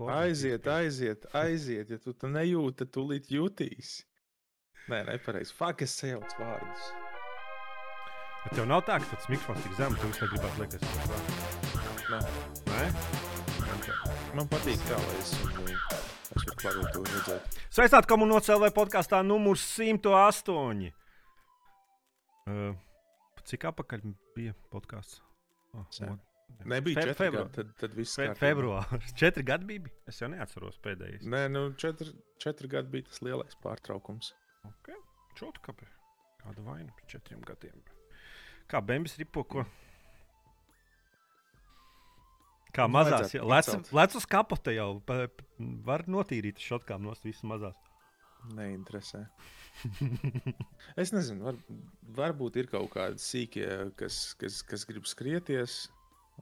Aiziet, aiziet, aiziet. Ja tu to nejūti, tad tūlīt jutīsi. Nē, nepareizi. Fak, es sajaucu vārdus. Bet tev nav tā, ka tas mikrofons tik zems, tu visu laiku gribētu likt uz Nē, Nē? man patīk tā, lai es, es varu klaviatūru redzēt. Sveicināti komunācijā podkāstā numurs 108. Uh, cik apakaļ bija podkāsts? Oh, Nebija Fe- četri februā- gadi, tad, tad viss Fe, kārtībā. februāris. Četri gadi bija. Es jau neatceros pēdējais. Nē, nu četri, četri gadi bija tas lielais pārtraukums. Okay. Čot, kāpēc? Kāda vaina pēc četriem gadiem? Kā bēnbis ripo ko? Kā Nu, mazās, ja, lec, lec uz kapote jau pa, var notīrīt šotkām no visas mazās. Neinteresē. es nezinu, var, varbūt ir kaut kādi sīkie, kas, kas, kas grib skrieties.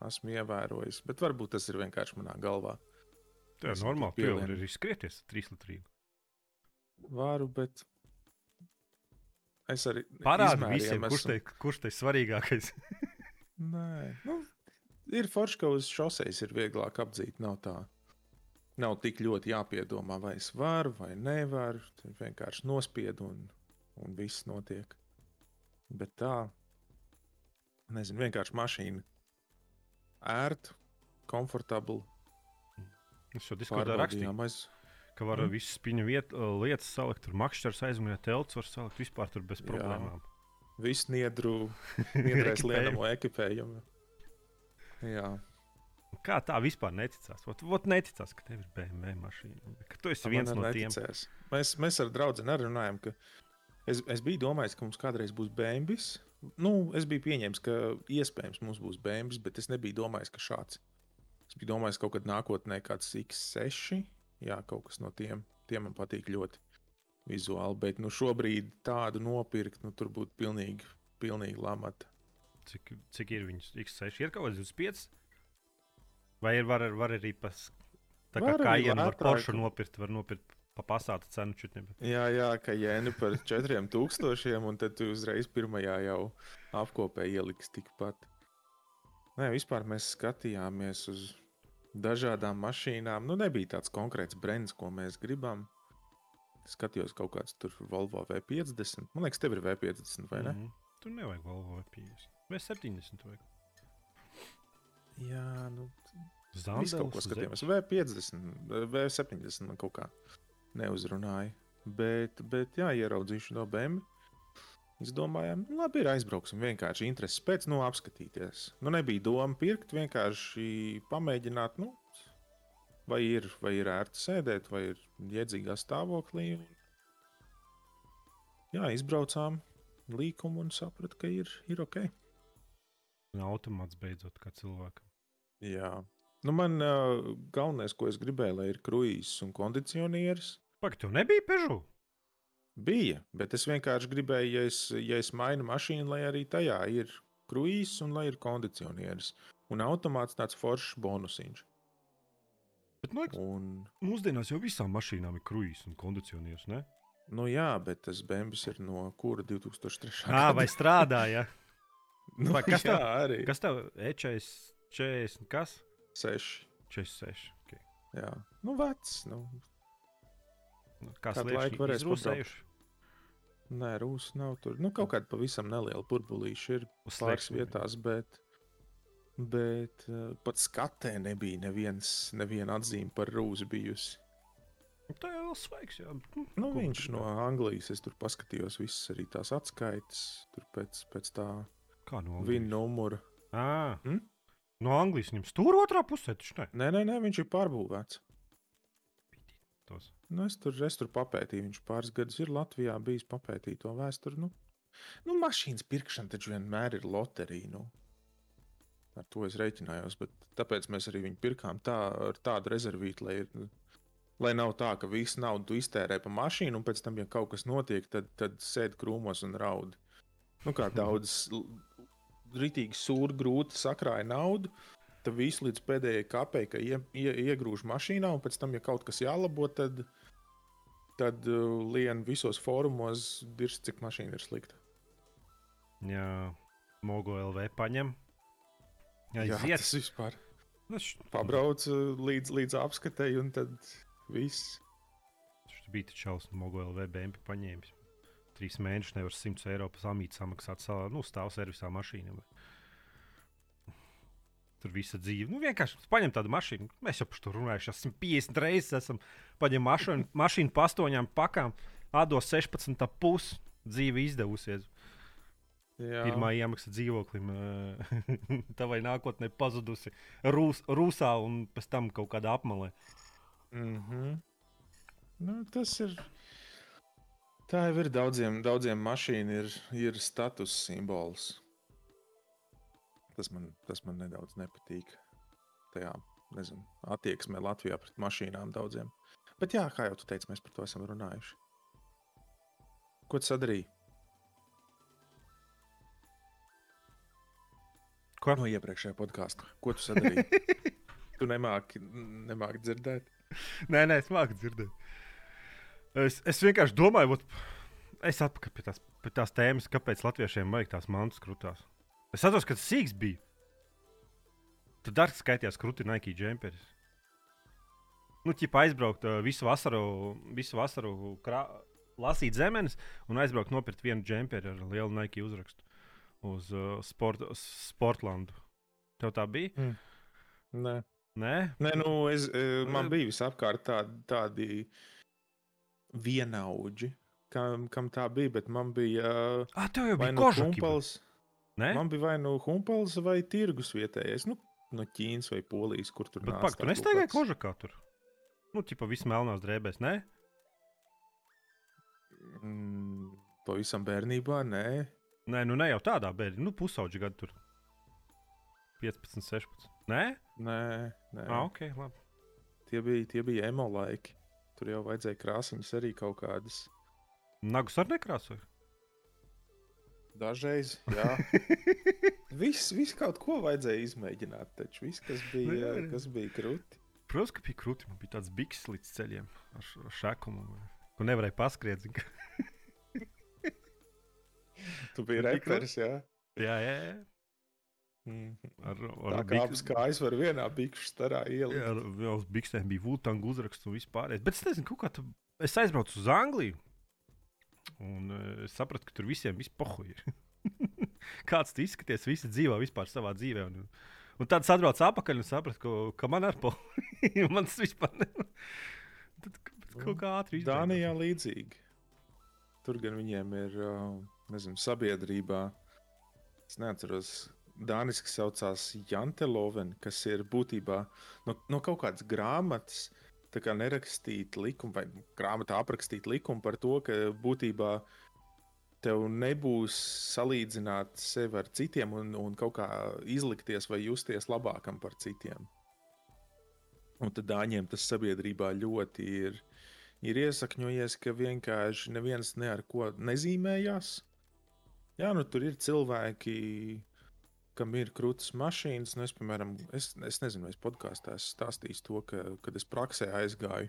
Esmu ievērojis, bet varbūt tas ir vienkārši manā galvā. Tā ir Es normāli. Tu tik jau pielienu. vari skrieties trīs litrīgi. Varu, bet es arī Parādi visiem, kurš esmu- te, kurš te svarīgākais. Nē, nu, ir forši, ka uz šoseis ir vieglāk apdzīt. Nav tā. Nav tik ļoti jāpiedomā, vai es varu vai nevaru. Tur vienkārši nospiedu un, un viss notiek. Bet tā, nezinu, vienkārši mašīna. Ērta, komfortabla. Es jau diskutēju rakstīju, Pārbaudījām, aiz... ka var Mm. visas spiņu viet, lietas salikt, tur makšķers aizmugurē, telts var salikt vispār tur bez problēmām. visu niedru, Ekipējumu. lienamo ekipējumu. Jā, Kā tā vispār neticās? Ot, ot neticās, ka tev ir BMW mašīna. Ka tu esi viens Man no arī tiem. Mēs, mēs ar draugu arī runājam, ka es, es biju domājis, ka mums kādreiz būs bēnbis. Nu, es biju pieņēmis, ka iespējams mums būs bēnbis, bet es nebiju domājis, ka šāds. Es biju domājis, ka kaut kad nākotnē kāds X6, jā, kaut kas no tiem. Tie man patīk ļoti vizuāli, bet nu, šobrīd tādu nopirkt, nu, tur būtu pilnīgi, pilnīgi lamata. Cik, cik ir viņas? X6 ir kaut kāds 25? Vai ir var, var arī pas, tā kā kājienu var. Porsche nopirkt, var nopirkt pa pasāta cenu čutni. bet- Jā, jā, ka jēni par 4000, un tad tu uzreiz pirmajā jau apkopē ieliks tikpat. Nē, vispār mēs skatījāmies uz dažādām mašīnām. Nu, nebija tāds konkrēts brands, ko mēs gribam. Skatījos kaut kāds tur Volvo V50. Man liekas, tev ir V50 vai ne? Mm Mhm. Tur nevajag Volvo V50. Vai 70 vajag? -hmm. Jā, nu, Zandels, kaut ko skatījāmies. V50, V70 man kaut kā neuzrunāja. Bet, bet jā, ieraudzīšu no BMW. Mēs domājām, nu, labi, ir aizbrauksim vienkārši intereses pēc, nu, apskatīties. Nu, nebija doma pirkt, vienkārši pamēģināt, nu, vai ir, vai ir ērti sēdēt, vai ir iedzīgā stāvoklī. Jā, izbraucām līkumu un sapratu, ka ir, ir ok. Automāts beidzot kā cilvēkam. Jā. Nu, man uh, galvenais, ko es gribēju, lai ir kruīzes un kondicionieris. Pagaid, tev nebija Peugeot? Bija, bet es vienkārši gribēju, ja es, ja es mainu mašīnu, lai arī tajā ir kruīzes un lai ir kondicionieris. Un automāts tāds foršs bonusiņš. Bet, nu, Un, mūsdienās jau visām mašīnām ir kruīzes un kondicionieris. Ne? nu jā, bet tas bēnbis ir no kura 2003. Jā, vai strādāja? nu, vai kas jā, tev- arī? Kas tev ir 40, kas? Seši. 46. Okay. Jā, nu vecs. Nu. Kāds Kādu laiku varēs izrūsējuši? Nē, rūs nav tur. Nu, kaut kāda pavisam neliela burbulīša ir Uz pāris vietās, bet, bet uh, pat skatē nebija neviens, neviena atzīme par rūsu bijusi. Nu, Tā jau ir svaigs. Jā. Nu, Ko viņš no? Anglijas, es tur paskatījos, visas arī tās atskaites, tur pēc, pēc tā Kā no viņa Anglijas? numura. À, Hm? No Anglijas viņam stūra otrā pusē. taču ne? Nē, nē, nē, viņš ir pārbūvēts. Tos. Nu, es, tur, es tur papētīju, viņš pāris gadus ir Latvijā bijis papētīt to vēsturi. Nu, nu, mašīnas pirkšana taču vienmēr ir loterija. Nu. Ar to es reiķinājos, bet tāpēc mēs arī viņu pirkām tā, ar tādu rezervītu, lai, ir, lai nav tā, ka visu naudu iztērē pa mašīnu, un pēc tam, ja kaut kas notiek, tad, tad sēdi krūmos un raudi. Nu, kā daudz rītīgi sūri grūti sakrāja naudu, tad visu līdz pēdējai kapeikai ie, ie, iegrūž mašīnā, un pēc tam, ja kaut kas jālabo, tad, tad uh, lien visos fórumos dirst, cik mašīna ir slikta. Jā, Mogo LV paņem. Jā, Aiziet. tas vispār. Tas Pabrauc uh, līdz, līdz apskatei, un tad viss. Viņš bija taču šausmas, Mogo LV bēnpi paņēmis. Trīs mēnešus nevar 100 eiro par samītu samaksāt savā nu, stāvu servisā mašīnā. Tur viss dzīve. Nu, vienkārši paņem tādu mašīnu. Mēs jau par to runājuši. Esam 50 reizes. Esam paņem mašīnu, mašīnu pa astoņām pakām. Ādos 16 pusi dzīve izdevusies. Jā, Pirmā iemaksa dzīvoklim. ā, Tavai nākotnē pazudusi Rūs, Rūsā un pēc tam kaut kādā apmalē. Mm -hmm. nu, tas ir. Tā jau ir daudziem, daudziem mašīnu, ir, ir status simbols. Tas man, tas man nedaudz nepatīk. Tajā nezinu, attieksmē Latvijā pret mašīnām daudziem. Bet, jā, kā jau tu teici, mēs par to esam runājuši. Ko tu sadarīji? Ko? No iepriekšējā podkāstā. Ko tu sadarīji? tu nemāki, nemāki dzirdēt. Nē, nē, es māku dzirdēt. Es, es vienkārši domāju, ot, es atpakaļ pie tās, pie tās tēmas, kāpēc latviešiem vajag tās mantas krūtās. Es atceros, ka tas sīgs bija. Tad darbs skaitījās krūti Nike džemperis. Nu, ķipa aizbraukt visu vasaru, visu vasaru krā, lasīt zemes un aizbraukt nopirkt vienu džemperi ar lielu Nike uzrakstu uz uh, sport, uz Sportlandu. Tev tā bija? Nē. Nē, Nē, nu, es, man bija visapkārt tādi, tādi vienaudži, kam, kam tā bija, bet man bija ah, tev jau bija nu kožaki. humpals, man bija vai nu humpals vai tirgus vietējais, nu, no Ķīnas vai Polijas, kur tur Bet nāca pak, tu tā nestaigāji kaut kāds- kožakā tur. Nu, tipā viss melnās drēbēs, nē? Mm, pavisam bērnībā, nē. Nē, nu ne jau tādā bērnā, nu pusauģi gadu tur. 15, 16. Nē, Nē, nē. ah, ok, labi. Tie bija, tie bija emo laiki. Tur jau vajadzēja krāsiņas arī kaut kādas. Nagus ar nekrāsoju. Dažreiz, jā. viss, viss kaut ko vajadzēja izmēģināt. Taču viss, kas bija, Nu, kas bija krūti. Protams, ka bija krūti. Man bija tāds biks līdz ceļiem ar, ar šakumu. Ko nevarēja paskriet. Tu biji Tik reperis, jā. jā, jā, jā. Mhm. Ar, Tā ar, kā abas kājas var vienā bikšu starā Jā, ielikt. ar vēl uz biksēm bija Vultanga uzraksts un vispār. Bet es nezinu, kaut kā tu... es aizbraucu uz Angliju. Un uh, es sapratu, ka tur visiem pohuļ ir. Kāds tu izskaties, visi dzīvo vispār savā dzīvē. Un, un tad es atbraucu atpakaļ un sapratu, ka, ka man ar pohuļ. man tas vispār ne... Tad kaut kā ātri izdarīju. Dānijā līdzīgi. Tur gan viņiem ir, ā, nezinu, sabiedrībā. Es neatceros, Dāniski saucās Janteloven, kas ir būtībā no, no kaut kādas grāmatas. Tā kā nerakstīt likumu, vai grāmatā aprakstīt likumu par to, ka būtībā tev nebūs salīdzināt sevi ar citiem un, un kaut kā izlikties vai justies labākam par citiem. Un tad dāņiem tas sabiedrībā ļoti ir, ir iesakņojies, ka vienkārši neviens ne ar ko nezīmējās. Jā, nu tur ir cilvēki, kam ir krūtis mašīnas. Nu, es, piemēram, es, es nezinu, vai es podkāstā esmu stāstījis to, ka, kad es praksē aizgāju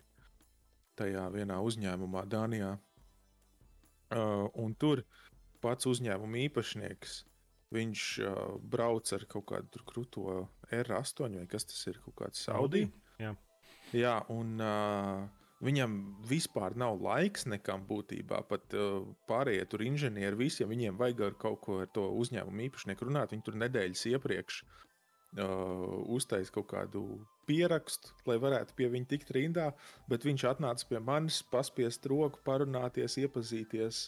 tajā vienā uzņēmumā Dānijā. Uh, un tur pats uzņēmuma īpašnieks. Viņš uh, brauc ar kaut kādu krūto R8 vai kas tas ir, kaut kāds Audi. Jā. Jā, un uh, viņam vispār nav laiks nekam būtībā. Pat uh, pārējie tur inženieri, visiem viņiem vajag ar kaut ko ar to uzņēmumu īpašnieku runāt. Viņi tur nedēļas iepriekš uh, uztaisīja kaut kādu pierakstu, lai varētu pie viņa tikt rindā. Bet viņš atnāca pie manis, paspiest roku, parunāties, iepazīties.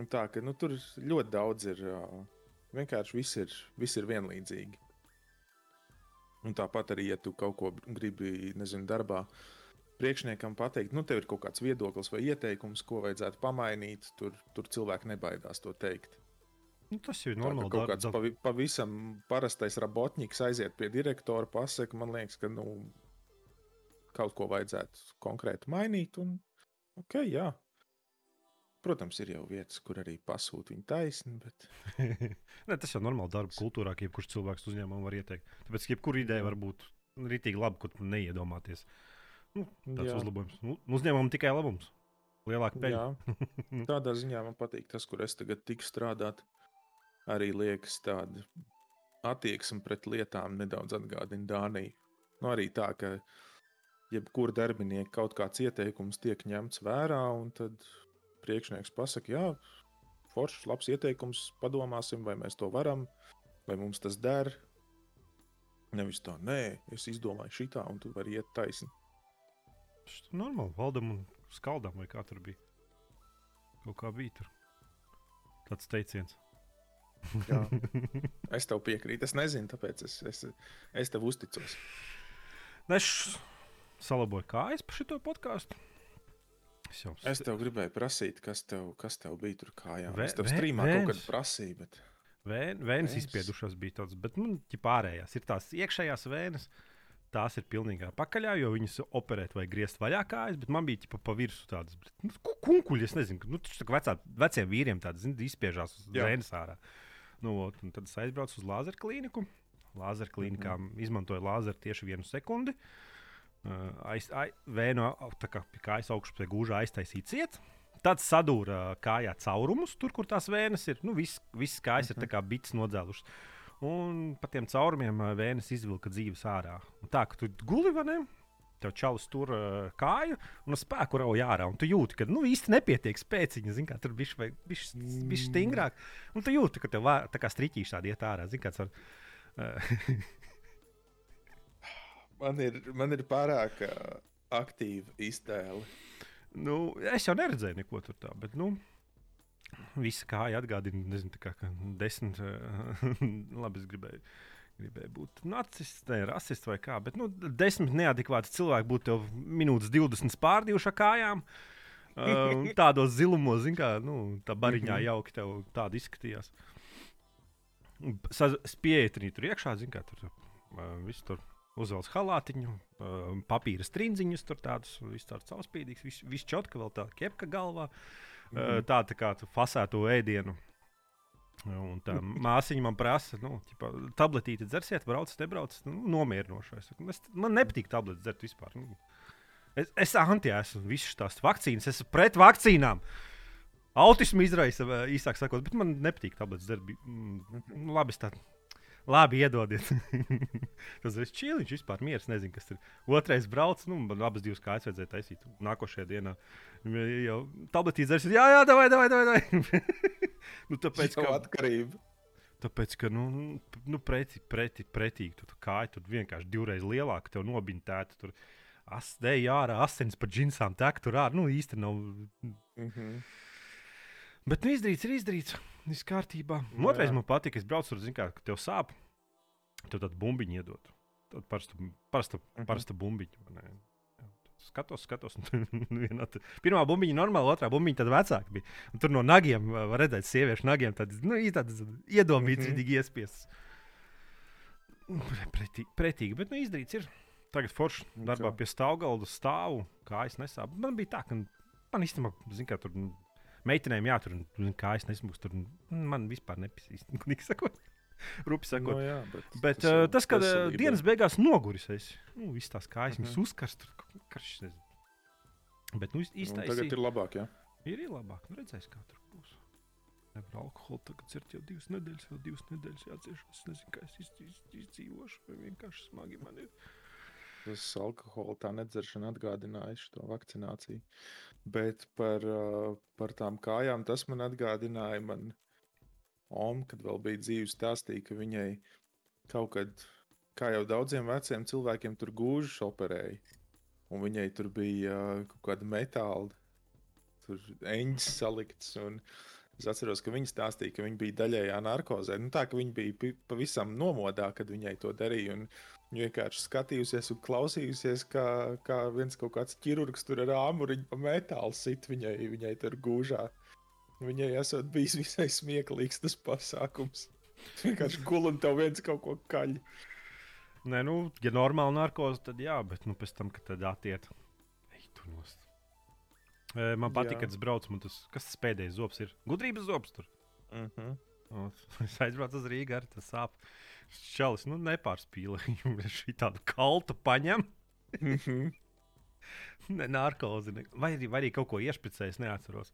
Un tā, ka, nu, tur ļoti daudz ir. Uh, vienkārši viss ir, viss ir vienlīdzīgi. Un tāpat arī, ja tu kaut ko gribi, nezinu, darbā, priekšniekam pateikt, nu, tev ir kaut kāds viedoklis vai ieteikums, ko vajadzētu pamainīt, tur, tur cilvēki nebaidās to teikt. Nu, tas jau ir Tā, ka normāli. kaut dar- kāds pavi, pavisam parastais robotniks aiziet pie direktora, pasakā, man liekas, ka nu, kaut ko vajadzētu konkrēti mainīt. Un, okay, jā. Protams, ir jau vietas, kur arī pasūta viņa taisni, bet ne, tas jau ir normāli darba kultūrā, ka jebkurš cilvēks uzņēmumam var ieteikt. Tāpēc jebkura ideja var būt rītīgi laba, ko neiedomāties. Nu, tāds Jā. uzlabojums. Nu, uzņēmumam tikai labums. Lielāka peļņa. Jā, tādā ziņā man patīk tas, kur es tagad tiku strādāt. Arī liekas, tāda attieksme pret lietām nedaudz atgādina Dāniju. Nu, arī tā, ka jebkura darbinieka kaut kāds ieteikums tiek ņemts vērā, un tad priekšnieks pasakā, jā, foršs, labs ieteikums, padomāsim, vai mēs to varam, vai mums tas der. Nevis tā, nē, es izdomāju šitā, un tu vari iet taisni. Ir normāli. Valdam un skaldam, vai kā tur bija. Kaut kā bija tur. Tāds teiciens. Jā. Es tev piekrītu. Es nezinu, tāpēc es, es, es tev uzticos. Es salaboju kājas par šo podkāstu. Es, jau... es tev gribēju prasīt, kas tev, kas tev bija tur kājā. Vē, es tev strīmā kaut kad prasīju. Bet... Vēn, vēnes izspiedušās bija tādas, bet nu, pārējās ir tās iekšējās vēnes. Tās ir pilnībā pakaļā, jo viņas operēt vai griezt vaļā kājas, bet man bija tipa pa virsmu tādas nu, kunkuļi. Es nezinu, nu, tas ir vecā, veciem vīriem tādas izspiežās uz vēnes ārā. Nu, ot, tad es aizbraucu uz lāzeru klīniku. Lāzeru klīnikā mm -hmm. izmantoju lāzeru tieši vienu sekundi. Uh, aiz, aiz, vēnu au- tā kā pie kājas augšpusē gūžā aiztaisīt ciet. Tad sadūrīja kājā caurumus, tur, kur tās vēnes ir. Nu, viss, viss kājas mm -hmm. ir tā kā bits nodzēlušas. Un pa tiem caurumiem ā, vēnes izvilka dzīves ārā. Un tā, ka tu guli vai ne? Tev čalis tur uh, kāju un spēku rauj ārā. Un tu jūti, ka nu, īsti nepietiek spēciņa. Zini, kā tur bija bijis stingrāk. Un tu jūti, ka tev vā- tā kā striķīši tādi iet ārā. Zini, kāds var, uh, Man ir, man ir pārāk aktīva iztēle. nu, es jau neredzēju neko tur tā. Bet, nu, Visa kāja atgādina, nezinu, kā, ka desmit, uh, labi, es gribēju, gribēju būt nacists, ne rasists vai kā, bet nu, desmit neadekvāti cilvēki būtu tev minūtes 20 pārdījuši kājām. Uh, tādos zilumos, kā, nu, tā bariņā Mhm. jauki tev tāda izskatījās. Spieķi tur iekšā, zin kā, tur uh, viss tur uzvelk halātiņu, uh, papīra strindziņus, tur tādus, viss tāds caurspīdīgs, viss, viss čotka, vēl tā kepka galvā. Mhm. -hmm. Tā, tā kā fasēto ēdienu. Un tā māsiņa man prasa, nu, ķipa, tabletīti dzersiet, braucat, nebraucat. Nu, nomierinoši. Es man nepatīk tabletes dzert vispār. Nu, es, es anti esmu visas tās vakcīnas, es esmu pret vakcīnām. Autismu izraisa, īsāk sakot, bet man nepatīk tabletes dzert. Mm, nu, Labi, es tā. Labi, iedodiet. Tas ir čīliņš, vispār mieras. Nezinu, kas tur otrais brauc. Nu, man abas divas kājas vajadzēja taisīt nākošajā dienā. Jau tabletīs dzers, jā, jā, davai, davai, davai. nu, tāpēc, ka, atkarība. tāpēc, ka nu, nu, preti, preti, pretīgi tu, tu kāja tur vienkārši divreiz lielāka, tev nobiņtēta. Tur asdēja ārā, asins pa džinsām tek tur ārā. Nu, īsti nav. Mm -hmm. Bet nu, izdarīts ir izdarīts. Viss kārtībā. Un Otrais man patīk, es braucu zinu, kā, ka tev sāp. Tev tādu bumbiņu iedod. Tādu parastu, parastu, Mhm. Jā, tad Skatos, skatos. vienā te- Pirmā bumbiņa normāla, otrā bumbiņa tad vecāka bija. Un tur no nagiem var redzēt, sieviešu nagiem tādas nu, iedomītas, mm -hmm. iespiestas. Pretīgi, pretīgi, bet nu, izdarīts ir. Tagad forši Nu, darbā pie stāvgalda stāvu, kājas nesāp. Man bija tā, ka man īstenībā, zin, kā tur meitenēm jātur, un kājas nesmūgs. Tur mm, man vispār sakot, rupi sakot. No, jā, bet Bet tas, jau tas kad uh, dienas beigās noguris, es nu, visas tās kājas Mhm. viņas uzkars, tur karš. Bet nu, Nu, īstenībā tagad ir labāk. Jā. ir, ir labāk. Nu, redzēs, kā tur būs. Nevar alkoholu tagad dzert jau divas nedēļas, vēl divas nedēļas jācieš. Es nezinu, kā es iz- iz- izdzīvošu, vai vienkārši smagi man ir. Tas alkohola tā nedzeršana atgādināja šo vakcināciju. Bet par, uh, par tām kājām tas man atgādināja. Man Oma, kad vēl bija dzīve, stāstīja, ka viņai kaut kad, kā jau daudziem veciem cilvēkiem, tur gūžas operēja. Un viņai tur bija uh, kaut kāda metāla, tur eņģis salikts. Un es atceros, ka viņa stāstīja, ka viņa bija daļējā narkozē. Nu, tā ka viņa bija pavisam nomodā, kad viņai to darīja. Viņa vienkārši skatījusies un klausījusies, kā, kā viens kaut kāds ķirurgs tur ar āmuriņu pa metālu sit viņai, viņai tur gūžā. Viņai esot bijis visai smieklīgs tas pasākums. Tu Vienkārši guli un tev viens kaut ko kaļ. Nē, nu, ja normāli narkoze, tad jā, bet nu, pēc tam, kad tad attiet, ej, tur nost. E, Man patīk, kad es braucu, man tas, kas tas pēdējais zobs ir? Gudrības zobs tur. Mm -hmm. O, Es aizbraucu uz Rīgā, ar tas sāp. Čalis, nu, nepārspīlē. Viņš šī tādu kaltu paņem. Mm -hmm. Ne narkozi. Ne. Vai, arī, vai arī kaut ko iešpricējis, neatceros.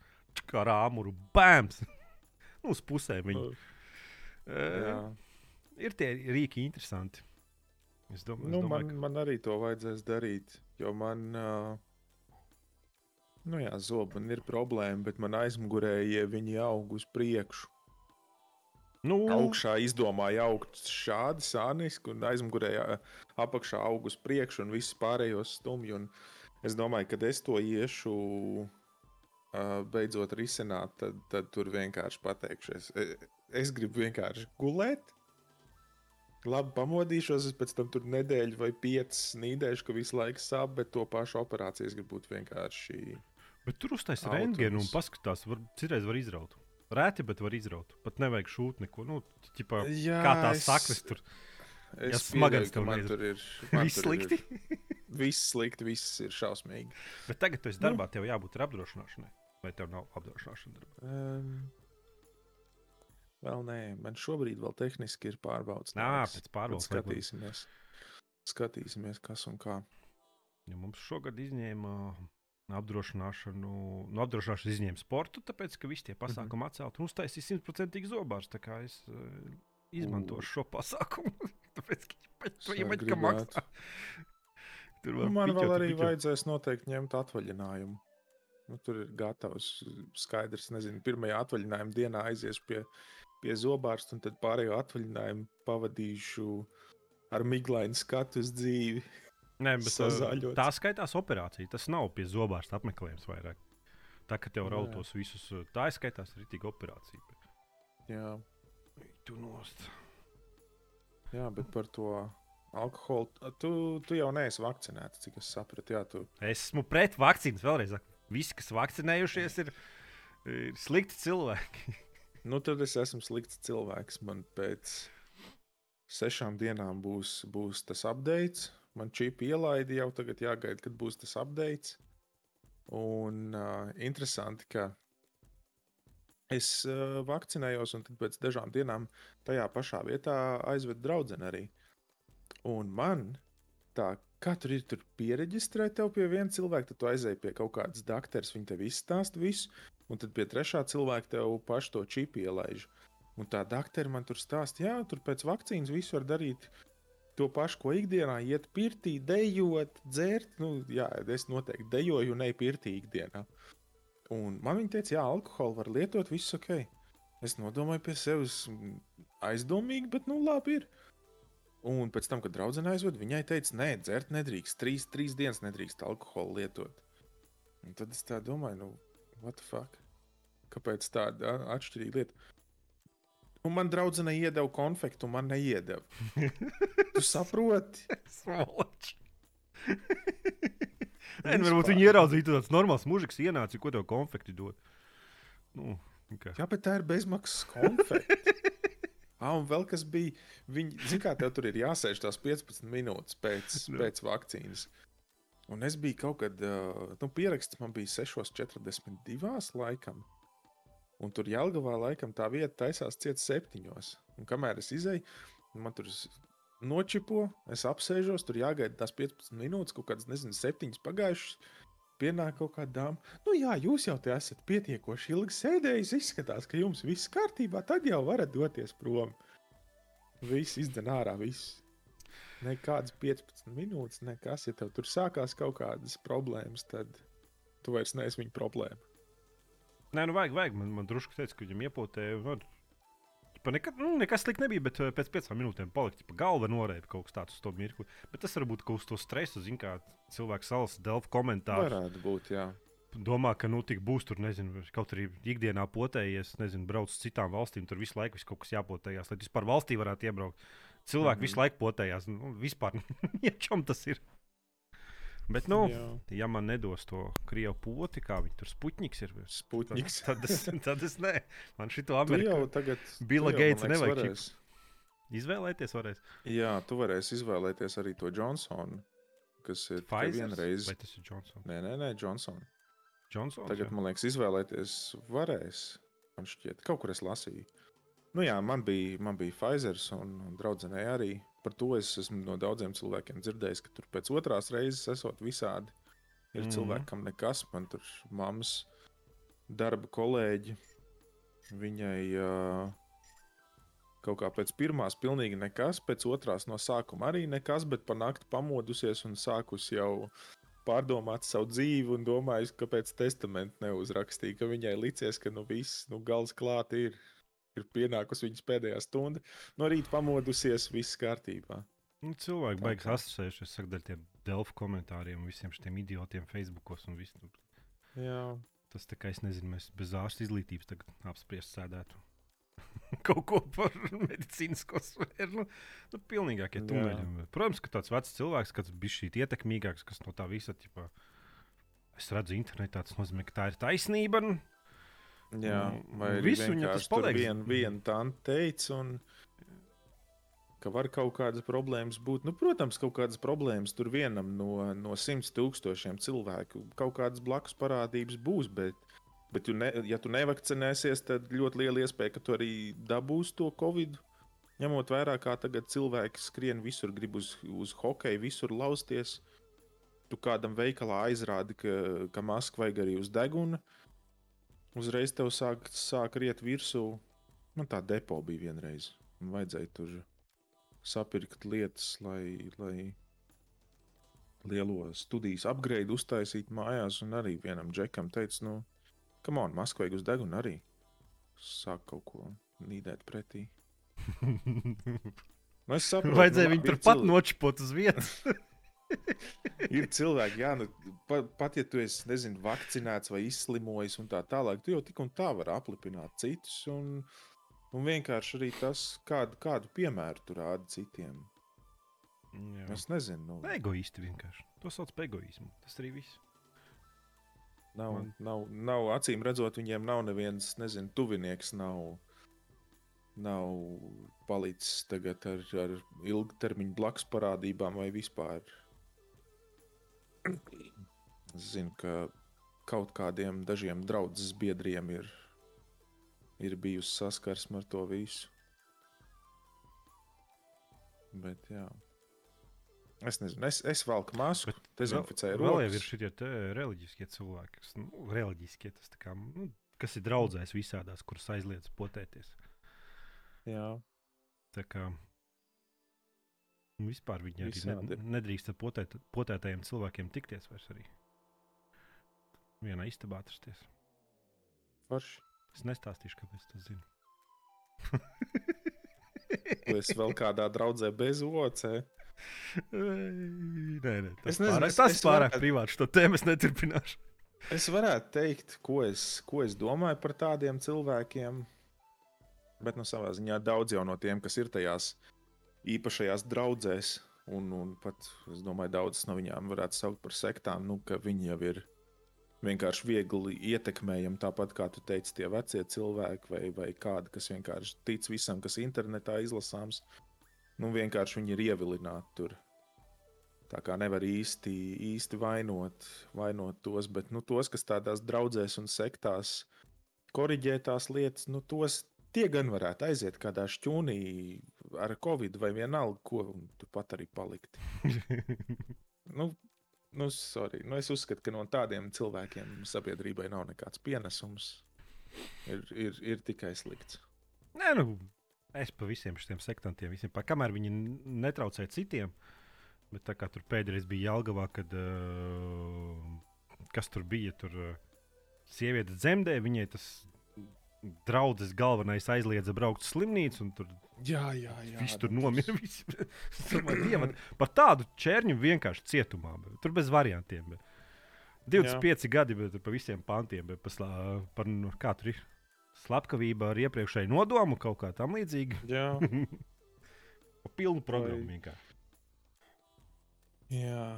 Kā ar āmuru. Bāms! nu, uz pusēm viņa. Uh, ir tie rīki interesanti. Es domāju, Nu, es man, domāju man arī to vajadzēs darīt, jo man, uh, nu jā, zobi man ir problēma, bet man aizmugurējie viņi aug uz priekšu. ka nu, Augšā izdomāja augt šādi sāniski, un aizmugurējā apakšā aug uz priekšu, un viss pārējos stumj. un Es domāju, kad es to iešu uh, beidzot risināt, tad, tad tur vienkārši pateikšu, es, es gribu vienkārši gulēt. Labi, pamodīšos, es pēc tam tur nedēļu vai piecas nīdēšu, ka visu laiku sāp, bet to pašu operāciju es gribu būt vienkārši. Bet tur uztaisīt Auto rentgenu un paskatās, var, citreiz var izraut. Rēti, bet var izraut. Pat nevajag šūt neko. Nu, ķipā, Jā, kā tās saknes tur. Es Ja pieļauju, ka man tur ir. man Viss tur slikti. Ir, viss slikti, viss ir šausmīgi. Bet tagad tu esi Nu. darbā, tev jābūt ar apdrošināšanai. Vai tev nav apdrošināšana darbā? Um, vēl nē, man šobrīd vēl tehniski ir pārbaudas. Nā, pēc pārbaudas. Skatīsimies. Skatīsimies, kas un kā. Ja mums šogad izņēma apdrošināšanu, no apdrošināšanas izņēma sportu, tāpēc, ka visi tie pasākumi Mhm. atcelt un uztaisīja simtprocentīgi zobārs. Tā kā es uh, izmantošu šo pasākumu. tāpēc, ka Es iemaņa, ka gribētu. maksā. Tur Nu, var man piķot vēl arī piķot. vajadzēs noteikti ņemt atvaļinājumu. Nu, tur ir gatavs, skaidrs, nezinu, pirmajā atvaļinājuma dienā aizies pie, pie zobārsta, un tad pārējo atvaļinājumu pavadīšu ar miglainu skatu uz dzīvi. Nē, bet uh, Sazāļots. tā skaitās operācija. Tas nav pie zobārsta apmeklējums vairāk. Tā kā tev Jā. rautos visus, uh, tā skaitās arī tik operācija. Jā, Tu nost. jā, bet par to alkoholu. Tu, tu jau neesi vakcinēts, cik es sapratu. Jā, tu Esmu pret vakcīnas. Vēlreiz, visi, kas vakcinējušies, ir, ir slikti cilvēki. Nu, tad es esmu slikts cilvēks. Man pēc sešām dienām būs, būs tas update. Man čipi ielaidi jau tagad, jāgaida, kad būs tas update. Un uh, interesanti, ka es uh, vakcinējos, un pēc dažām dienām tajā pašā vietā aizvedu draugu arī. Un man tā, kā tur ir, tur pieregistrēt tev pie viena cilvēka, tad tu aizēji pie kaut kādas doktoras, viņi tev izstāsta visu. Un tad pie trešā cilvēka tev pašu to čipu ielaiž. Un tā doktora man tur stāsta, jā, tur pēc vakcīnas visu var darīt to pašu, ko ikdienā, iet pirtī, dejot, dzert. Nu, jā, es noteikti dejoju un eju pirtī ikdienā. Un man viņa teica, jā, alkoholu var lietot, viss ok. Es nodomāju pie sevis mm, aizdomīgi, bet nu labi ir. Un pēc tam, kad draudzene aizved, viņai teica, nē, dzert nedrīkst, trīs, trīs dienas nedrīkst alkoholu lietot. Un tad es tā domāju, nu, what the fuck? Kāpēc tāda atšķirīga lieta? Un man draudzene iedeva konfektu, un man neiedeva. Tu saproti? Svoloči. Nē, nu, varbūt viņi ieraudzīja tāds normāls mūžiks, ienāca, ko tev konfekti dod. Nu, kā. Jā, bet tā ir bezmaksas konfekta. Ah, un vēl kas bija, viņi, zin kā tev tur ir jāsēž tās 15 minūtes pēc, pēc vakcīnas. Un es biju kaut kad, uh, nu, pieraksts man bija 6,42 laikam. Un tur Jālgavā laikam tā vieta taisās ciet septiņos. Un kamēr es izēju, man tur nočipo, es apsēžos, tur jāgaida tās 15 minūtes, kaut kādas, nezinu, septiņas pagājušas. Pienāk kaut kāda dāma. Nu, jā, jūs jau te esat pietiekoši ilgi sēdējis. Izskatās, ka jums viss kārtībā. Tad jau varat doties prom. Viss izdara ārā. Viss. Nekādas 15 minūtes, nekas. Ja tev tur sākās kaut kādas problēmas, tad tu vairs neesi viņa problēma. Nē, nu vajag, vajag. Man, man drusku teica, ka viņam iepotēja. Nu, nekad, nu, nekas slikti nebija, bet eh, pēc piecām minūtēm palika pa galva norēpa kaut kas tāds uz to mirkli. Bet tas varbūt kaut uz to stresu, zin, kā cilvēks salas Delfa komentāru. Varētu būt, jā. Domā, ka nu būs tur, nezinu, kaut arī ikdienā potējies, nezinu, brauc uz citām valstīm, tur visu laiku vis kaut kas jāpotējās, lai vispār valstī varētu iebraukt. Cilvēki mm. -hmm. visu laiku potējās, nu, vispār niečam tas ir. Bet, nu, jā. ja man nedos to krievu poti, kā viņi tur spuķņiks ir, tad, Sputniks. tad, es, tad es ne. Man Tu Amerikā jau tagad. Gatesa liekas, nevajag varēsi- izvēlēties varēs. Jā, tu varēsi izvēlēties arī to Johnsonu, kas ir vienreiz. vai tas ir Johnson? Nē, nē, nē, Johnsonu. Johnson Tagad, man liekas, izvēlēties varēs. Man šķiet, kaut kur es lasīju. Nu, jā, man bija, man bija Pfizer, un, un draudzenei arī. Par to es esmu no daudziem cilvēkiem dzirdējis, ka tur pēc otrās reizes esot visādi. Ir mm. -hmm. cilvēki, kam nekas, man tur mammas darba kolēģi. Viņai uh, Kaut kā pēc pirmās pilnīgi nekas, pēc otrās no sākuma arī nekas, bet pa nakti pamodusies un sākus jau pārdomāt savu dzīvi un domājis, kāpēc testamentu neuzrakstīja, ka viņai licies, ka nu viss, nu gals klāt ir, ir pienākusi viņas pēdējā stunda. No rīta pamodusies, viss kārtībā. Nu, cilvēki kā. asociējušies ar tiem delfu komentāriem, visiem šiem idiotiem Facebookos un visu. Jā, Tas tā kā es nezinu, mēs bez ārsta izglītības tagad apspriest sēdētu. Kaut ko par medicīnisko sfēru. Nu, nu, pilnīgākie tuneļi. Protams, ka tāds vecs cilvēks, kas bija šī ietekmīgāks, kas no tā visa, ķipā, es redzu internetā, tas nozīmē, ka tā ir taisnība. Nu, jā. Vai arī visu viņa tas paliek. Viena vien tante teica, un ka var kaut kādas problēmas būt. Nu, protams, kaut kādas problēmas tur vienam no, no simt tūkstošiem cilvēku. Kaut kādas blakus parādības būs, bet, bet tu ne, ja tu nevakcinēsies, tad ļoti liela iespēja, ka tu arī dabūsi to covid. Ņemot vērā, kā tagad cilvēki skrien visur, grib uz, uz hokeju, visur lausties. Tu kādam veikalā aizrādi, ka, ka masku vajag arī uz deguna. Uzreiz tev sāk, sāk riet virsū. Man tā depo bija vienreiz. Man vajadzēja tur sapirkt lietas, lai, lai lielo studijas upgrade uztaisītu mājās. Un arī vienam džekam teica, nu, kam on, masku vajag uz deguna arī. Sāk kaut ko nīdēt pretī. Nu, es saprotu, Vajadzēja nu, viņu turpat nočipot uz vietas. Ir cilvēki, jā, nu, pat, pat ja tu esi nezinu, vakcinēts vai izslimojis un tā tālāk, tu jau tik un tā vari aplipināt citus. Un, un vienkārši arī tas, kādu, kādu piemēru tu rādi citiem. Jā. Es nezinu, nu, Egoisti vienkārši. To sauc par egoismu. Tas arī viss. nav, man- nav, nav acīm redzot, viņiem nav neviens, nezinu, tuvinieks, nav, nav palicis tagad ar, ar ilgtermiņa blakus parādībām vai vispār. Es zinu, ka kaut kādiem dažiem draudzes biedriem ir, ir bijusi saskarsme ar to visu. Bet, jā. Es nezinu, es, es velku masku, dezinficēju Vēl jau ir rokas. šie reliģiskie cilvēki, kas, nu, reliģiskie, tas tā kā, nu, kas ir draudzēs visādās, kuras aizliedz potēties. Jā, Tā kā vispār viņi arī Visādi ne, ir. nedrīkst ar potēt, potētajiem cilvēkiem tikties vairs arī. Vienā istabā atrasties. forši. Es nestāstīšu, kāpēc tas zinu. Esi vēl kādā draudzē bez ocē. nē, nē, tas Es nezinu, pārāk, es- tas es pārāk varētu- privāti. Šo tēmu es neturpināšu. Es varētu teikt, ko es, ko es domāju par tādiem cilvēkiem. Bet no savā ziņā daudz jau no tiem, kas ir tajās īpašajās draudzēs, un, un pat es domāju, daudzas no viņām varētu saukt par sektām, nu, ka viņi jau ir vienkārši viegli ietekmējami. Tāpat kā tu teici, tie vecie cilvēki vai, vai kādi, kas vienkārši tic visam, kas internetā izlasāms. Nu, vienkārši viņi ir ievilināti tur. Tā kā nevar īsti, īsti vainot, vainot tos, bet nu, tos, kas tādās draudzēs un sektās korģē tās lietas, nu, tos tie gan varētu aiziet kādā šķūnī ar covid vai vienalga, ko turpat arī palikt. Nu, nu, sorry. nu, es uzskatu, ka no tādiem cilvēkiem sabiedrībai nav nekāds pienesums. Ir, ir, ir tikai slikts. Nē, nu, es pa visiem šiem sektantiem, visiem, pa, kamēr viņi netraucē citiem. Bet tā kā tur pēdējais bija Jālgavā, kad uh, kas tur bija, tur uh, sieviete dzemdē, viņai tas draudzes galvenais aizliedza braukt uz slimnīcu, un tur Jā, jā, jā. viss tur nu, nomira. Dievam, par tādu čērņu vienkārši cietumā, bet tur bez variantiem. Bet. 25 jā. gadi, bet par visiem pantiem, bet par, slā, par nu, kā tur ir slepkavība ar iepriekšēju nodomu, kaut kā tam līdzīga. Jā, pilnu programmu vienkārši. jā.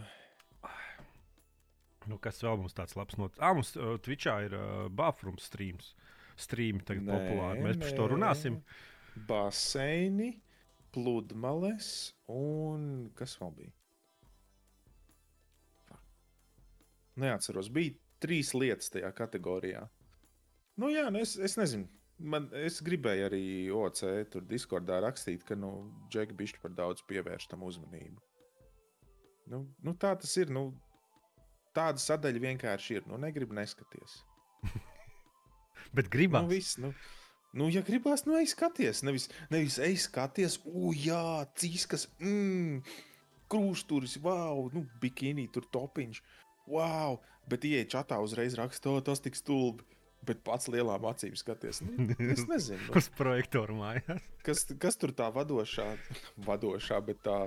Nu, kas vēl mums tāds labs noticis? Ah, mums uh, Twitchā ir uh, Bafrums streams. Streami tagad Nē, populāri. Mēs par to nē. runāsim. Baseini, pludmales un kas vēl bija? Neatceros, bija trīs lietas tajā kategorijā. Nu, jā, nu es, es nezinu. Man, es gribēju arī OC tur Discordā rakstīt, ka nu, Džeki bišķi par daudz pievērš tam uzmanību. Nu, nu, tā tas ir. Nu, tāda sadaļa vienkārši ir. Nu, negribu neskaties. Bet gribās. Nu, viss, nu, Nu, ja gribās, nu, ej skaties. Nevis, nevis ej skaties, ugh, jā, cīskas, mmm, krūsturis, wow, nu, bikini, tur topiņš, wow. Bet ieej čatā uzreiz raksta, o, tas tik stulbi. Bet pats lielām acīm skaties. Nu, es nezinu, nu, Uz projektoru mājās. kas, kas tur tā vadošā, vadošā bet tā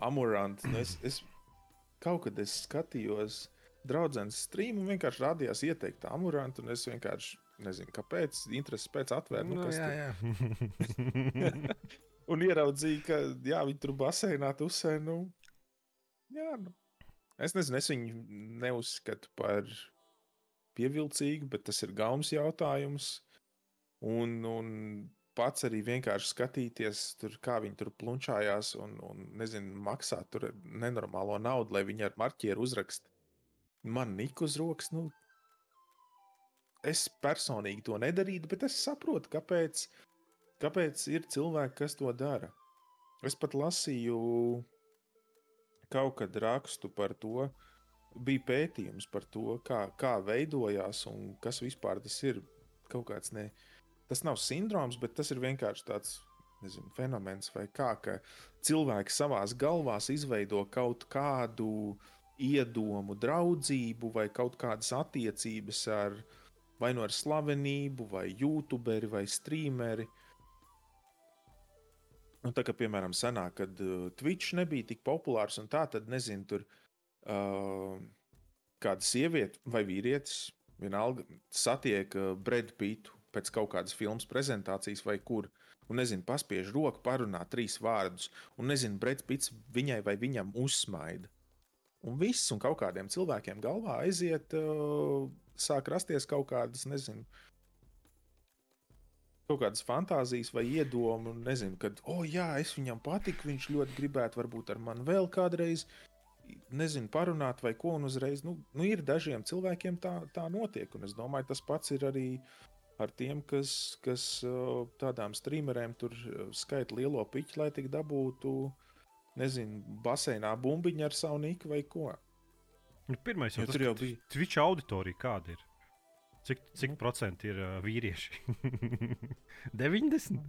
amoranta. Nu, es, es kaut kad es skatījos draugs streamu un vienkārši rādījās ieteikt amurantu. Un es vienkārši nezinu, kāpēc, intereses pēc atvērt. Nu, kas jā, jā. un ieraudzīju, ka jā, viņi tur basēnā tusē. Nu, jā, nu. Es nezinu, es viņu neuzskatu par pievilcīgu, bet tas ir gaumas jautājums. Un, un pats arī vienkārši skatīties, tur, kā viņi tur plunčājās un, un nezinu, maksāt tur nenormālo naudu, lai viņi ar marķieru uzrakst. Man nika uz rokas, nu, es personīgi to nedarītu, bet es saprotu, kāpēc, kāpēc ir cilvēki, kas to dara. Es pat lasīju kaut kad rakstu par to, bija pētījums par to, kā, kā veidojās un kas vispār tas ir. Kaut kāds ne. Tas nav sindroms, bet tas ir vienkārši tāds nezinu, fenomens, vai kā ka cilvēki savā galvā izveido kaut kādu iedomu, draudzību vai kaut kādas attiecības ar vai nu ar slavenību, vai youtuberi, vai streameri. Nu, tā kā, piemēram, senāk, kad uh, Twitch nebija tik populārs, un tā tad, nezinu, tur uh, kāda sieviete vai vīrietis, vienalga, satiek uh, Brad Pitu pēc kaut kādas filmas prezentācijas vai kur, un, nezinu, paspiež roku, parunā trīs vārdus, un, nezinu, Brad Pits viņai vai viņam uzsmaida. Un viss, un kaut kādiem cilvēkiem galvā aiziet, uh, sāk rasties kaut kādas, nezinu, kaut kādas fantāzijas vai iedomu, nezinu, kad, oh, jā, es viņam patiku, viņš ļoti gribētu, varbūt ar mani vēl kādreiz, nezinu, parunāt vai ko, un uzreiz, nu, nu ir dažiem cilvēkiem tā, tā notiek, un es domāju, tas pats ir arī ar tiem, kas, kas tādām streamerēm tur skaita lielo piķi, lai tik dabūtu, nezinu, baseinā bumbiņu ar savu niku vai ko. Nu, Pirmais jau tas, jau ka bija. Twitch auditorija kāda ir? Cik, cik Nu. procenti ir uh, vīrieši? 90?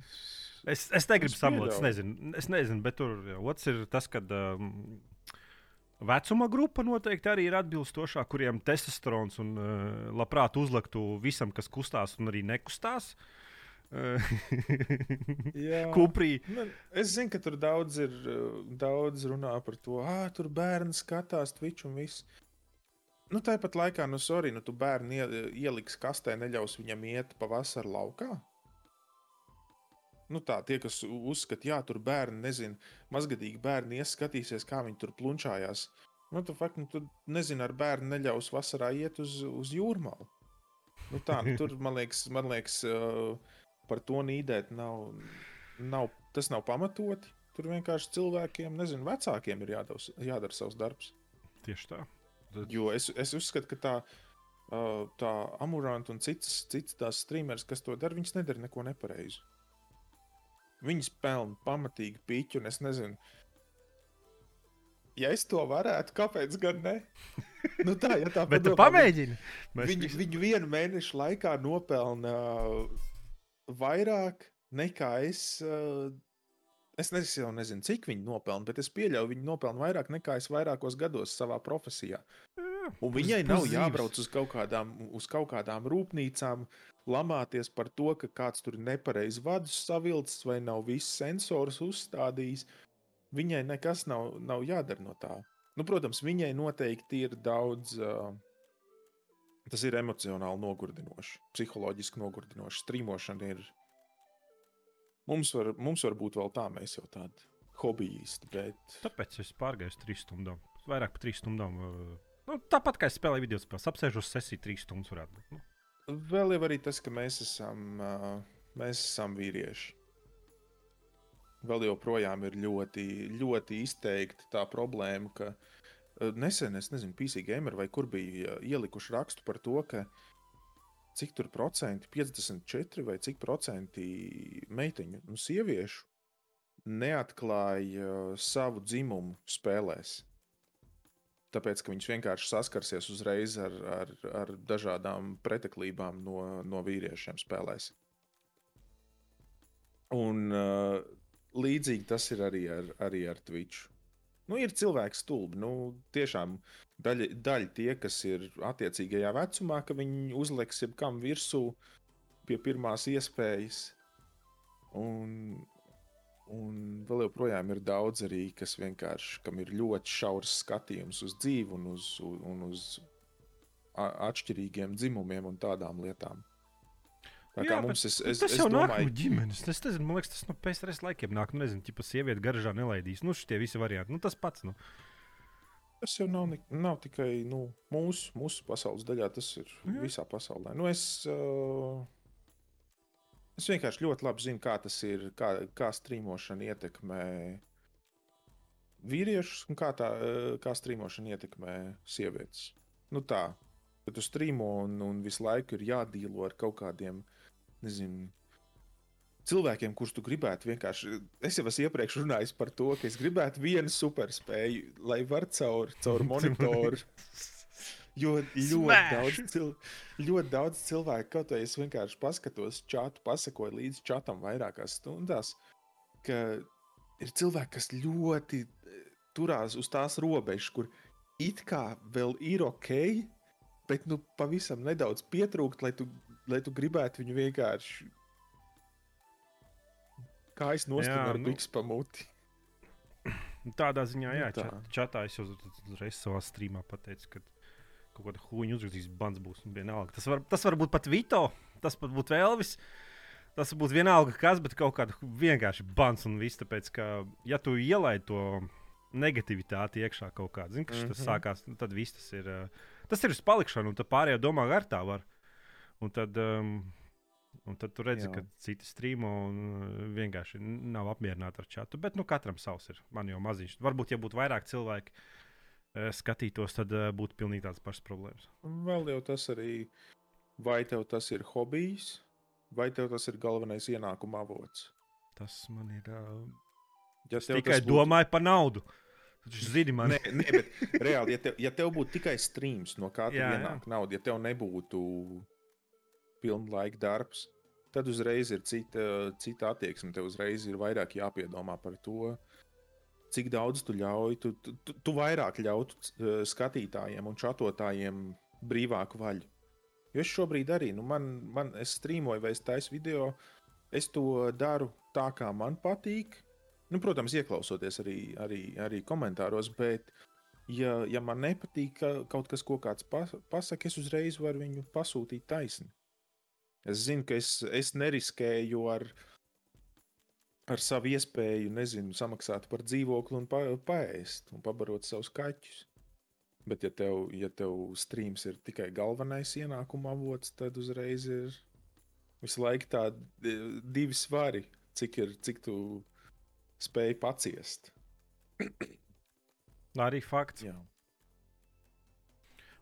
Es, es negribu samulēt, es nezinu, es nezinu, bet tur otrs ir tas, ka um, vecuma grupa noteikti arī ir atbilstošā, kuriem testosterons un uh, labprāt uzliktu visam, kas kustās un arī nekustās. Kuprī. Nu, es zinu, ka tur daudz, ir, daudz runā par to, ah, tur bērns skatās Twitch un viss. Nu, tāpat laikā, nu, sorry, nu, tu bērnu ie, ieliks kastē, neļaus viņam iet pavasarī laukā. Nu, tā, tie, kas uzskata, jā, tur bērni, nezinu, mazgadīgi bērni ieskatīsies, kā viņi tur plunčājās. Nu, tu, fakt, nu, tu nezini, ar bērnu neļaus vasarā iet uz, uz jūrmālu. Nu, tā, nu, tur, man liekas, man liekas par to nīdēt nav, nav, tas nav pamatoti. Tur vienkārši cilvēkiem, nezinu, vecākiem ir jādara, jādara savs darbs. Tieši tā. Jo es, es uzskatu, ka tā, tā amoranta un citas, citas tās streameris, kas to dara, viņas nedara neko nepareizi. Viņas pelna pamatīgi pīķi, un es nezinu, ja es to varētu, kāpēc gan ne? Nu tā, ja tā Bet tu padomā, pamēģini. Mēs Viņu, visi- viņu vienu mēnešu laikā nopelna vairāk nekā es. Uh, es nes, jau nezinu, cik viņi nopelna, bet es pieļauju, viņi nopelna vairāk nekā es vairākos gados savā profesijā. Un viņai nav jābrauc uz kaut, kādām, uz kaut kādām rūpnīcām, lamāties par to, ka kāds tur nepareizi vadus savilcis vai nav viss sensors uzstādījis. Viņai nekas nav, nav jādara no tā. Nu, protams, viņai noteikti ir daudz. Uh, tas ir emocionāli nogurdinoši, psiholoģiski nogurdinoši. Strīmošana ir. Mums var, mums var būt vēl tā, mēs jau tādi hobijisti, bet Tāpēc es pārgāju uz trīs stundām. Vairāk par trīs stundām. uh, Nu, tāpat kā es spēlēju video spēles, apsēžu uz sesiju trīs stundas. Varētu būt. Nu, vēl jau arī tas, ka mēs esam, uh, mēs esam vīrieši. Vēl joprojām ir ļoti, ļoti izteikti tā problēma, ka uh, nesen, es nezinu, PC gamer vai kur bija uh, ielikuši rakstu par to, ka cik tur procenti, 54 vai cik procenti meiteņu un sieviešu neatklāja savu dzimumu spēlēs. Tāpēc, ka viņš vienkārši saskarsies uzreiz ar, ar, ar dažādām preteklībām no, no vīriešiem spēlēs. Un uh, līdzīgi tas ir arī ar, arī ar Twitch. Nu, ir cilvēki stulbi. Nu, tiešām daļa, daļa tie, kas ir attiecīgajā vecumā, ka viņi uzliks jebkam virsū pie pirmās iespējas. Un, un vēl joprojām ir daudz arī, kas vienkārši, kam ir ļoti šaurs skatījums uz dzīvi un uz, un uz atšķirīgiem dzimumiem un tādām lietām. Jā, mums es, bet es, tas es jau nāk domāju, no ģimenes. Es nezinu, man liekas, tas no PSRS laikiem nāk. Nu, nezinu, ja sieviete garažā nelaidīs. Nu, šie visi varianti. Nu, tas pats. Nu. Tas jau nav, nav tikai nu, mūsu, mūsu pasaules daļā, tas ir Jā. visā pasaulē. Nu, es, uh, es vienkārši ļoti labi zinu, kā tas ir, kā, kā strīmošana ietekmē vīriešus un kā, tā, uh, kā strīmošana ietekmē sievietes. Nu, tā, ka tu strīmo un, un visu laiku ir jādīlo ar kaut kādiem, nezinu, cilvēkiem, kurus tu gribētu vienkārši. Es jau esmu iepriekš runājis par to, ka es gribētu vienu superspēju, lai var caur, caur monitoru. Jo ļoti daudz, cil, ļoti daudz cilvēku, kaut arī es vienkārši paskatos čatu, pasakoju līdz čatam vairākās stundās, ka ir cilvēki, kas ļoti eh, turās uz tās robežas, kur it kā vēl ir ok, bet nu pavisam nedaudz pietrūkt, lai tu, lai tu gribētu viņu vienkārši kā es nostāju ar nu, biksu pamuti. Nu, Tādā ziņā, Nu, jā, tā. čat, čatā es jau uzreiz savā streamā pateicu, ka kaut kāda huīņa uzrakstīs, bans būs. Vienalga. Tas var, tas var būt pat Vito, tas pat būtu Elvis. Tas būtu vienalga, kas, bet kaut kāda vienkārši bans un viss. Tāpēc, ka, ja tu ielaidi to negativitāti iekšā kaut kādā, zini, kas mm -hmm. tas Mhm. sākās, nu, tad viss tas ir. ā, Tas ir uz palikšanu, un tad pārējie domā, ar tā var. Un tad, um, un tad tu redzi, Jā. ka citi strīmo un uh, vienkārši nav apmierināti ar čatu. Bet nu, katram savs ir. Man jau maziņš. Varbūt, ja būtu vairāk cilvēku uh, skatītos, tad uh, būtu pilnīgi tādas pašas problēmas. Vēl jau tas arī, vai tev tas ir hobijs, vai tev tas ir galvenais ienākuma avots. Tas man ir. Uh, Ja es tikai domāju par naudu. Viņš zina, man Nē, nē, bet reāli, ja tev, ja tev būtu tikai streams, no kā tev ienāk nauda, ja tev nebūtu pilnlaika darbs, tad uzreiz ir cita, cita attieksme. Tev uzreiz ir vairāk jāpiedomā par to, cik daudz tu ļauj. Tu, tu, tu, vairāk ļautu eh, skatītājiem un čatotājiem brīvāku vaļu. Jo es šobrīd arī, nu, man, man es strīmoju vai es taisu video, es to daru tā, kā man patīk. Nu, protams, ieklausoties arī, arī, arī komentāros, bet, ja, ja man nepatīk ka kaut kas, ko kāds pas, pasakā, es uzreiz varu viņu pasūtīt taisni. Es zinu, ka es, es neriskēju ar, ar savu iespēju, nezinu, samaksāt par dzīvokli un pa, paēst un pabarot savus kaķus. Bet, ja tev, ja tev streams ir tikai galvenais ienākuma avots, tad uzreiz ir visu laiku tādi divi svari, cik, ir, cik tu spēj paciest. arī fakts. Jā.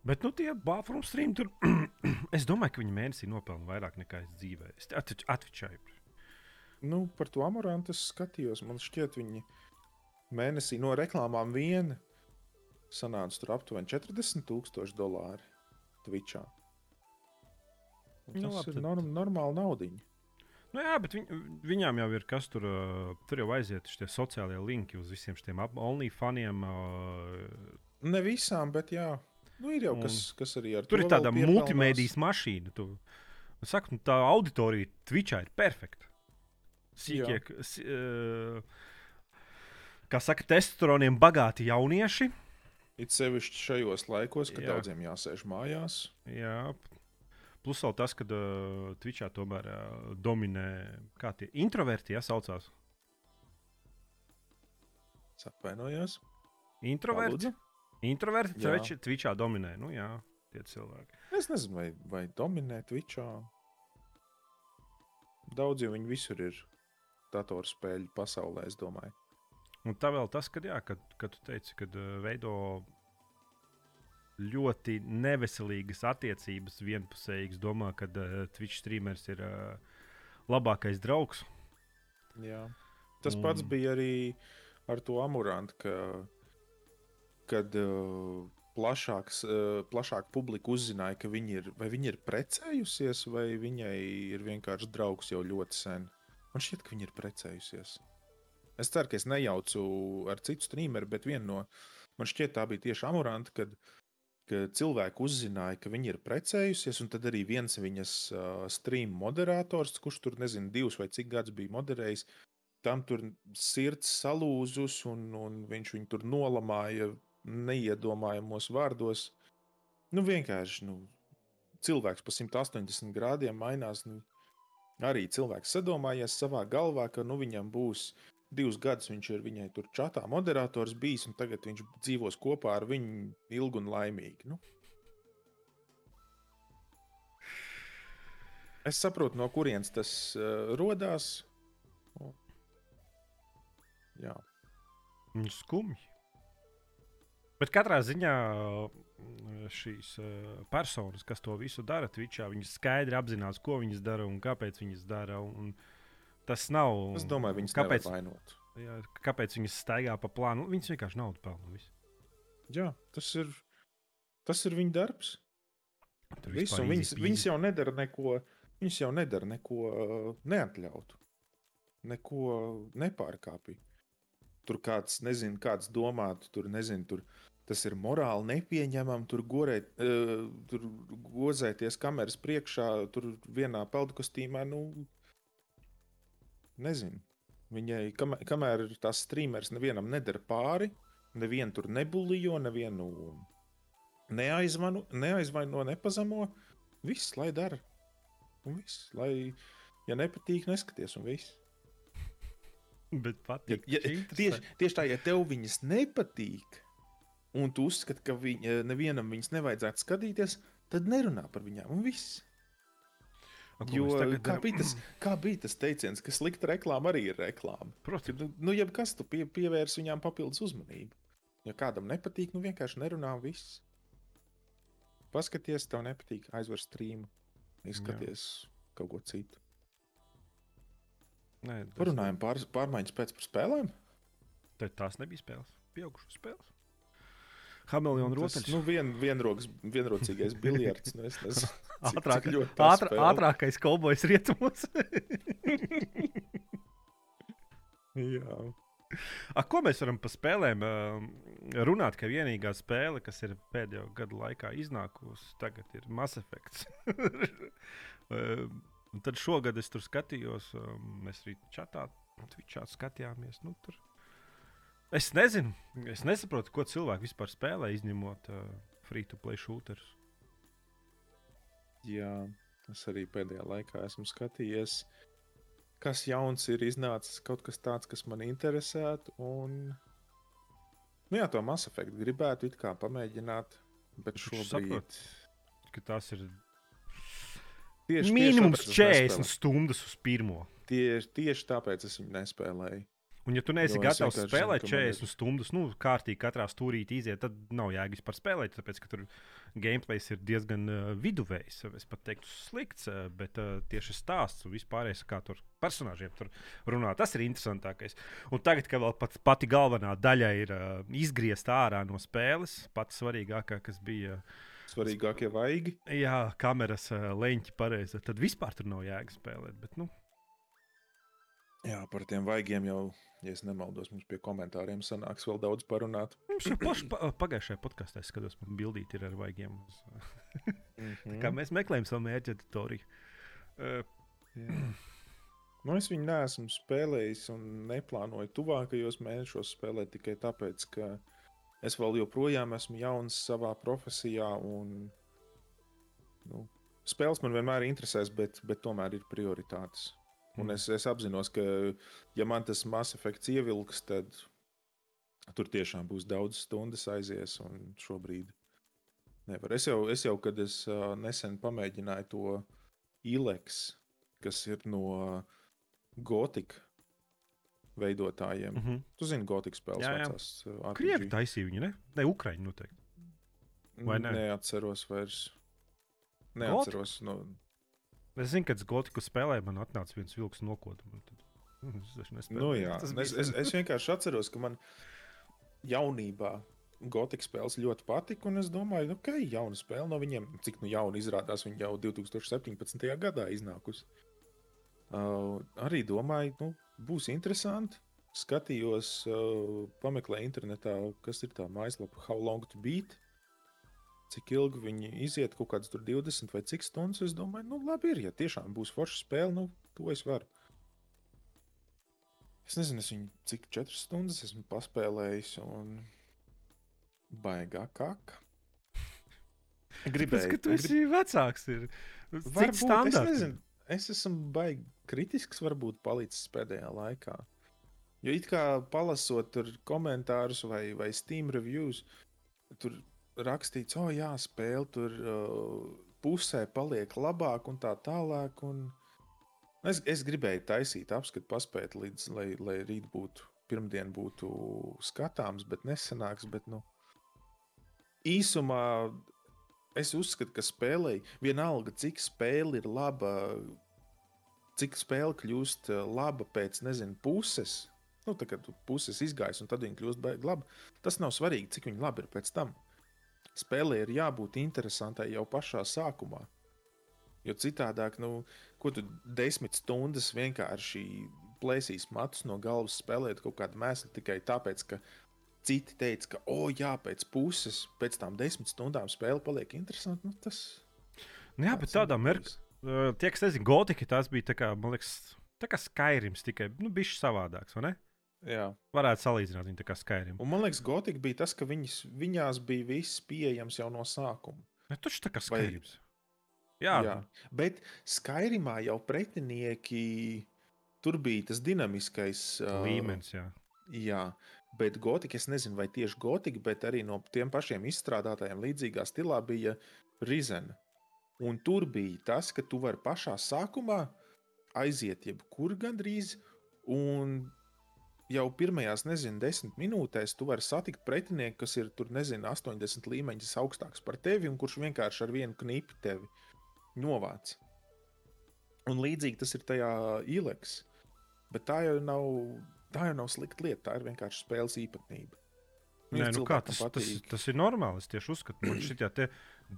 Bet, nu, tie Bāfrūmu streami tur. es domāju, ka viņi mēnesī nopelna vairāk nekā es dzīvē. Es atveicēju. Nu, par to amorantu es skatījos. Man šķiet, viņi mēnesī no reklāmām viena sanāca tur aptuveni 40,000 dolāri Twitchā. Un Nu, Tas labi, ir norm, normāli naudiņa. Nu, jā, bet viņ, viņām jau ir kas tur. Tur jau aiziet šie sociālie linki uz visiem šiem OnlyFaniem. Uh, Ne visām, bet jā. Nu, ir jau Un kas, kas arī ar tur to ir vēl tāda multimedijas mašīna. Tu, es saku, nu, tā auditorija Twitchā ir perfekta. Sīkie, uh, kā saka, testosteroniem bagāti jaunieši. It sevišķi šajos laikos, kad Jā. daudziem jāsēž mājās. Jā. Plus vēl tas, ka uh, Twitchā tomēr uh, dominē kā tie introverti, ja saucās. Atvainojos. Introverti. Lūdzu? Introverti. Twitch, Twitchā dominē. Nu, jā, tie cilvēki. Es nezinu, vai, vai dominē Twitchā. Daudz jau viņi visur ir datorspēļu pasaulē, es domāju. Un tā vēl tas, ka, jā, kad, kad tu teici, ka uh, veido ļoti neveselīgas attiecības, vienpusējas, domā, ka uh, Twitch streamers ir uh, labākais draugs. Jā. Tas pats Un- bija arī ar to amurantu, ka, kad uh, plašāks, uh, plašāka publika uzzināja, ka viņi ir, viņi ir precējusies, vai viņai ir vienkārši draugs jau ļoti sen. Man šķiet, ka viņa ir precējusies. Es ceru, ka es nejaucu ar citu streameru, bet viena no man šķiet, tā bija tieši Amoranta, kad, kad cilvēki uzzināja, ka viņa ir precējusies, un tad arī viens viņas uh, stream moderators, kurš tur nezinu, divus vai cik gadus bija moderējis, tam tur sirds salūzus, un, un viņš viņu tur nolamāja neiedomājamos vārdos. Nu, vienkārši nu, cilvēks pa 180 grādiem mainās. Nu, arī cilvēks sadomājies savā galvā, ka nu, viņam būs divus gadus, viņš ir viņai tur čatā moderators bijis, un tagad viņš dzīvos kopā ar viņu ilgi un laimīgi. Nu. Es saprotu, no kurienes tas uh, radās. Jā. Viņš skumji. Bet katrā ziņā mm, šīs eh, personas, kas to visu dara, Twitchā, viņas skaidri apzinās, ko viņas dara un kāpēc viņas dara. Un tas nav. Es domāju, viņas kāpēc, vainot. Jā, kāpēc viņas staigā pa plānu? Viņas vienkārši naudu pelna. Visu. Jā, tas ir, tas ir viņa darbs. Visu, viņas, viņas jau nedara neko, viņas jau nedara neko uh, neatļautu, neko nepārkāpju. Tur kāds, nezinu, kāds domātu, tur nezinu, tur tas ir morāli nepieņemami. Tur, gorēt, uh, tur gozēties kameras priekšā, tur vienā peldu kostīmā. Nu, nezinu. Viņai, kamēr, kamēr tās streameris nevienam nedara pāri, nevienu tur nebulījo, nevienu neaizvanu, neaizvaino, nepazemo. Viss, lai dara. Un viss, lai, ja nepatīk, neskaties, un viss. Bet Ja, patīk. ja, tieši, tieši tā, ja tev viņas nepatīk, un tu uzskati, ka viņa, nevienam viņas nevajadzētu skatīties, tad nerunā par viņām, un viss. Jo, kā, bija tas, kā bija tas teiciens, ka slikta reklāma arī ir reklāma? Protams, nu, jebkas tu pie, pievērs viņām papildus uzmanību. Ja kādam nepatīk, nu vienkārši nerunā un viss. Paskaties, tev nepatīk, aizver streamu, izskaties Jā. kaut ko citu. Nē, Parunājam pār, pārmaiņas pēc par spēlēm. Tad tās nebija spēles. Pieaugušas spēles. Hameliona Tas, rotaļs. nu, vien, vienroks, vienrocīgais biljards. Nu, es nezinu, cik- Ātrāk, cik ļoti spēle. ātrākais kolbojs rietumos. Jā. A, ko mēs varam par spēlēm uh, runāt? Ka vienīgā spēle, kas ir pēdējo gadu laikā iznākusi, tagad ir Mass Effect. un tad šogad es tur skatījos, um, mēs arī čatā, Twitchā skatījāmies. Nu, tur. Es nezinu, es nesaprotu, ko cilvēki vispār spēlē, izņemot uh, free-to-play shooters. Jā, es arī pēdējā laikā esmu skatījies, kas jauns ir iznācis, kaut kas tāds, kas man interesētu. Un, nu, jā, to Mass Effect gribētu it kā pamēģināt, bet šobrīd saprot, Ka tas ir tieši, minimums tieši tāpēc es 40 nespēlēju. stundas uz pirmo. Tieši, tieši tāpēc es viņu nespēlēju. Un, ja tu neesi Jo gatavs spēlēt zinu, ka man ir- 40 stundas, nu, kārtīgi katrā stūrītī iziet, tad nav jēgas par spēlēt. Tāpēc, ka tur gameplays ir diezgan uh, viduvējs. Es pat teiktu, slikts, uh, bet uh, tieši stāsts un vispārējais, kā tur personāžiem tur runā, tas ir interesantākais. Un tagad, kad vēl pat, pati galvenā daļa ir uh, izgriezta ārā no spēles, pats svarīgākā, kas bija. Svarīgākie vaigi. Jā, kameras uh, leņķi pareizi. Tad vispār tur nav jēga spēlēt. Bet, nu, Jā, par tiem vaigiem jau, ja es nemaldos, mums pie komentāriem sanāks vēl daudz parunāt. Mums jau paši pa, pagājušajā podkāstā es skatos, man bildīt ir ar vaigiem. Mm Kā mēs meklējam savu mērķa auditoriju. Uh, Jā. Nu, es viņu neesmu spēlējis un neplānoju tuvākajos mēnešos spēlēt tikai tāpēc, ka es vēl joprojām esmu jauns savā profesijā. Un, nu, spēles man vienmēr interesēs, bet, bet tomēr ir prioritātes. Un Mm. es, es apzinos, ka, ja man tas Mass Effect ievilks, tad tur tiešām būs daudz stundas aizies. Un šobrīd nevar. Es jau, es jau kad es nesen pamēģināju to ILEX, kas ir no Gotika veidotājiem. uh -huh. Tu zini, Gotika spēles vecās. Krievi taisīja viņu, ne? Ne, Ukraiņi noteikti. vai ne? Neatceros vairs. Neatceros. No... Es zinu, kad es gotiku spēlēju, man atnāca viens vilks nokoda. Tad... Es taču nespēju. Nu, jā, es, es, es vienkārši atceros, ka man jaunībā Gotika spēles ļoti patika. Un es domāju, nu, ka jauna spēle no viņiem, cik nu jauna izrādās, viņa jau 2017. gadā iznākusi. Uh, arī domāju, nu, būs interesanti. Skatījos, uh, pameklēju internetā, kas ir tā mājaslapa, How Long to Beat. Cik ilgi viņi iziet, kaut kādas 20 vai cik stundas. Es domāju, nu, labi, ir, ja tiešām būs forša spēle, nu, to es varu. Es nezinu, es viņu cik 4 stundas esmu paspēlējis, un baigā kaka. Gribēju, ka tu esi grib... vecāks. Ir. Varbūt, standarti? es nezinu, es esmu baigi kritisks, varbūt palicis pēdējā laikā. Jo it kā palasot tur komentārus vai, vai Steam reviews, tur rakstīts, oh, jā, spēle tur uh, pusē paliek labāk un tā tālāk. Un es, es gribēju taisīt apskatu, paspēt līdz, lai, lai rīt būtu, pirmdien būtu skatāms, bet nesanāks. Bet, nu, īsumā es uzskatu, ka spēlei vienalga, cik spēle ir laba, cik spēle kļūst eh, laba pēc nezinu, puses. Nu, tā kā puses izgājis, un tad viņa kļūst baigta laba. Tas nav svarīgi, cik viņa labi ir pēc tam. Spēlē ir jābūt interesantai jau pašā sākumā. Jo citādāk, nu, ko tu desmit stundas vienkārši plēsīs matus no galvas, spēlēt kaut kādu mēslu tikai tāpēc, ka citi teica, ka, oh, jā, pēc puses, pēc tam desmit stundām spēle paliek interesanta. Nu, tas nu, jā, bet tādā mērķī, tie, kas nezina, Gotika, tas bija tā kā, man liekas, tā kā Skyrims, tikai nu, bijis savādāks, vai ne? Jā. Varētu salīdzināt viņu kā Skyrim. Un man liekas, Gotika bija tas, ka viņas, viņās bija viss pieejams jau no sākuma. Ja, Taču tā kā Skyrims. Vai... Jā. jā, bet Skyrimā jau pretinieki. Tur bija tas dinamiskais līmenis. Jā. jā, Bet gotika, es nezinu, vai tieši gotika, bet arī no tiem pašiem izstrādātājiem līdzīgā stilā bija Rizena. Un tur bija tas, ka tu vari pašā sākumā aiziet jebkur gandrīz, un jau pirmajās, nezinu, desmit minūtēs tu vari satikt pretinieku, kas ir tur, nezinu, 80 līmeņus augstāks par tevi, un kurš vienkārši ar vienu knipi tevi novāc. Un līdzīgi tas ir tajā ileks. Bet tā jau nav Tā jau nav slikta lieta, tā ir vienkārši spēles īpatnība. Nē, nu kā, tas, tas, tas ir normāli. Es tieši uzskatu, ka šie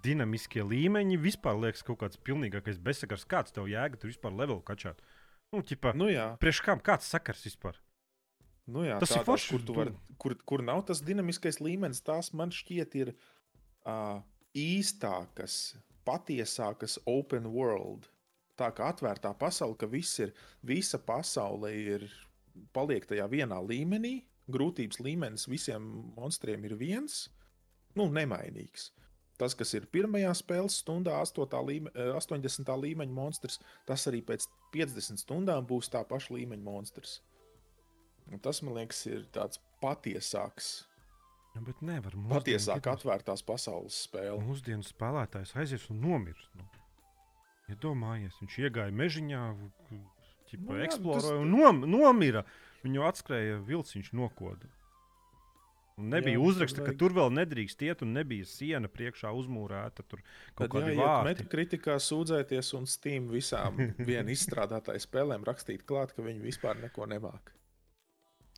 dinamiskie līmeņi vispār liekas kaut kāds pilnīgākais bezsakars. Kāds tev jēga tur vispār levelu kačāt? Nu, ķipa, nu jā. Priekš kam? Kāds sakars vispār? Nu jā, tas tādās, ir forši. Kur, var, kur, kur nav tas dinamiskais līmenis, tās man šķiet ir uh, īstākas, patiesākas open world. Tā kā atvērtā pasaule, ka viss ir, visa pasaule ir paliek tajā vienā līmenī. Grūtības līmenis visiem monstriem ir viens, nu, nemainīgs. Tas, kas ir pirmajā spēles stundā, 8. Līme, 80. Eh, līmeņa monstrs, tas arī pēc 50 stundām būs tā paša līmeņa monstrs. Un tas, man liekas, ir tāds patiesāks. Ja, bet nevar. Patiesāk atvērtās pasaules spēle. Mūsdienu spēlētājs aizies un nomirst. Nu. Ja viņš iegāja mežiņā, ķipa, nu, jā, eksplorēja tas... un nom, nomira. Viņu atskrēja vilciņš nokoda. Un nebija jā, uzraksta, vajag... ka tur vēl nedrīkst iet, un nebija siena priekšā uzmūrēta. Tur kaut kāda vārda. Metakritikā sūdzēties un Steam visām vienu izstrādātāju spēlēm rakstīt klāt, ka viņi vispār neko nemāca.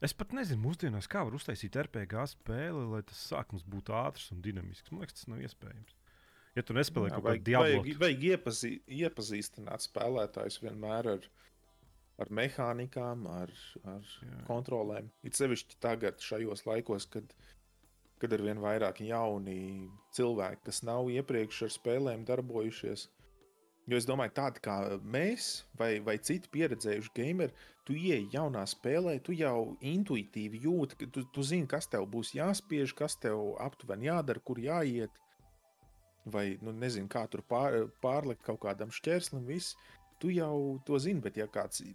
Es pat nezinu, mūsdienās kā var uztaisīt RPG spēli, lai tas sākums būtu ātrs un dinamisks. Man liekas, tas nav iespējams. Ja tu nespēlē kaut kādu diablo, vajag, vajag iepazī, iepazīstināt spēlētājus vienmēr ar ar mehānikām, ar, ar Jā. kontrolēm. It sevišķi tagad, šajos laikos, kad, kad ir vien vairāk jauni cilvēki, kas nav iepriekš ar spēlēm darbojušies. Jo es domāju, tādi kā mēs, vai, vai citi pieredzējuši gameri, tu ieej jaunā spēlē, tu jau intuitīvi jūti, ka tu, tu zini, kas tev būs jāspiež, kas tev aptuveni jādara, kur jāiet. Vai, nu, nezinu, kā tur pār, pārlikt kaut kādam šķērslim, viss. Tu jau to zini, bet ja kāds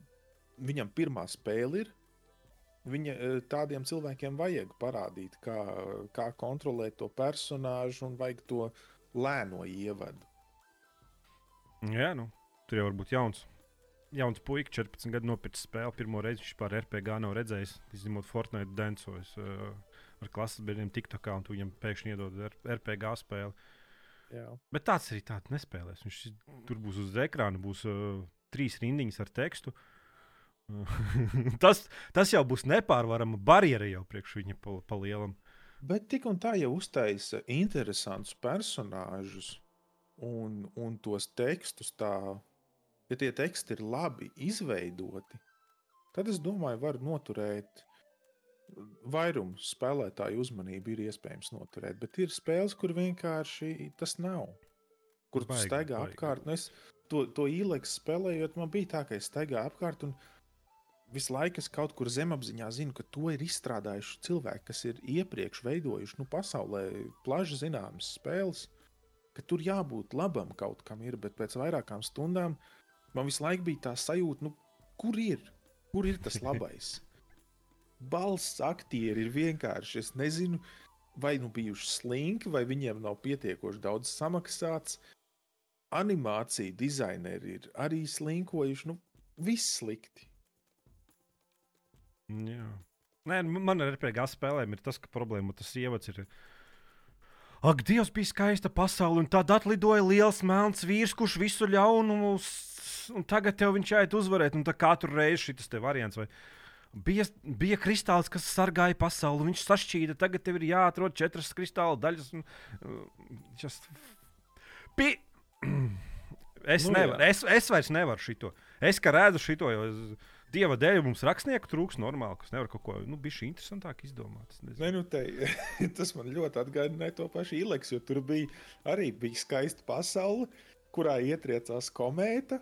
viņam pirmā spēle ir. Viņa, e, tādiem cilvēkiem vajag parādīt, kā, kā kontrolēt to personāžu un vajag to lēno ievadu. Jā, nu, tur jau var būt jauns. Jauns puika, 14 gadu nopircis spēli. Pirmo reizi viņš pār RPG nav redzējis. Izņemot Fortnite dancojas uh, ar klases biedriem TikTokā, un tu viņam pēkšņi iedod RPG spēli. Jā. Bet tāds arī tāds nespēlēs. Viņš tur būs uz ekrāna, būs uh, trīs rindiņas ar tekstu. Tas, tas jau būs nepārvarama barjera jau priekš viņa pa, pa lielam. Bet tik un tā jau uztaisa interesantus personāžus un, un tos tekstus tā ja tie teksti ir labi izveidoti, tad es domāju, var noturēt. Vairumu spēlētāju uzmanību ir iespējams noturēt, bet ir spēles, kur vienkārši tas nav. Kur tu staigā apkārt. Nu es to, to īleks spēlējot, man bija tā, ka es staigāju apkārt un visu laiku es kaut kur zemapziņā zinu, ka to ir izstrādājuši cilvēki, kas ir iepriekš veidojuši nu, pasaulē plaši zināmas spēles. Ka tur jābūt labam kaut kam, ir, bet pēc vairākām stundām man visu laiku bija tā sajūta, nu, kur ir, kur ir tas labais. Balsts aktieri ir vienkārši. Es nezinu, vai nu bijuši slinki, vai viņiem nav pietiekoši daudz samaksāts. Animācija dizaineri ir arī slinkojuši. Nu, viss slikti. Jā. Nē, nu, man ar RPG spēlēm ir tas, ka problēma tas ievads ir. Ak, Dievs, bija skaista pasaule, un tad atlidoja liels melns vīrs, kurš visu ļaunumu, un tagad tev viņš jāiet uzvarēt, un katru reizi šis te variants. Vai... Bija, bija kristāls, kas sargāja pasauli, viņš sašķīda, tagad tev ir jāatrod četras kristāla daļas. Un, uh, just... Pi... Es, Nu, jā. nevaru, es, es vairs nevaru šito. Es kā redzu šito, jo es, dieva dēļ mums rakstnieku trūks normāli, kas nevar kaut ko nu, bišķi interesantāk izdomāt. Ne, nu te, tas man ļoti atgādināja to pašu Ileks, jo tur bija arī bija skaista pasaule, kurā ietriecās komēta.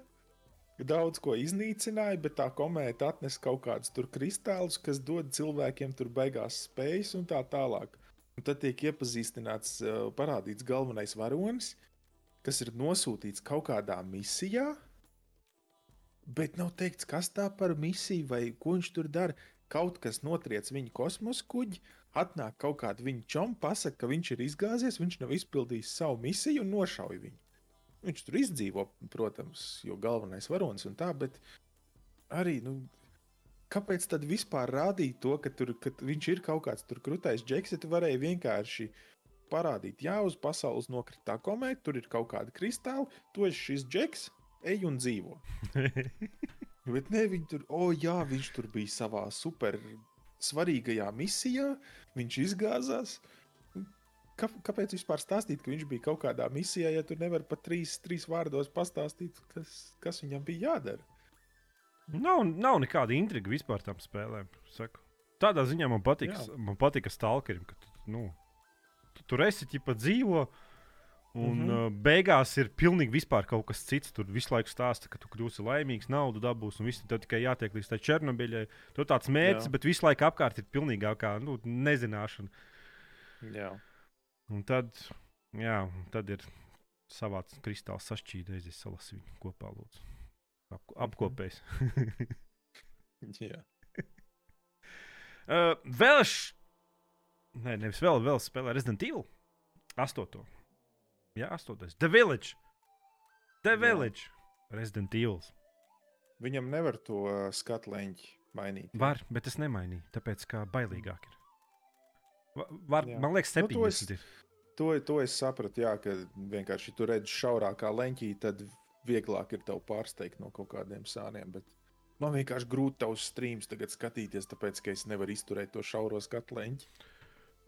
Daudz ko iznīcināja, bet tā komēta atnesa kaut kādus tur kristālus, kas dod cilvēkiem tur beigās spējas un tā tālāk. Un tad tiek iepazīstināts, uh, parādīts galvenais varonis, kas ir nosūtīts kaut kādā misijā, bet nav teikts, kas tā par misiju vai ko viņš tur dara. Kaut kas notriec viņa kosmosa kuģi, atnāk kaut kāda viņa čoma, pasakā, ka viņš ir izgāzies, viņš nav izpildījis savu misiju un nošauj viņu. Viņš tur izdzīvo, protams, jo galvenais varonis un tā, bet arī, nu, kāpēc tad vispār rādīt to, ka, tur, ka viņš ir kaut kāds tur krūtais džeks, ja tu varēji vienkārši parādīt, jā, uz pasaules nokritā komēta, tur ir kaut kāda kristāla, tu esi šis džeks, ej un dzīvo. Bet ne, viņi tur, oh, jā, viņš tur bija savā super svarīgajā misijā, viņš izgāzās. Kā, kāpēc vispār stāstīt, ka viņš bija kaut kādā misijā, ja tur nevar pat trīs, trīs vārdos pastāstīt, kas, kas viņam bija jādara? Nav, nav nekāda intriga vispār tam spēlēm. Saku. Tādā ziņā man patīk, man patīk stalkerim, ka tu, nu, tu tur esi ķipa dzīvo. Un mm. -hmm. uh, beigās ir pilnīgi vispār kaut kas cits. Tur visu laiku stāsta, ka tu kļūsi laimīgs, naudu dabūsi un viss. Tev tikai jātiek līdz tai Černobiļai. Tur tāds mērķis, Jā. bet visu laiku apkārt ir pilnīgākā nu, nezināšana. Jā, Un tad, jā, tad ir savāds kristāls sašķīdējis, salas viņu kopā. Lūdzu. Ap, apkopējis. jā. Uh, vēl es. Nē, nevis vēl, vēl spēlē Resident Evil 8. Jā, 8. The Village. The Jā. Village. Resident Evil. Viņam nevar to uh, skatu leņķi mainīt. Var, bet es nemainīju, tāpēc kā bailīgāk ir. Va- Var, Jā. man liekas, Nu, to es- 70. To, to es sapratu, jā, ka vienkārši tur redz šaurākā leņķī, tad vieglāk ir tev pārsteigt no kaut kādiem sāniem. Bet man vienkārši grūti tavus streams tagad skatīties, tāpēc ka es nevaru izturēt to šauro skatu leņķi.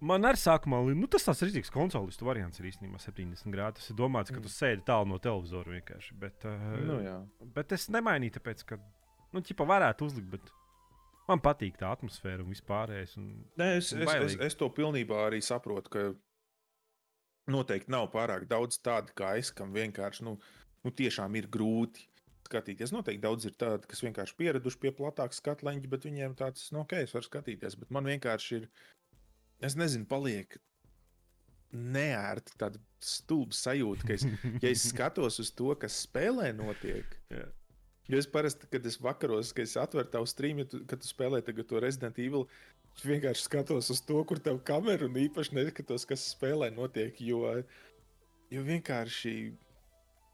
Man arī sākumā li- nu, tas tāds rīzīgs konsolistu variants ir īstenībā 70 grādi. Tas ir domāts, ka Mm. tu sēdi tālu no televizora vienkārši. Bet, uh, Nu, jā. bet es nemainīju, tāpēc, ka, nu, ķipa varētu uzlikt, bet man patīk tā atmosfēra un vispārējais. Un... Nē, es, es, es, Bailīgi. es to pilnībā arī saprotu, ka noteikti nav pārāk daudz tādu kā es, kam vienkārši nu, nu, tiešām ir grūti skatīties. Noteikti daudz ir tādu, kas vienkārši pieraduši pie platāka skatu leņķa, bet viņiem tāds, nu, ok, es varu skatīties. Bet man vienkārši ir, es nezinu, paliek neērti tāda stulba sajūta, ka es, ja es skatos uz to, kas spēlē notiek. Jā. Jo es parasti, kad es vakaros, kad es atveru tavu streamu, tu, kad tu spēlē tagad to Resident Evil, es vienkārši skatos uz to, kur tev kamera un īpaši neskatos, kas spēlē notiek. Jo, jo vienkārši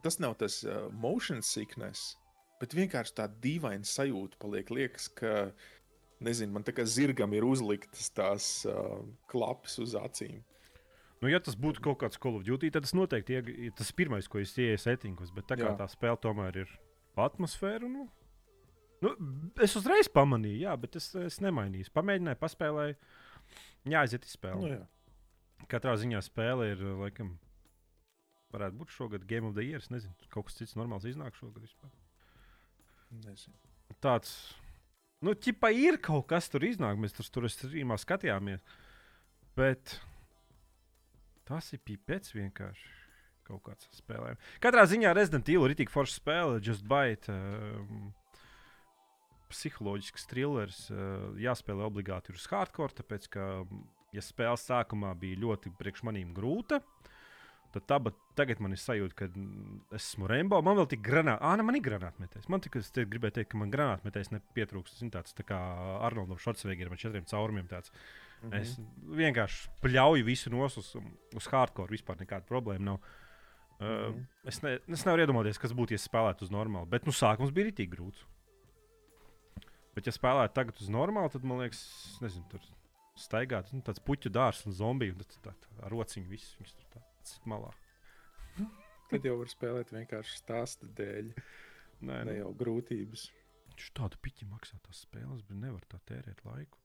tas nav tas uh, motion sickness, bet vienkārši tā dīvaina sajūta paliek. Liekas, ka, nezinu, man tā kā zirgam ir uzliktas tās uh, klapes uz acīm. Nu, ja tas būtu kaut kāds Call of Duty, tad tas noteikti ir tas pirmais, ko es ieeju settingos. Bet tā kā Jā. tā spēle tomēr ir atmosfēra. Nu, nu, es uzreiz pamanīju, jā, bet es, es nemainīju. Pamēģināju, paspēlēju. Jā, aiziet izspēlēt. Nu, Nu, jā. Katrā ziņā spēle ir, laikam, varētu būt šogad Game of the Year. Es nezinu, kaut kas cits normāls iznāk šogad vispār. Nezinu. tāds, nu, ķipa ir kaut kas tur iznāk, mēs tur, tur streamā skatījāmies. Bet tas ir pipets vienkārši. Kaut kāds spēlējums. Katrā ziņā Resident Evil ir tik forša spēle, Just Bite. Um, psiholoģisks thrillers. Uh, jāspēlē obligāti uz hardcore, tāpēc ka, ja spēle sākumā bija ļoti priekš manīm grūta, tad tā, tagad man ir sajūta, ka esmu Rainbow. Man vēl tik granāta, ah, man ir granātmetējs. Man tikai te gribēja teikt, ka man granātmetējs nepietrūkst. Ir tāds tā kā Arnoldam Švarcveigam ar četriem caurumiem. Tāds. Mm -hmm. Es vienkārši pļauju visu nos uz, uz hardcore. Vispār nekāda problēma nav. Uh, mm -hmm. es, ne, es nevaru iedomāties, kas būtu, ja spēlētu uz normālu. Bet nu, sākums bija rītīgi grūts. Bet, ja spēlētu tagad uz normālu, tad man liekas, nezinu, tur staigāt nu, tāds puķu dārsts un zombiju. Tad tā, tā, ar rociņu viss viņus tur tā sit malā. Tad jau var spēlēt vienkārši stāsta dēļ. Nē, Ne nē. jau grūtības. Viņš tādu piķi maksā tās spēles, bet nevar tā tērēt laiku.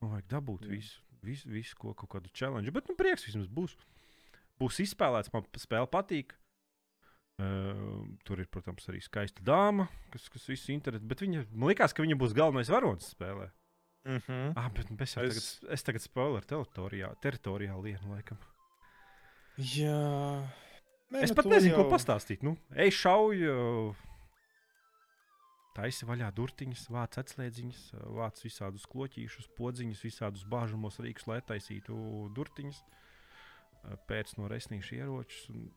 Man vajag dabūt Jā. visu, visu, visu ko, kaut kādu challenge. Bet, nu, prieks vismaz būs. Būs izspēlēts, man spēle patīk. Uh, tur ir, protams, arī skaista dāma, kas, kas visu interesē. Bet viņa, man liekas, ka viņa būs galvenais varonis spēlē. Mm -hmm. Ah, bet es jau Es- tagad, es tagad spoileru teritorijā, teritorijā lienu laikam. Jā. Nē, Es nu pat nezinu, jau- ko pastāstīt. Nu, ej, šauj, taisi vaļā durtiņas, vāc atslēdziņas, vāc visādus kloķīšus, podziņus, visādus bāžamos rīkus, lai taisītu durtiņas, pēc no resnīšu ieročus. un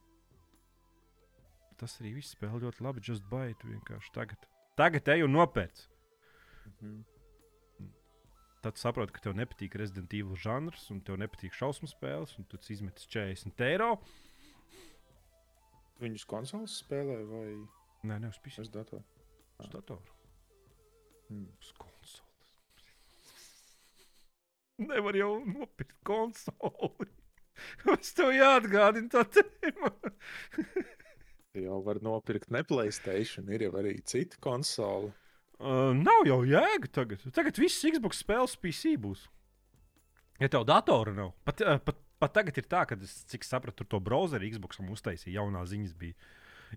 Tas arī viss spēlē ļoti labi. Just bait vienkārši tagad. Tagad ej un nopērc. Mhm. Tad saproti, ka tev nepatīk Resident Evil žanrs, un tev nepatīk šausmu spēles, un tu izmetis 40 eiro. Viņus konsoles spēlē vai Nē, ne uz PC, uz datoru? uz datoru. Mm. Uz konsoles. Nevar jau nopirkt konsoli. Es tev jāatgādina tā tēma. Jau var nopirkt ne Playstation, ir jau arī cita konsole. Uh, nav jau jēga tagad. Tagad viss Xbox spēles PC būs. Ja tev datora nav, pat, uh, pat, pat tagad ir tā, ka, es, cik sapratu, tur to browseru Xboxam uztaisīja jaunā ziņas bija.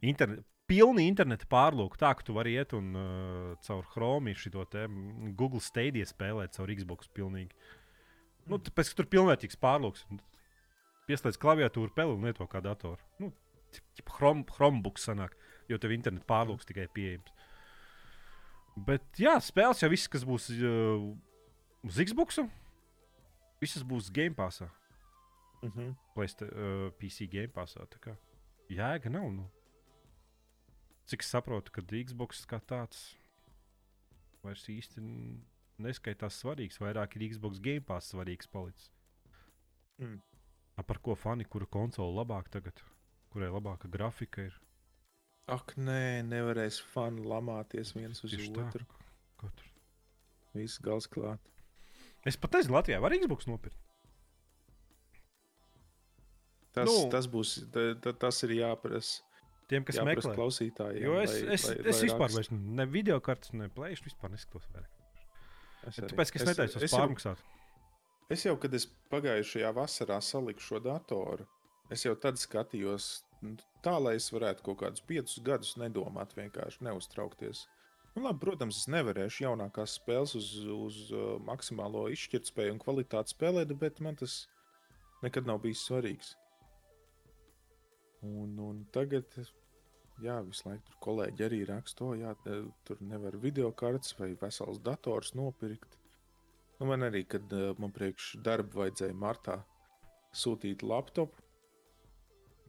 Internet, pilni interneta pārlūku, tā ka tu vari iet un uh, caur Chrome šo te mm, Google Stadia spēlēt caur Xbox pilnīgi. Nu, tāpēc, ka tur ir pilnvērtīgs pārlūks. Pieslēdz klaviatūru, peli un lieto kā datoru. Nu, Chrome, Chromebook sanāk, jo tev interneta pārlūks tikai pieejams. Bet, jā, spēles jau viss, kas būs uh, uz Xbox, visas būs Game Passā. Mhm. Playsta, uh, PC Game kā Jēga nav. Nu. Cik es saprotu, ka Xbox kā tāds vairs īsti neskaitās svarīgs. Vairāk ir Xbox Game Pass svarīgs palicis. Mm. A, par ko fani, kura konsole labāk tagad, kurai labāka grafika ir? Ak, nē, nevarēs fani lamāties viens uz Tieši tā. otru. Ko tur? Viss gals klāt. Es pat nezinu, Latvijā var Xbox nopirkt. Tas, Nu. tas būs, ta, ta, tas ir jāprasa. Tiem, kas Jāprasa meklē. klausītājiem. Jo es, lai- es, lai- es lai vispār vairs ne video kartes, ne plēšu, vispār neskatos vairāk. Es arī. Tāpēc, ka es netaisos es jau- pārmaksāt. Es jau, kad es pagājušajā vasarā saliku šo datoru, es jau tad skatījos nu, tā, lai es varētu kaut kādus piecus gadus nedomāt, vienkārši neuztraukties. Nu, labi, protams, es nevarēšu jaunākās spēles uz, uz uh, maksimālo izšķirtspēju un kvalitāti spēlēt, bet man tas nekad nav bijis svarīgs. Un, un tagad, jā, visu laiku tur kolēģi arī raksta, to, jā, te- tur nevar video kartes vai vesels dators nopirkt. Nu, man arī, kad uh, man priekš darba vajadzēja martā sūtīt laptopu,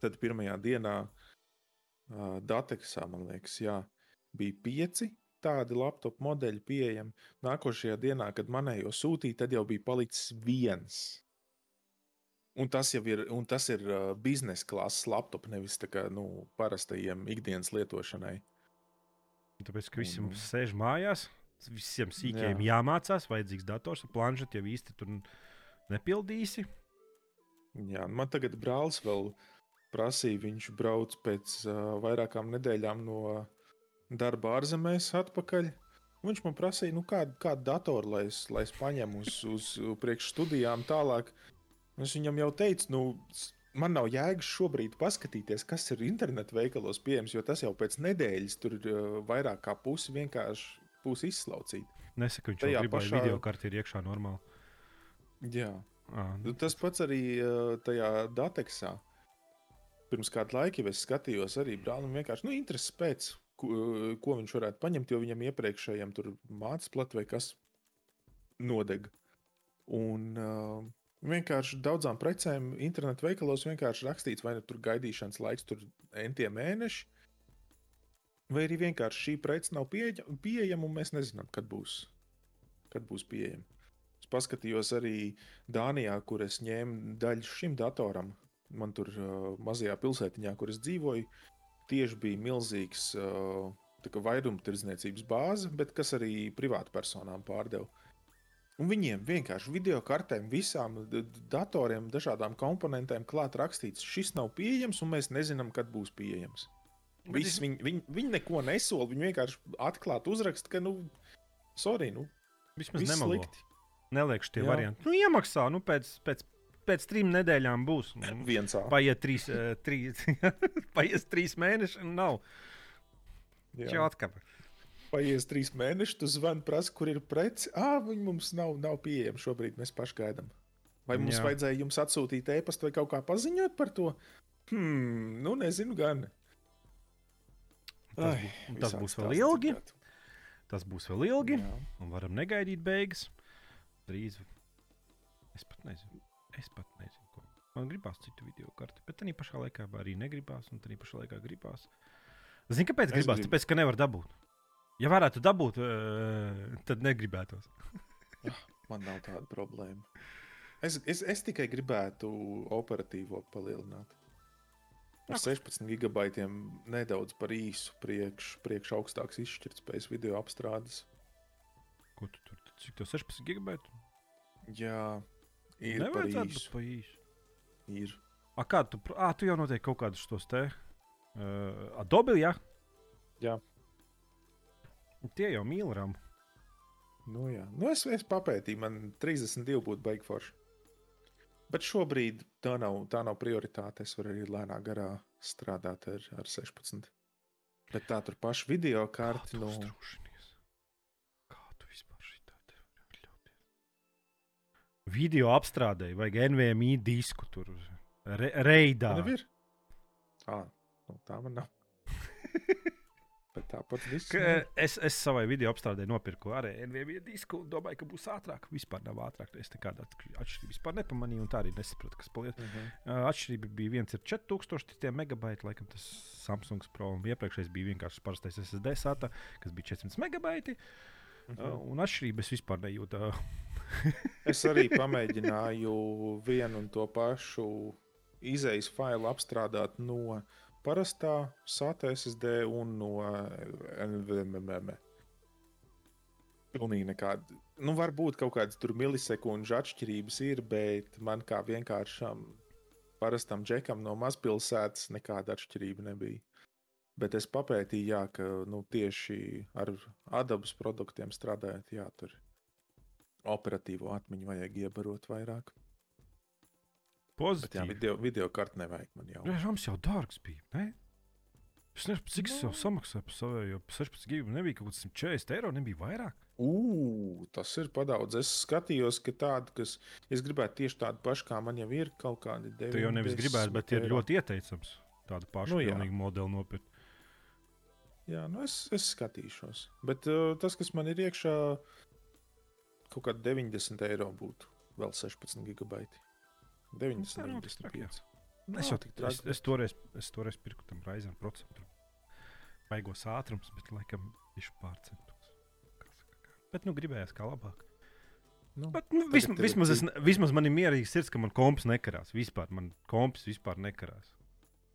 tad pirmajā dienā uh, Dateksā, man liekas, jā, bija pieci tādi laptopu modeļi pieejami. Nākošajā dienā, kad manējo sūtīja, tad jau bija palicis viens. Un tas jau ir, tas ir biznesa klases laptops, nevis tā kā nu, parastajiem ikdienas lietošanai. Tāpēc, ka visiem Un- sēž mājās, visiem sīkiem Jā. jāmācās, vajadzīgs dators, planšets jau īsti tur nepildīsi. Jā, man tagad brālis vēl prasīja, viņš brauc pēc uh, vairākām nedēļām no darba ārzemēs atpakaļ. Viņš man prasīja, nu, kādu, kādu datoru lai es, lai es paņemu uz, uz priekšstudijām tālāk. Un Es viņam jau teicu, nu, man nav jēgas šobrīd paskatīties, kas ir internetu veikalos pieejams, jo tas jau pēc nedēļas tur ir vairāk kā pusi vienkārši pusi izslaucīta. Nesaka, viņš jau gribēja pašā- video karti ir iekšā normāli. Jā. À, Nu, tas pats arī tajā dateksā. Pirms kāda laika jau es skatījos, arī brālim vienkārši nu, interesi pēc, ko, ko viņš varētu paņemt, jo viņam iepriekšējiem tur mācīs plati vai kas nodeg. Un uh, vienkārši daudzām precēm internetu veikalos vienkārši rakstīts, vai nu tur gaidīšanas laiks tur entie mēneši, vai arī vienkārši šī prece nav pieeja- pieejama un mēs nezinām, kad būs, kad būs pieejama. Es paskatījos arī Dānijā, kur es ņēmu daļu šim datoram. Man tur uh, mazajā pilsētiņā, kur es dzīvoju, tieši bija milzīgs uh, vairumtirdzniecības bāze, bet kas arī privātpersonām pārdeva. Un viņiem vienkārši video kartēm, visām datoriem, dažādām komponentēm klāt rakstīts, šis nav pieejams, un mēs nezinām, kad būs pieejams. Viss, viņi, viņi, viņi neko nesola. Viņi vienkārši atklāti uzraksta, ka, nu, sorry, nu, Vismaz viss nemelo. slikti. Neliekšu tie Jā. varianti. Nu, iemaksā, nu, pēc, pēc, pēc trim nedēļām būs. Nu, Viens A. Paiet trīs, eh, trīs, paies trīs mēneši, un nav. Jau atkal. Paies trīs mēneši, tu zvani, prasa, kur ir preci. Ah, viņi mums nav, nav pieejami šobrīd, mēs paši gaidām. Vai mums. Jā. vajadzēja jums atsūtīt e-pastu vai kaut kā paziņot par to? Hmm, nu nezinu, gan. Tas, Ai, būs, tas būs vēl ilgi. Tas būs vēl ilgi, Jā. un varam negaidīt beigas. Drīz. Es pat nezinu. Es pat nezinu, ko. Man gribās citu video karti, bet tā pašā laikā arī negribās, un tā pašā laikā gribās. Zini, kāpēc Es gribās? gribu. Tāpēc, ka nevar dabūt. Ja varētu dabūt, tad negribētos. Man nav tāda problēma. Es, es, es tikai gribētu operatīvo palielināt. Ar Ak. 16 gigabaitiem nedaudz par īsu, priekš, priekš augstāks izšķirtspējas video apstrādes. Ko tu tur? Cik tev 16 gigabaitu? Jā, ir par Nevajadzētu būt īsu. pa īsu. Ir. A, kā tu, ā, tu jau noteikti kaut kādus tos te uh, Adobe, jā? Jā. Tie jau mīl RAM. Nu, jā. nu, es, es papētīju, man 32 būtu baigi forši. Bet šobrīd tā nav, tā nav prioritāte. Es varu arī lēnā garā strādāt ar, ar 16. Bet tā tur paša video Kā karti. tu Nu? Kā tu vispār šitā te vari atļauties? Video apstrādēji vajag NVMe disku tur. Re, reidā. Man jau ir. À, nu, tā man nav. Bet tāpat viss. Ka, nav. es, es savai video apstrādē nopirku arī NVMe disku. un Domāju, ka būs ātrāk. Vispār nav ātrāk. Es nekādu atšķirību vispār nepamanīju. Un tā arī nesapratu, kas paliek. Mhm. Uh, Atšķirība bija viens ir 4000 megabaiti, laikam tas Samsung Pro. Un iepriekšējais bija vienkārši parastais SSD SATA, kas bija 400 megabaiti. Uh, Mhm. un atšķirības vispār nejūtu. Es arī pamēģināju vienu un to pašu izējas failu apstrādāt no parastā SATA SSD un no NVMe. Pilnīgi nekāda. Nu, varbūt kaut kādas tur milisekundžu atšķirības ir, bet man kā vienkāršam parastam džekam no mazpilsētas nekāda atšķirība nebija. Bet es papētīju, jā, ka nu, tieši ar Adabas produktiem strādājot, jā, tur operatīvo atmiņu vajag iebarot vairāk. Bet jā, Pozitīvi. video, video kartu nevajag man jau. Jā, Rams jau dārgs bija. Ne? Es nezinu, cik es jau Nu. samaksāju par savu, jo 16 gigu nebija kaut kāds 140 eiro, nebija vairāk. Ugh, tas ir padaudz. Es skatījos, ka tāda, kas es gribētu tieši tādu pašu, kā man jau ir, kaut kādi 9. Tu jau nevis gribētu, bet ir ļoti ieteicams tādu pašu Nu, nu, modeli nopirkt. Jā, nu es, es skatīšos. Bet uh, tas, kas man ir iekšā, kaut kādi 90 eiro būtu vēl 16 gigabaiti. 90, tā nav tik traki, jā. 95. Es Nav jau tik es, traki, es toreiz, es toreiz pirku tam raizēm procentu. Baigos ātrums, bet laikam viņš pārcentos. Bet nu gribējās kā labāk. Nu, Bet, nu, tagad vismaz, es, vismaz man ir mierīgs sirds, ka man komps nekarās. Vispār man komps vispār nekarās.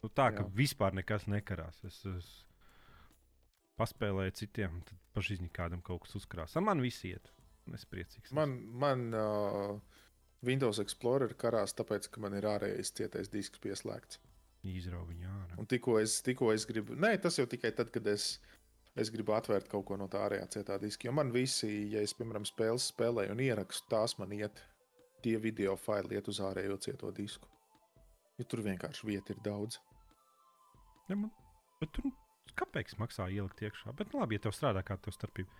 Nu, tā ka Jā. vispār nekas nekarās. Es, es paspēlēju citiem, tad pašizņi kādam kaut kas uzkrās. Ar man viss iet. Es priecīgs. Man, man uh, Windows Explorer karās, tāpēc, ka man ir ārējais cietais disks pieslēgts. ārā. Un tikko es, tikko es gribu, nē, tas jau tikai tad, kad es, es gribu atvērt kaut ko no tā ārējā cietā diska. Jo man visi, ja es, piemēram, spēles spēlēju un ierakstu, tās man iet, tie video faili iet uz ārējo cieto disku. Ja tur vienkārši vieta ir daudz. Ja man, bet tur kāpēc maksā ielikt iekšā? Bet nu, labi, ja tev strādā kā tev starpība.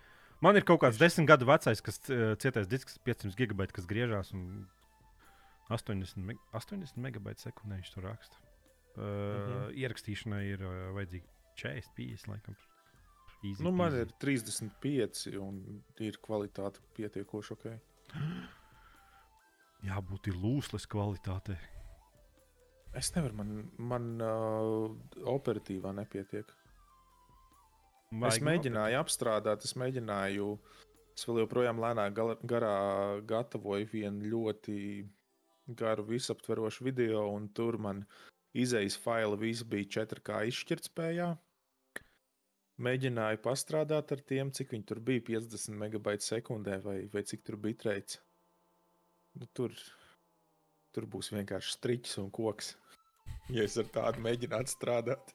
Man ir kaut kāds desmit gadu vecais, kas uh, cietais disks, 500 gigabaita, kas griežās un 80, meg 80 megabaitu sekundē viņš tur raksta. Uh, mm -hmm. Ierakstīšanai ir uh, vajadzīgi 40, 50 laikam. Easy Nu, man peasy. ir 35 un ir kvalitāte pietiekoši ok. jābūt lūslas kvalitātei. Es nevaru, man, man uh, operatīvā nepietiek. Vajag es mēģināju apstrādāt, es mēģināju. Es vēl joprojām lēnā garā gatavoju vienu ļoti garu, visaptverošu video, un tur man izejas faila visi bija 4K izšķirtspējā. Mēģināju pastrādāt ar tiem, cik viņi tur bija 50 megabaitu sekundē, vai, vai cik tur bija treids. Nu, tur, tur būs vienkārši striķis un koks. Ja es ar tādu mēģinātu strādāt,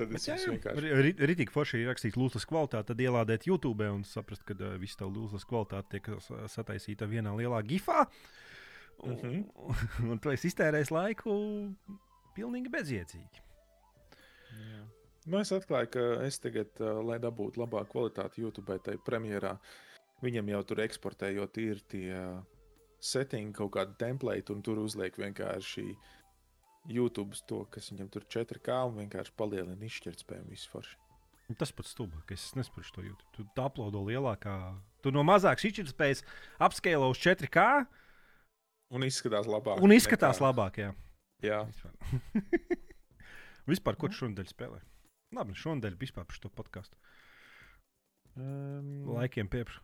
tad es vienkārši. Rītīgi forši ir rakstīt lūslas kvalitāti, tad ielādēt YouTube un saprast, ka uh, viss tā lūslas kvalitāte tiek sa- sataisīta vienā lielā gifā. Un, Mhm. un tu esi iztērējis laiku pilnīgi bezjēdzīgi. Jā. Nu, es atklāju, ka es tagad, uh, lai dabūtu labāku kvalitāti YouTube, tai premjerā, viņam jau tur eksportējot, ir tie uh, settingi, kaut kāda template, un tur uzliek vienkārši YouTube to, kas viņam tur 4K un vienkārši palielina izšķirtspēju vispār. Un Tas pats stulbākais. Es nesaprotu to YouTube. Tu tā uploado lielākā. Tu no mazākas izšķirtspējas apskēlo uz 4K Un izskatās labāk. un izskatās nekā- labāk. Jā. Jā, Vispār, vispār ko tu šonadēļ spēlē? Labi, šonadēļ vispār par šo podkāstu. um, Laikiem piepšu.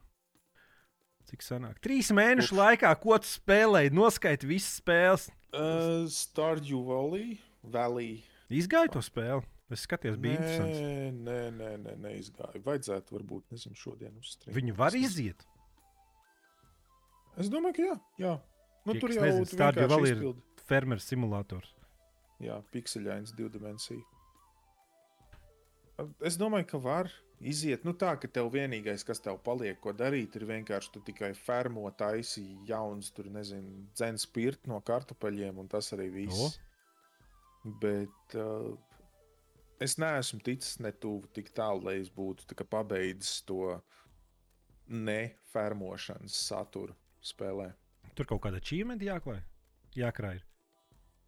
Cik sanāk? Trīs mēnešu laikā, ko tu spēlēji, noskaiti visas spēles. uh, Stardew Valley. Valley. Izgāja to spēli. Es skatījos, bija. Nē, nē, nē, nē, neizgāja. Vajadzētu, varbūt, nezinu, šodien uzstrādāt. Viņu var iziet. Es domāju, ka jā. jā. Nu, Tie, tur jau nezina, tu Stardew Valley ir- izpildi. Fermera simulators. Jā, pikseļains, divu dimensiju. Es domāju, ka var iziet. Nu, tā, ka tev vienīgais, kas tev paliek, ko darīt, ir vienkārši tu tikai fermo, taisī jauns, tur nezinu, dzēns pirkt no kartupeļiem, un tas arī viss. Bet uh, es neesmu ticis ne tuvu tik tālu, lai es būtu tā pabeidzis to nefermošanas saturu spēlē. Tur kaut kāda achievement jāklāj. Jākrāj.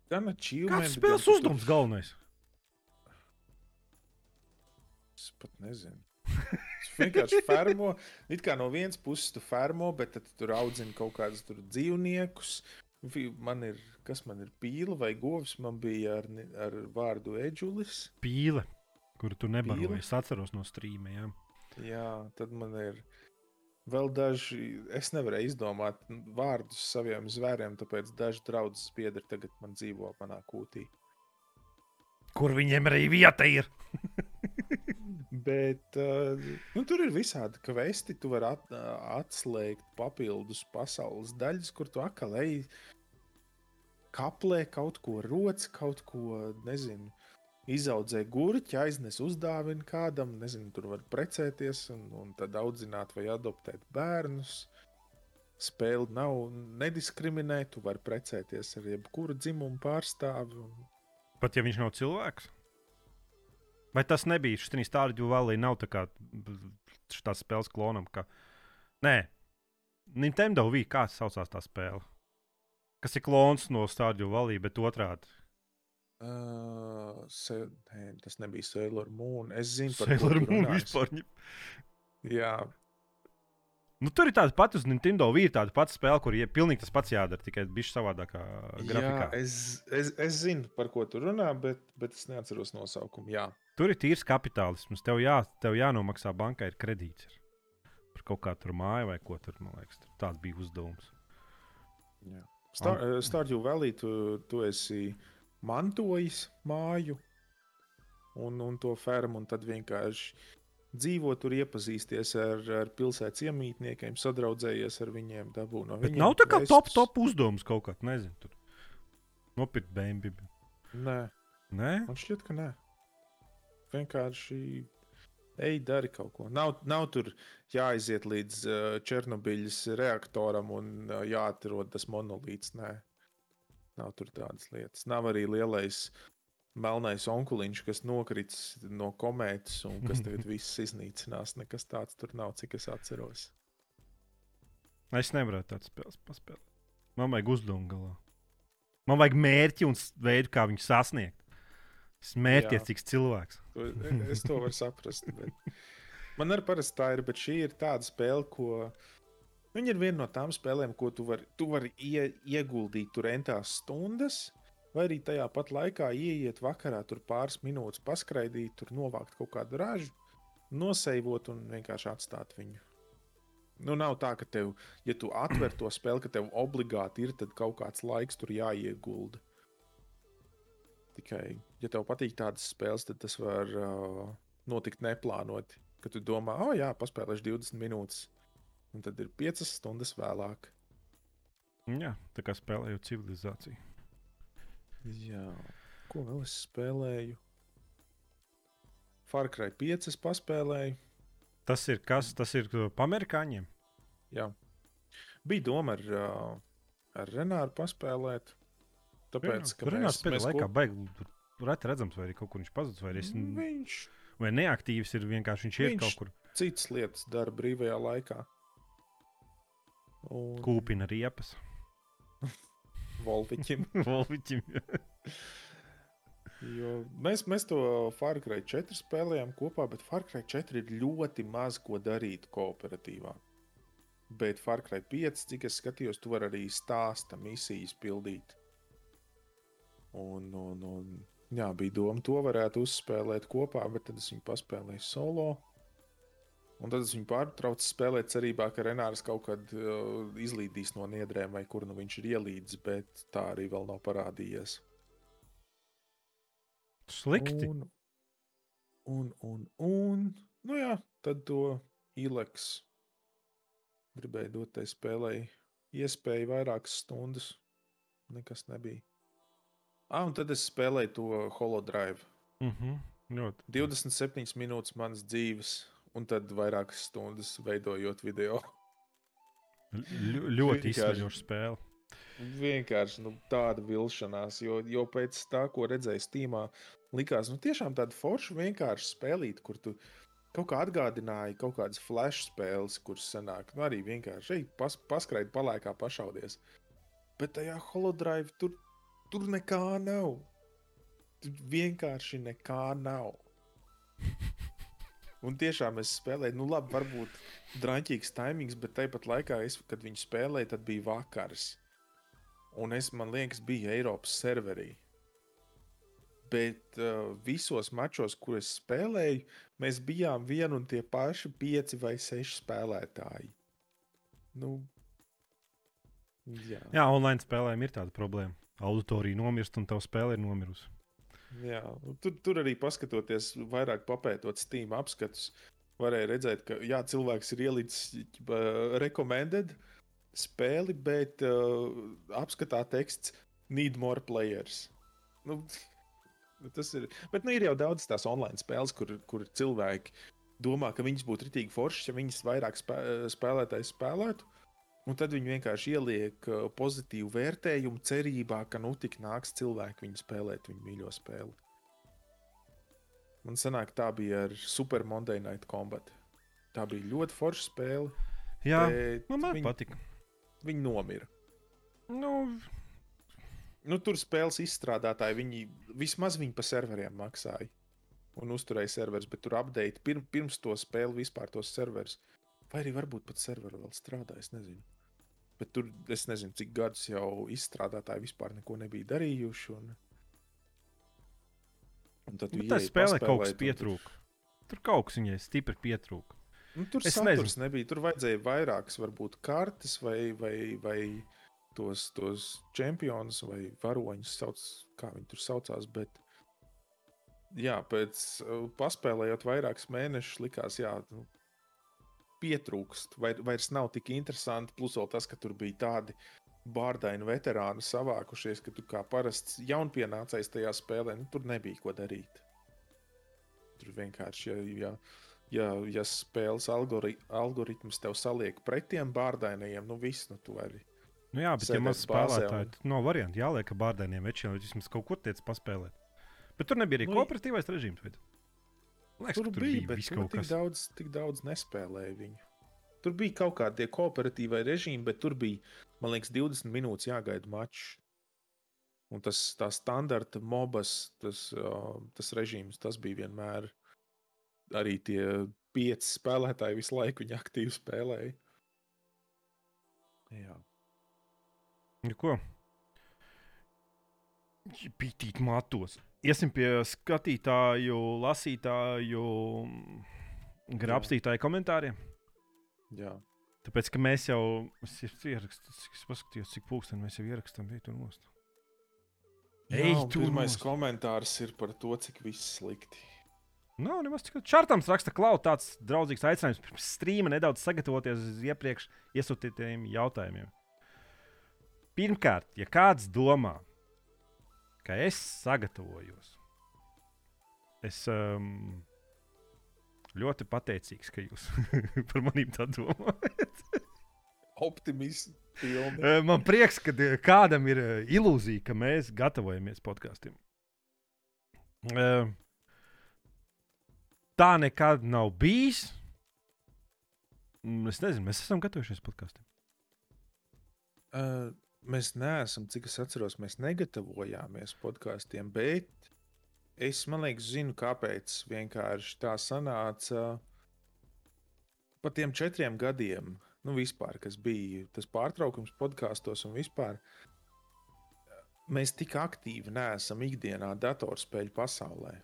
Gan achievement, Kāds spēles uzdevums galvenais? Es pat nezinu. Es vienkārši fermo. It kā no vienas puses tu fermo, bet tad tu tur audzini kaut kādus dzīvniekus. Man ir, kas man ir pīle vai govs, man bija ar, ar vārdu eģulis. Pīle, kuru tu nebaroji. Es atceros no strīmiem. Jā, tad man ir vēl daži. Es nevarēju izdomāt vārdus saviem zvēriem, tāpēc daži draugi biedri tagad man dzīvo manā kūtī. Kur viņiem arī vieta ir? Bet uh, nu, tur ir visādi kvesti. Tu vari at, atslēgt papildus pasaules daļas, kur tu atkal ej kaplē kaut ko roc, kaut ko nezinu. Izaudzē gurķi, aiznes uzdāvinu kādam, nezinu, tur var precēties un, un tad audzināt vai adoptēt bērnus. Spēle nav nediskriminē, tu vari precēties ar jebkuru dzimumu pārstāvi. Pat ja viņš nav cilvēks. Vai tas nebija šis tāds vēl nav tā kā tāds spēles klonam? Ka... Nē, Nintendo bija kā saucās tā spēle. Kas ir klons no Stardew Valley, bet otrādi. Uh, se, nē, tas nebija Sailor Moon. Es zinu, par Sailor Moon vispār. Jā, Nu, tur ir tāda pati uz Nintendo. Ir tāda pati spēle, kur ir pilnīgi tas pats jādara, tikai bija savādākā grafikā. jā es, es, es zinu, par ko tu runā, bet, bet es neatceros nosaukumu. Jā, Tur ir tīrs kapitālisms. Tev, jā, tev jānomaksā bankai ir kredīts. Par kaut kādu māju vai ko tur, man liekas. Tur tāds bija uzdevums. jā. Star, uh, Stardew Valley, tu, tu esi mantojis māju un, un to fermu, un tad vienkārši dzīvo tur, iepazīsties ar, ar pilsētas iemītniekiem, sadraudzējies ar viņiem, dabū no Bet viņiem. nav tā kā krestus. top, top uzdevums kaut kāds. Nezinu, tur nopirkt bēnbi. Nē, Nē, man šķiet, ka nē. Vienkārši ej, dari kaut ko. Nav, nav tur jāaiziet līdz uh, Černobiļas reaktoram un uh, jāatrod tas monolīts. Nē. Nav tur tādas lietas. Nav arī lielais melnais onkuliņš, kas nokrits no komētas un kas tagad viss iznīcinās. Nekas tāds tur nav, cik es atceros. Es nevaru tādu spēli paspēlēt. Man vajag uzdevumu galā. Man vajag mērķi un veidu, kā viņu sasniegt. Es esmu mērķiecīgs cilvēks. Es to varu saprast. Bet... Man arī parasti tā ir, bet šī ir tāda spēle, ko. Viņa ir viena no tām spēlēm, ko tu vari, tu vari ie, ieguldīt tur entās stundas, vai arī tajā pat laikā ieiet vakarā, tur pāris minūtes paskraidīt, tur novākt kaut kādu ražu, noseivot un vienkārši atstāt viņu. Nu, nav tā, ka tev, ja tu atver to spēli, ka tev obligāti ir kaut kāds laiks tur jāiegulda. Tikai, ja tev patīk tādas spēles, tad tas var uh, notikt neplānoti. Kad tu domā, oh, jā, paspēlēšu 20 minūtes, un tad ir 5 stundas vēlāk. Jā, tā kā spēlēju civilizāciju. Jā, ko vēl es spēlēju? Far Cry 5 es paspēlēju. Tas ir kas? Tas ir uh, pamerikāņiem. Jā. Bija doma ar, uh, ar Renāru paspēlēt. Tāpēc, ka Tur mēs, pēdējā laikā kop- baigi reti redzams, vai arī kaut kur viņš pazudis, vai, arī es, viņš vai neaktīvs ir vienkārši viņš ir Viņš- kaut kur citas lietas dara brīvajā laikā. Un kūpina riepas. Volviķim. Volviķim. Jo mēs, mēs to Far Cry 4 spēlējām kopā, bet Far Cry 4 ir ļoti maz ko darīt kooperatīvā. Bet Far Cry 5, cik es skatījos, tu vari arī stāsta misijas pildīt. Un, un, un jā, bija doma, to varētu uzspēlēt kopā, bet tad es viņu paspēlēju solo. Un tad es viņu pārtraucu spēlēt, cerībā, ka Renārs kaut kad uh, izlīdīs no niedrēm, vai kur nu viņš ir ielīdzis, bet tā arī vēl nav parādījies. Slikti. Un, un, un, un nu jā, tad to Ileks gribēja dot tai spēlei iespēju vairākas stundas. Nekas nebija. Ah, un tad es spēlēju to holodrive. Uh -huh. Ļoti. 27 minūtes manas dzīves, un tad vairākas stundas veidojot video. Ļ- ļoti izsmeļoša spēle. Vienkārši nu, tāda vilšanās, jo, jo pēc tā, ko redzēju Steamā, likās, nu, tiešām tāda forša vienkārši spēlīt, kur tu kaut kā atgādināji kaut kādas flash spēles, kuras senāk, nu, arī vienkārši ej, pas, paskraidi palēkā pašaudies. Bet tajā holodrive tur, tur nekā nav. Tur vienkārši nekā nav. Un tiešām es spēlēju, nu, labi, varbūt drāmīgs taimings, bet tāpat laikā, es, kad viņi spēlēja, tad bija vakars. Un es, man liekas, biju Eiropas serverī. Bet uh, visos mačos, kur es spēlēju, mēs bijām vieni un tie paši pieci vai seši spēlētāji. Nu, jā, Jā, online spēlēm ir tāda problēma. Auditorija nomirst, un tava spēle ir nomirusi. jā. Un Tur, tur arī paskatoties, vairāk papētot Steam apskatus, varēja redzēt, ka jā, cilvēks ir ielicis ķipa, recommended spēli, bet uh, apskatā teksts need more players. Nu, tas ir. Bet nu, ir jau daudz tās online spēles, kur, kur cilvēki domā, ka viņas būtu rītīgi foršas, ja viņas vairāk spē, spēlētājs spēlētu. Un tad viņi vienkārši ieliek uh, pozitīvu vērtējumu, cerībā, ka nu tik nāks cilvēki viņu spēlēt, viņu mīļo spēli. Man sanāk, tā bija ar Super Monday Night Combat. Tā bija ļoti forša spēle. Jā, man viņi, patika. viņi nomira. Nu, Nu, tur spēles izstrādātāji, viņi vismaz viņi pa serveriem maksāja un uzturēja serverus, bet tur update pir, pirms to spēli vispār tos serverus. Vai arī varbūt pat serveri vēl strādāja, es nezinu. Bet tur es nezinu, cik gadus jau izstrādātāji vispār neko nebija darījuši. Un, un tad bet tā spēlē kaut kas un tur- pietrūka. Tur kaut kas viņai stipri pietrūka. Nu, tur Es nezinu. nebija. Tur vajadzēja vairākas, varbūt, kartes vai, vai, vai tos, tos čempionus vai varoņus, sauc, kā viņi tur saucās. Bet, jā, pēc uh, paspēlējot vairākus mēnešus, likās, jā, nu, pietrūkst. Vai, vairs nav tik interesanti. Plus vēl tas, ka tur bija tādi bārdaini veterāni savākušies, ka tu kā parasts jaunpienācējs tajā spēlē, nu, tur nebija ko darīt. Tur vienkārši, ja, ja, ja, ja spēles algori, algoritms tev saliek pret tiem bārdainajiem, nu viss, nu tu vari Nu, jā, bet, ja maz spēlētāji, un- tad nav variantu. Jāliek, ka bārdēniem večiem vismaz kaut kur tiec paspēlēt. Bet tur nebija arī Nu, kooperatīvais režīms. vai? Liekas, Tur, tur bija, bet viss tur kaut tik kas. daudz, tik daudz nespēlēja viņu. Tur bija kaut kādi kooperatīvai režīmi, bet tur bija, man liekas, 20 minūtes jāgaida mačs. Un tas tā standarta mobas, tas, tas režīms, tas bija vienmēr arī tie pieci spēlētāji visu laiku viņa aktīvi spēlēja. Jā. Nu, ko? Pītīt matos. Iesim pie skatītāju, lasītāju, grāmatītāju komentāriem. Jā. Tāpēc, ka mēs jau esam ierakstījuši, cik es paskatījos, cik pūksteni mēs jau ierakstām, bija tur nost. Ej, Jā, un tu pirmais nost. komentārs ir par to, cik viss slikti. Nav nemaz tik. Čārtams raksta, ka tāds draudzīgs aicinājums pirms strīma nedaudz sagatavoties uz iepriekš iesūtītajiem jautājumiem. Pirmkārt, ja kāds domā, ka es sagatavojos, es um, ļoti pateicīgs, ka jūs par maniem tā domājat. Optimists. Pilni. Eh, Man prieks, ka eh, kādam ir eh, ilūzija, ka mēs gatavojamies podkāstiem. Tā nekad nav bijis. Mm, Es nezinu, mēs esam gatavojušies podkāstiem. Uh, mēs neesam, cik es atceros, mēs negatavojāmies podkāstiem, bet es man liekas, zinu, kāpēc vienkārši tā sanāca. Pa tiem četriem gadiem, nu, vispār, kas bija tas pārtraukums podkāstos un vispār. Mēs tik aktīvi neesam ikdienā datorspēļu pasaulē.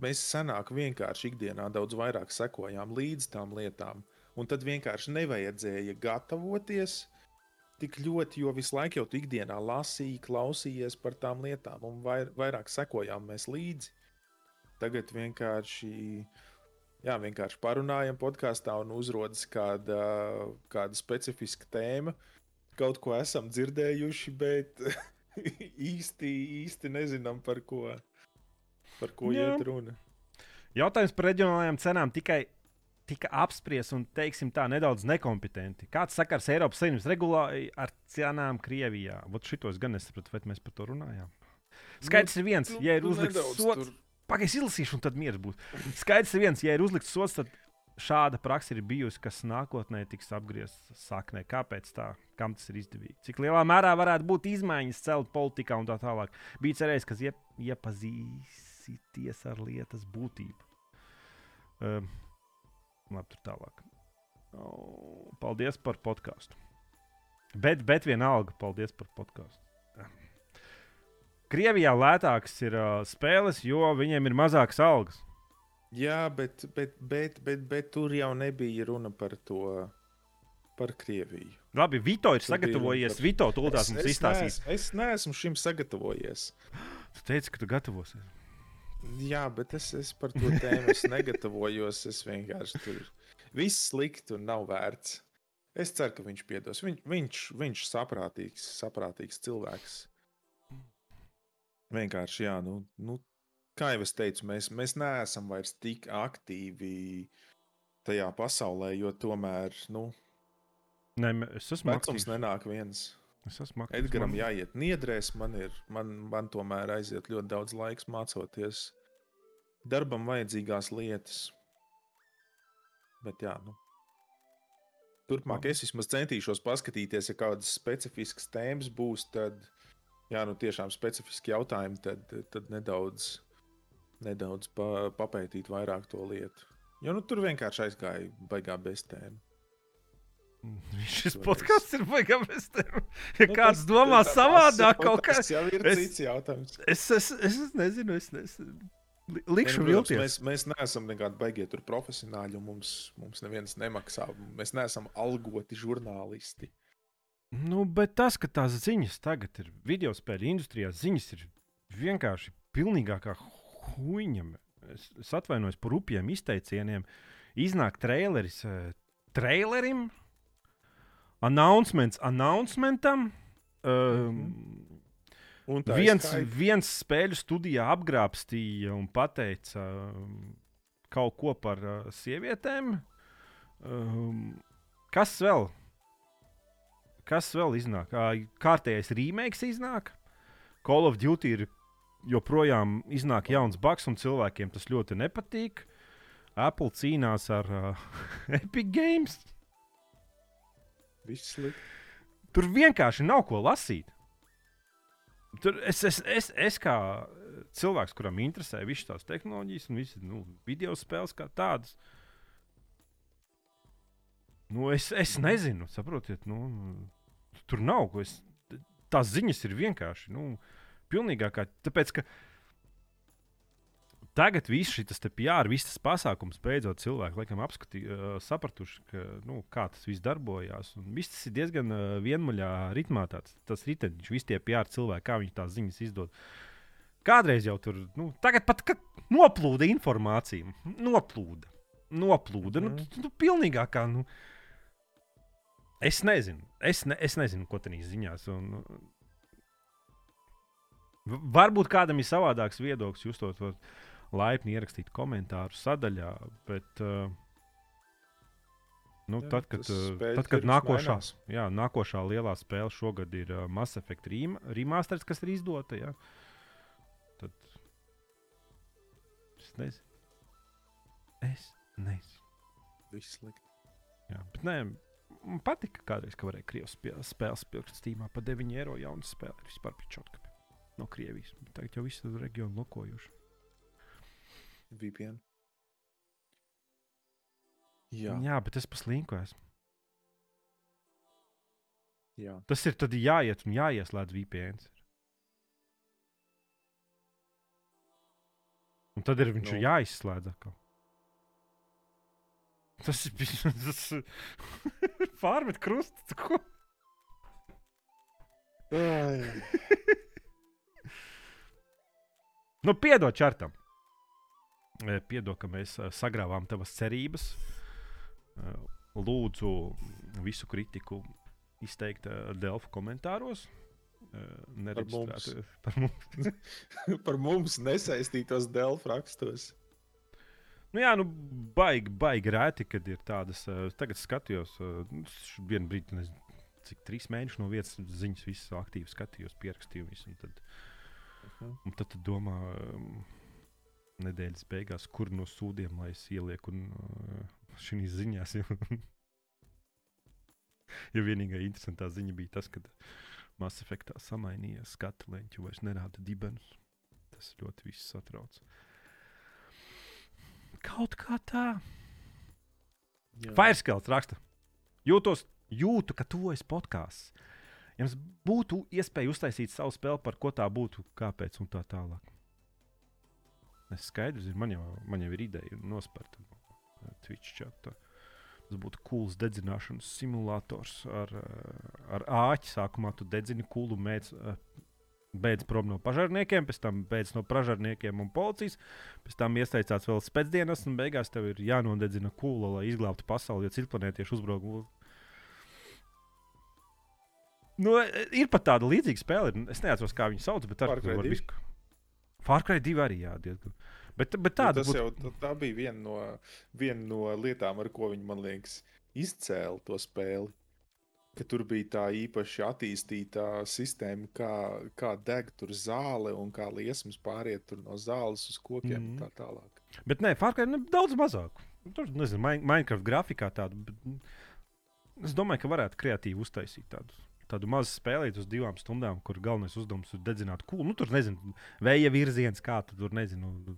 Mēs senāk vienkārši ikdienā daudz vairāk sekojām līdz tām lietām, un tad vienkārši nevajadzēja gatavoties tik ļoti, jo visu laiku jau tu ikdienā lasīji, klausījies par tām lietām, un vair, vairāk sekojām mēs līdzi. Tagad vienkārši, jā, vienkārši parunājam podkāstā un uzrodas kāda, kāda specifiska tēma. Kaut ko esam dzirdējuši, bet īsti, īsti nezinām, par ko, par ko Jā. iet runa. Jautājums par reģionālajām cenām tikai tika apspriests un, teiksim, tā nedaudz nekompetenti. Kāds sakars Eiropas Savienības regulāri ar cenām Krievijā? Vot šitos gan nesapratu, vai mēs par to runājām. Skaidrs ir viens, ja ir uzlikts Nu, nedaudz sots. Pagaidzi, izlasīšu, un tad mieras būs. Skaidrs ir viens, ja ir uzlikts sots, tad šāda praksa ir bijusi, kas nākotnē tiks apgriezta saknē. Kāpēc tā? Kam tas ir izdevīgi? Cik lielā mērā varētu būt izmaiņas celt politikā un tā tālāk? Bija cerējis, ka iep, iepazīsties ar lietas būtību. Um, labi, tur tālāk. Paldies par podkāstu. Bet, bet vienalga, paldies par podkāstu. Krievijā lētākas ir uh, spēles, jo viņiem ir mazākas algas. Jā, bet, bet, bet, bet, bet tur jau nebija runa par to, par Krieviju. Labi, Vito ir Tur sagatavojies. par- Vito tūlīt mums izstāstīs. neesmu, es neesmu šim sagatavojies. Tu teici, ka tu gatavosies. Jā, bet es, es par to tēmu negatavojos. Es vienkārši tur viss slikti un nav vērts. Es ceru, ka viņš piedos. Viņ, viņš viņš saprātīgs, saprātīgs cilvēks. Vienkārši, jā, nu, nu, kā jau es teicu, mēs, mēs neesam vairs tik aktīvi tajā pasaulē, jo tomēr nu, mē- es esmu vecums aktīvs. nenāk viens. Es esmu aktīvs. Edgars Man- jāiet niedrēs, man, ir, man, man tomēr aiziet ļoti daudz laiks mācoties darbam vajadzīgās lietas. Bet jā, nu. Turpmāk es vismaz centīšos paskatīties, ja kādas specifiskas tēmas būs, tad, jā, nu tiešām specifiski jautājumi, tad, tad nedaudz, nedaudz pa, papētīt vairāk to lietu. Jo nu, tur vienkārši aizgāja baigā bez tēma. Šis podkāsts ir baigājis. Ja Nu, kāds tas- domā tā- savādāk, tas- kaut kā. Tas jau ir es- cits jautājums. Es, es, es nezinu, es, es li- Nē, likšu nu, vilties. mēs, mēs neesam nekādi beigie tur profesionāļi, un mums, mums neviens nemaksā. Mēs neesam algoti žurnālisti. Nu, bet tas, ka tās ziņas tagad ir video spēļu industrijā, ziņas ir vienkārši pilnīgākā huīņa. Es, es atvainojos par upiem izteicieniem. Iznāk traileris eh, trailerim, announcements announcementam. Um, Un tā viens, ir Skype. viens spēļu studijā apgrābstīja un teica um, kaut ko par uh, sievietēm. Um, kas vēl? Kas vēl iznāk? Ā, Kārtējais remakes iznāk. Call of Duty ir joprojām iznāk jauns bugs, un cilvēkiem tas ļoti nepatīk. Apple cīnās ar uh, Epic Games. Viss slikti. Tur vienkārši nav ko lasīt. Tur es, es, es, es kā cilvēks, kuram interesē visas tās tehnoloģijas un visas nu, video spēles kā tādas. Nu, es, es nezinu, saprotiet, nu, tur nav ko. Es, tās ziņas ir vienkārši nu, pilnīgākā. Tāpēc, ka tagad viss šis PR, viss tas pasākums beidzot cilvēki laikam apskatī, uh, sapratuši, ka, nu, kā tas viss darbojās. Un viss tas ir diezgan uh, vienmuļā ritmā. Tāds, tas ritenis, visi tie PR cilvēki, kā viņi tās ziņas izdod. Kādreiz jau tur, nu, tagad pat noplūda informācija. Noplūda. Noplūda. Mm. Nu, tu, tu, pilnīgākā. Nu, es nezinu. Es, ne, es nezinu, ko tādā ziņās. Un, varbūt kādam ir savādāks viedoklis. Jūs to varat laipni ierakstīt komentāru sadaļā. Bet, uh, Nu, jā, tad, kad, tad, kad nākošā, jā, nākošā lielā spēle šogad ir uh, Mass Effect remasteris, kas ir izdota, jā, tad es nezinu. Es nezinu. Viss slikti. Jā, bet nē, man patika kādreiz, ka varēja Krievijas spēles pirkt Steamā par 9 eiro jaunu spēli. Vispār pičotka no Krievijas. Tagad jau visu reģionu lokojuši. VPN. Jā, Jā bet es paslīnku esmu. jā. Tas ir tad jāiet un jāieslēdz VPN. Un tad ir viņš Nu. ir jāizslēdz atkal. Tas ir bijis. Tas ir pārmet krustu. Ko? Nu, piedod čartam. E, Piedod, ka mēs e, sagrāvām tavas cerības. E, Lūdzu, visu kritiku izteikt Delfu komentāros. E, nereģistrētu- Par mums. Par mums nesaistītos Delfu rakstos. Nu, jā, nu, baigi, baigi rēti, kad ir tādas. Uh, tagad skatījos, uh, vienu brīdi, nezinu, cik trīs mēnešus no vietas ziņas, visas aktīvi skatījos, pierakstīju visu. Un tad, Mhm. un tad, tad domā, um, nedēļas beigās, kur no sūdiem lai es ielieku un uh, šīs ziņās. Jo, vienīgā interesantā ziņa bija tas, ka Mass Effectā samainījās skatu leņķu, vairs nerāda dibenus. Tas ļoti viss satrauc. Kaut kā tā. Jā. Fairskēls raksta. Jūtos, jūtu, ka tuvojas podkāsts. Jums būtu iespēja uztaisīt savu spēli, par ko tā būtu, kāpēc un tā tālāk. Es skaidrs, ir, man, jau, man jau ir ideja nospērta no eh, Twitch chata. Tas būtu cools dedzināšanas simulators ar, eh, ar āķi. Sākumā tu dedzini kūlu mēdz. Beidz prom no pašārniekiem, pēc tam beidz no pašārniekiem un policijas, pēc tam iesaistās vēl spēcdienas, un beigās tev ir jānodedzina kūla, lai izglābtu pasauli, jo citplanētieši uzbrauc Nu, ir pat tāda līdzīga spēle. Es neatceros, kā viņu sauc, bet ar Cry var 2? visu. Fārkrai 2 arī jā, diezgan. Bet, bet Nu, tāda būtu. jau tā, tā bija viena no, viena no lietām, ar ko viņi, man liekas, izcēla to spēli. Ka tur bija tā īpaši attīstīta sistēma, kā, kā deg tur zāle un kā liesmas pāriet no zāles uz kokiem mm Mhm. -hmm. un tā tālāk. Bet nē, Fārkrai nu, daudz mazāk. Tur, nezinu, Min- Minecraft grafikā. Bet, nu, es domāju, ka varētu kreatīvi uztaisīt tādu. Tādu mazu spēlēt uz divām stundām, kur galvenais uzdevums ir dedzināt kūlu. Nu, tur nezinu, vēja virziens, kā tu tur nezinu,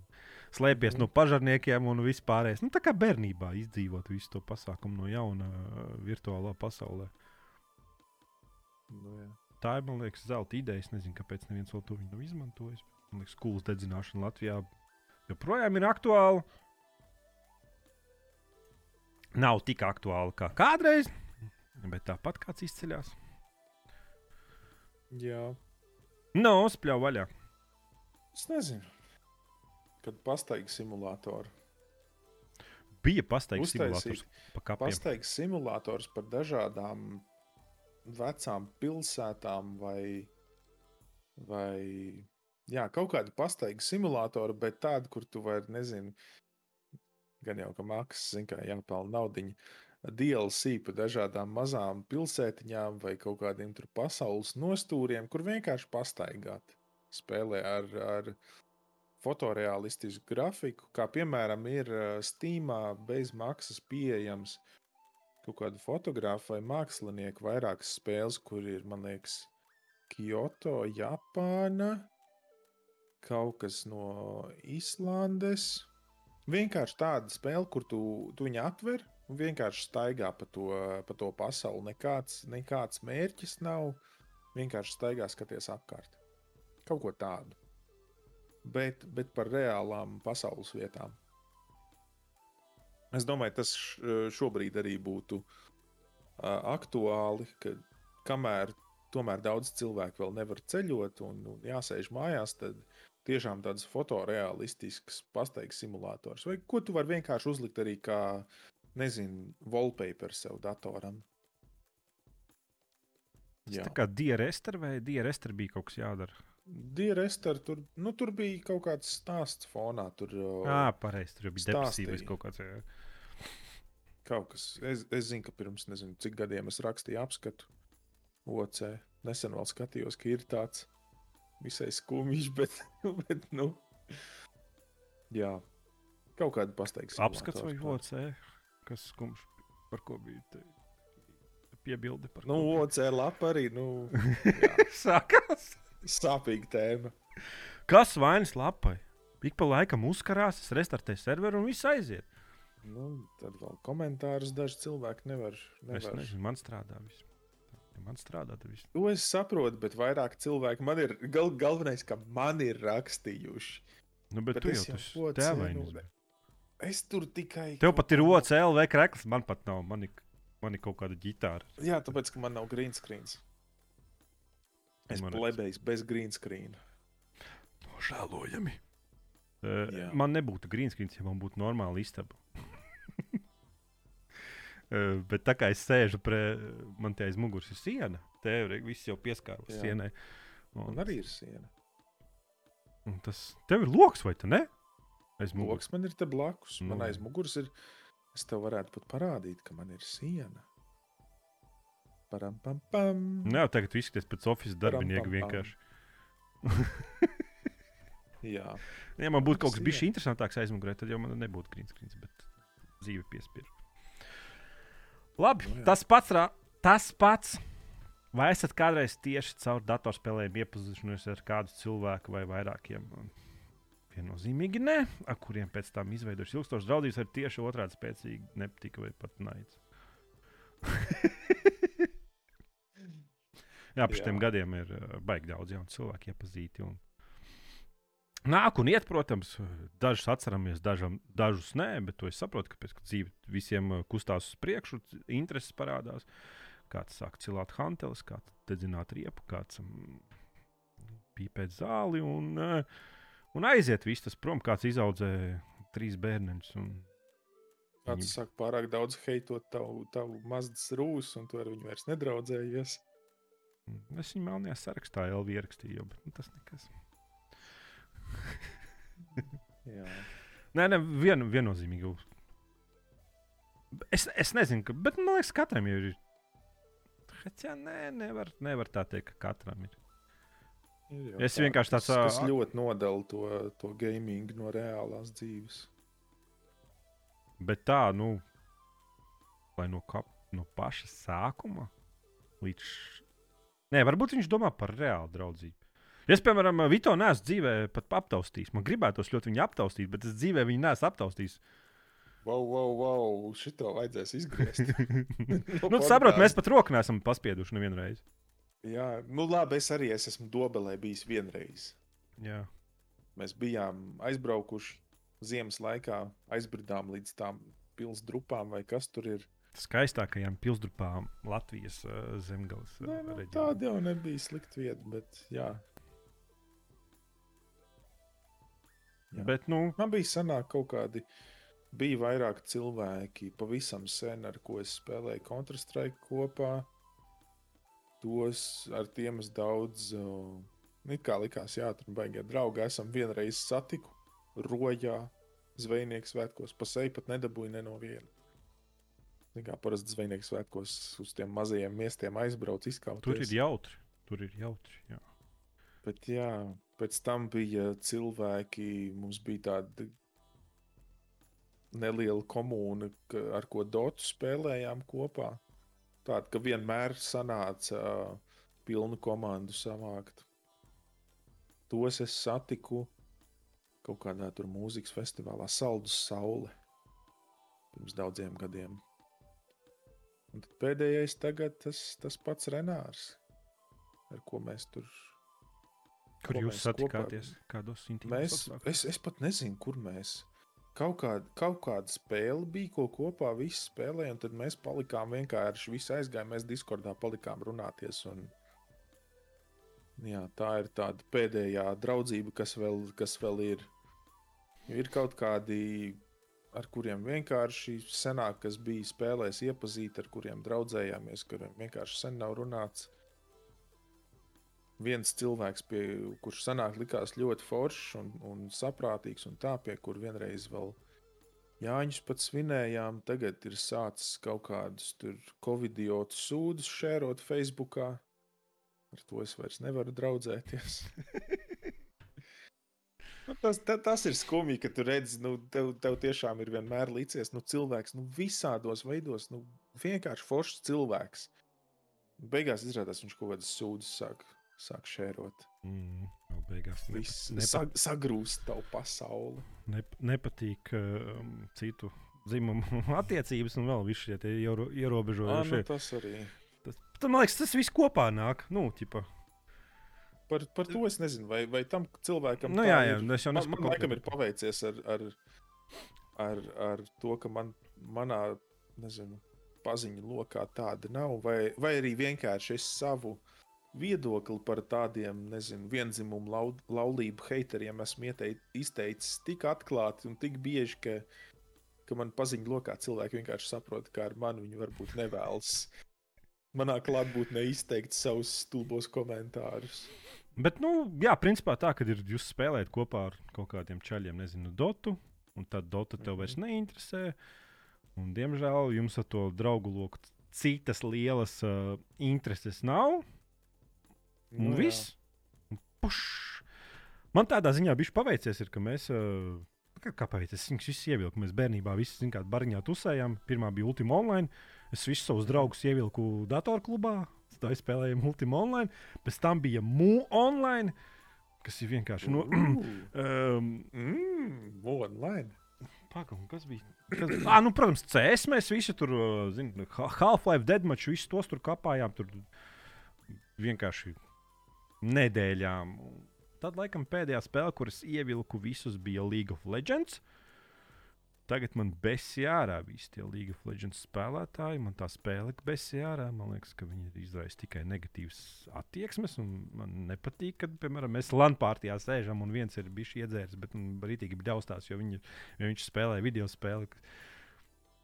slēpties no pažarniekiem un vispārējais. Nu, tā kā bērnībā izdzīvot visu to pasākumu no jauna uh, virtuālā pasaulē. Nu, jā. Tā ir, man liekas, zelta ideja. Es nezinu, kāpēc neviens vēl to nav izmantojis. Man liekas, kūlas dedzināšana Latvijā joprojām ir aktuāla. Nav tik aktuāla kā kādreiz, bet tāpat kāds izceļas. Jā. No, spļauj vaļā. Es nezinu. Kad pastaigā simulātoru. Bija Uztaisīt. simulators pa kapiem. Pastaigas simulators par dažādām vecām pilsētām vai, vai jā, kaut kādu pastaigas simulātoru, bet tādu, kur tu vari, nezinu, gan jau ka maksas, zin, kā jāpelna naudiņa. DLC pa dažādām mazām pilsētiņām vai kaut kādiem tur pasaules nostūriem, kur vienkārši pastaigāt. Spēlē ar, ar fotoreālistisku grafiku, kā piemēram ir Steamā bez maksas pieejams kaut kādu fotografu vai mākslinieku vairākas spēles, kur ir, man liekas, Kyoto, Japāna, kaut kas no Islandes. Vienkārši tāda spēle, kur tu, tu viņu atver un vienkārši staigā pa to, pa to pasauli. Nekāds, nekāds mērķis nav. Vienkārši staigā skaties apkārt. Kaut ko tādu. Bet, bet par reālām pasaules vietām. Es domāju, tas šobrīd arī būtu aktuāli, ka kamēr tomēr daudz cilvēku vēl nevar ceļot un, un jāsēž mājās, tad tiešām tāds fotoreālistisks pastaigas simulators. Vai ko tu vari vienkārši uzlikt arī kā, nezinu, wallpaper sev datoram? Jā. Tā kā DRS vai DRS bija kaut kas jādara. DRS tur, nu, tur bija kaut kāds stāsts fonā. Tur Jā, pareizi. Tur bija depresīvs kaut kāds. Jā. Kaut kas. Es, es zinu, ka pirms nezinu, cik gadiem es rakstīju apskatu OC. Nesen vēl skatījos, ka ir tāds visai skumjš, bet, bet nu, jā, kaut kāda pastaigas. Apskats vai OC? Kas skumjš? Par ko bija? Te? Piebildi par nu, OC lapa arī. Nu, Sākās. Sāpīga tēma. Kas vainas lapai? Ik pa laikam uzkarās, es restartēju serveru un viss aiziet. Nu, tad vēl komentārus daži cilvēki nevar. nevar. Es nezinu, man strādā viss. Man strādā tas viss. To es saprotu, bet vairāk cilvēki man ir gal, galvenais, ka man ir rakstījuši. Nu, bet, bet tu jau tas tēvainis. Nu, es tur tikai. Tev pat ir OCL vai krekls, man pat nav. Man ir, man ir kaut kāda ģitāra. Jā, tāpēc, ka man nav green screens. Es plebējos bez green screen. Nožēlojami. Uh, Jā. man nebūtu green screen, ja man būtu normāla istaba. uh, bet tā kā es sēžu pie man te aiz muguras ir siena, tev viss jau pieskārus sienai. Un, man arī ir siena. Un tas tev ir lokus vai ne? Aiz muguras man ir te blakus. Nu. Man aiz muguras ir. Es tev varētu pat parādīt, ka man ir siena. Param, pam, pam. Nu jā, tagad viss izskatās pēc oficiāla darbinieka vienkārši. jā. Ja man būtu kaut kas bijis interesantāks aizmugurē, tad jau man nebūtu screen, bet dzīve piespiež. Labi, no, nu jā. tas pats, tas pats. Vai esat kādreiz tieši caur datorspēlēm iepazinušies ar kādu cilvēku vai vairākiem? Viennozīmīgi nē, ar kuriem pēc tam izveidojas ilgstošas draudzības, ar tieši otrādi spēcīgi nepatika vai pat naids. Jā, pēc tam gadiem ir uh, baigi daudz jaunu cilvēku iepazīti. Un... Nāk un iet, protams, dažus atceramies, dažam, dažus nē, bet to es saprotu, ka pēc tam dzīve visiem uh, kustās uz priekšu, intereses parādās. Kāds sāk cilāt hanteles, kāds dedzināt riepu, kāds um, pīpēt zāli un, uh, un aiziet viss tas prom, kāds izaudzē trīs bērnus. Un... Kāds viņi... sāk pārāk daudz heitot tavu, tavu mazas rūsu, un tu ar viņu vairs nedraudzējies. Es viņu melnajā sarakstā jau ierakstīju, bet nu, tas nekas. nē, nē, vien, viennozīmīgi. Es, es nezinu, ka, bet man liekas, katram ir. Jā, nē, nevar, nevar tā teikt, ka katram ir. Ir es tā, vienkārši tāds - tas ļoti nodala to, to gaming no reālās dzīves. Bet tā, nu, vai no, kap, no paša sākuma līdz Nē, varbūt viņš domā par reālu draudzību. Es, piemēram, Vito nesu dzīvē pat aptaustījis. Man gribētos ļoti viņu aptaustīt, bet es dzīvē viņu nesu aptaustījis. Wow, wow, wow, šito vajadzēs izgriezt. nu, saprot, mēs pat roku neesam paspieduši nevienu reizi. Jā, nu labi, es arī es esmu dobelē bijis vienreiz. Jā. Mēs bijām aizbraukuši ziemas laikā, aizbridām līdz tām pilsētas drupām vai kas tur ir skaistākajām pilsdrupām Latvijas uh, zemgales. Uh, Nē, nu, tāda jau nebija slikta vieta, bet jā. jā. Bet, nu... Man bija sanāk kaut kādi. Bija vairāk cilvēki, pavisam sen, ar ko es spēlēju Counter-Strike kopā. Tos ar tiem es daudz, uh, kā likās, jā, tur baigās draugi. Esam vienreiz satiku Rojā, Zvejnieks svētkos, pa seju pat nedabūju ne no viena. Zin Kā parasti zvejnieks svētkos uz tiem mazajiem miestiem aizbrauc, izkaut. Tur ir jautri. Tur ir jautri. Jā. Bet jā, pēc tam bija cilvēki, mums bija tāda neliela komūna, ar ko dotu spēlējām kopā. Tāda, ka vienmēr sanāca uh, pilnu komandu savākt. Tos es satiku kaut kādā tur mūzikas festivālā Saldus Saule pirms daudziem gadiem. Un tad pēdējais tagad tas, tas pats Renārs, ar ko mēs tur Kur jūs satikāties? Kādos intīmos Mēs, es, es pat nezinu, kur mēs. Kaut, kā, kaut kāda spēle bija, ko kopā visi spēlēja, un tad mēs palikām vienkārši visi aizgājām. Mēs Discordā palikām runāties. Un, jā, tā ir tāda pēdējā draudzība, kas vēl, kas vēl ir. Jo ir kaut kādi, ar kuriem vienkārši senāk, kas bija spēlēs, iepazīti, ar kuriem draudzējāmies, kuriem vienkārši sen nav runāts viens cilvēks, pie, kurš senāk likās ļoti foršs un, un saprātīgs, un tā, pie kur vienreiz vēl Jāņus pat svinējām, tagad ir sācis kaut kādus covidiotu sūdus šērot Facebookā. Ar to es vairs nevaru draudzēties. Nu, tas, ta, tas ir skumji, ka tu redzi, nu, tev, tev tiešām ir vienmēr līdzies nu, cilvēks, nu, visādos veidos, nu, vienkārši foršs cilvēks. Beigās izrādās, viņš kaut kādas sūdzes sāk, sāk šērot. Mm, beigās Viss sag, sagrūst tavu pasauli. nep, nepatīk um, citu dzimumu attiecības, un vēl visi šie iero, ierobežojošie. nu, tas arī. Tas, tad, man liekas, tas viss kopā nāk. Nu, ķipa, Par, par to es nezinu, vai, vai tam cilvēkam nu, jā, jā, ir. jau Man, man laikam ir paveicies ar, ar, ar, ar to, ka man, manā nezinu, paziņu lokā tāda nav. Vai, vai arī vienkārši es savu viedokli par tādiem nezinu, vienzimumu lau, laulību haiteriem esmu ieteic, izteicis tik atklāti un tik bieži, ka, ka man paziņu lokā cilvēki vienkārši saprot, ka ar mani viņi varbūt nevēlas. Manā klātbūtnē izteikt savus stulbos komentārus. Bet, nu, jā, principā tā, ka ir jūs spēlējat kopā ar kaut kādiem čaļiem, nezinu, dotu, un tad dota tev vairs neinteresē. Un, diemžēl jums ar to draugu loku citas lielas uh, intereses nav. Un Nu nu, jā. viss. Un Puš! Man tādā ziņā bija paveicies, ir, ka mēs. Kā, kā paveicies? Es viņus visus ievilku. Mēs bērnībā visi zinām, kādā bariņā tusējām. Pirmā bija Ultima Online. Es visus savus draugus ievilku datorklubā. Tā spēlējām Ultima Online. Pēc tam bija Mū Online, kas ir vienkārši. Nu, um, Mm, online. Pagaidām, kas bija? Kas... Ah, nu, protams, CS mēs visi tur, zinām, Half-Life, Deadmatch, visus tos tur kapājām. Tur vienkārši nedēļām. Tad, laikam, pēdējā spēle, kuras ievilku visus, bija League of Legends. Tagad man besija ārā visi tie League of Legends spēlētāji. Man tā spēle besija ārā. Man liekas, ka viņi izraisa tikai negatīvas attieksmes. Man nepatīk, kad, piemēram, mēs Latvijā sēžam un viens ir bijis iedzēris, bet man brīdīgi bija daudz, jo, viņi, jo viņš spēlē video spēli.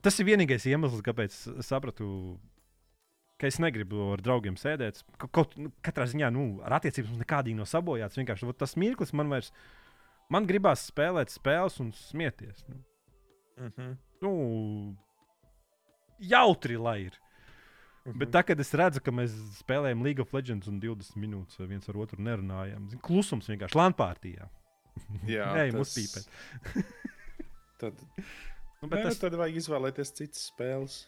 Tas ir vienīgais iemesls, kāpēc es sapratu, ka es negribu ar draugiem sēdēt. Ka- Kaut, nu, katrā ziņā, nu, ar attiecībām mums nekādīgi nav sabojāts. Vienkārši vot tas mirklis man vairs. Man gribās spēlēt spēles un smieties. Nu, Mm -hmm. nu, jautri, lai ir. Bet tā, kad es redzu, ka mēs spēlējam League of Legends un 20 minūtes viens ar otru nerunājam, zin, klusums vienkārši Latvijā. Jā, mums tas- pīpēt. Tad, Nu, bet bet tas... tas, tad vajag izvēlēties citas spēles.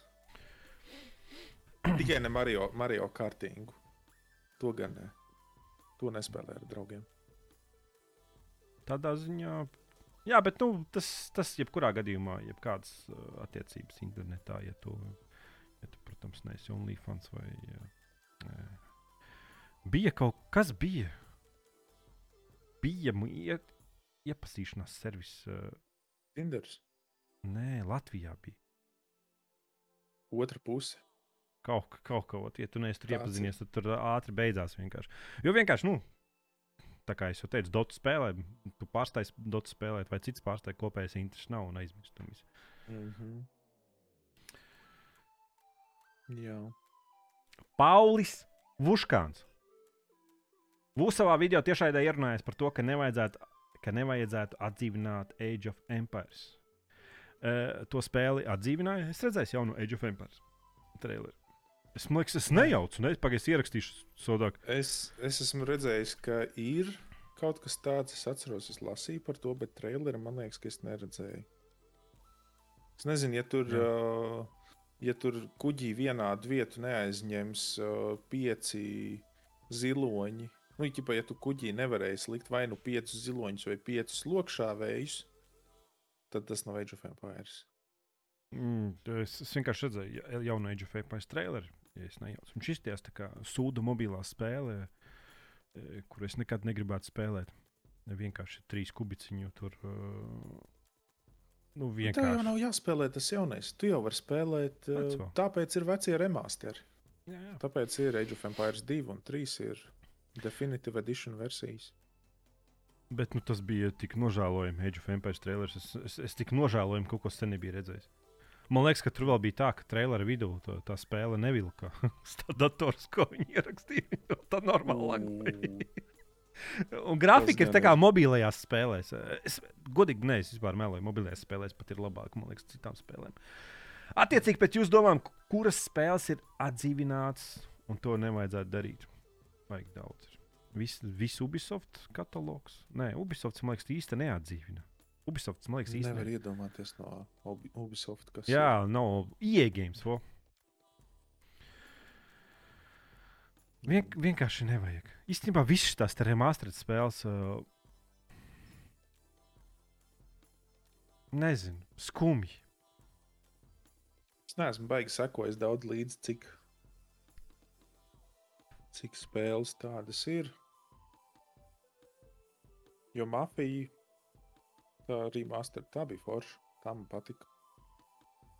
Tikai ne Mario, Mario kartingu. To gan ne. To nespēlē ar draugiem. tādā ziņā. Jā, bet nu, tas, tas jebkurā gadījumā, jebkādas uh, attiecības internetā, ja tu, ja tu protams, neesi OnlyFans vai. Ja, bija kaut kas, bija. Bija ie, iepazīšanās servis. Uh, Tinders. nē, Latvijā bija. Otra puse. Kaut, ka- kaut kā, ot, ja tu neesi tur iepazinies, tad tur ātri beidzās vienkārši. Jo vienkārši, nu, tā kā es jau teicu, dotu spēlē, tu pārstāji dotu spēlēt, vai cits pārstāji kopējais interesi nav un aizmirst to visu. Mm -hmm. Jā. Paulis Vuškāns. Būs savā video tiešraidē ierunājis par to, ka nevajadzētu, ka nevajadzētu atdzīvināt Age of Empires. uh, to spēli atdzīvināja. Es redzēju jaunu Age of Empires traileri. Es domāju, ka es nejaucu, ne? Pagaidzi, ierakstīšu sodāk. Es, es esmu redzējis, ka ir kaut kas tāds. Es atceros, es lasīju par to, bet traileri man liekas, ka es neredzēju. Es nezinu, ja tur, uh, ja tur kuģī vienādu vietu neaizņems uh, pieci ziloņi. Nu, ķipa, ja tu kuģī nevarēsi likt vai nu piecus ziloņus vai piecus lokšāvējus, tad tas nav Age of Empires. Mm, es, es vienkārši redzēju ja- jaunu Age of Empires traileri, ja es nejaucu. Viņš izties tā kā sūda mobilā spēlē, e, kur es nekad negribētu spēlēt. Vienkārši trīs kubiciņu tur. Uh, nu, jau vienkārši. nav jāspēlē tas jaunais. Tu jau vari spēlēt, uh, Veco. tāpēc ir vecie remasteri. Jā, jā. Tāpēc ir Age of Empires 2 un 3 ir Definitive Edition versijas. Bet nu, tas bija tik nožēlojami. Age of Empires trailers. Es, es, es tik nožēlojami kaut ko sen nebiju redzējis. Man liekas, ka tur vēl bija tā, ka traileru vidū tā, tā spēle nevilka. Tā dators, ko viņi ierakstīja, tā normāli lagāja. Un grafika ir tā kā mobilajās spēlēs. Es godīgi nezinu, es vispār meloju. Mobilajās spēlēs pat ir labāk, man liekas, citām spēlēm. Attiecīgi pēc jūsu domām, ku- kuras spēles ir atdzīvinātas, un to nevajadzētu darīt. Vajag daudz. Viss vis Ubisoft katalogs. Nē, Ubisoft, man liekas, īsti neatdzīvina. Ubisoft, man liekas, īsti Nevar ne... iedomāties no Ubi- Ubisoft, kas Jā, nav ieejams. Vien, vienkārši nevajag. Īstenībā visas tās remastered spēles. Uh, nezinu, skumji. Es neesmu baigi sekojis daudz līdzi, cik, cik spēles tādas ir. Jo mafija, tā arī master, tā bija forša. Tā man patika.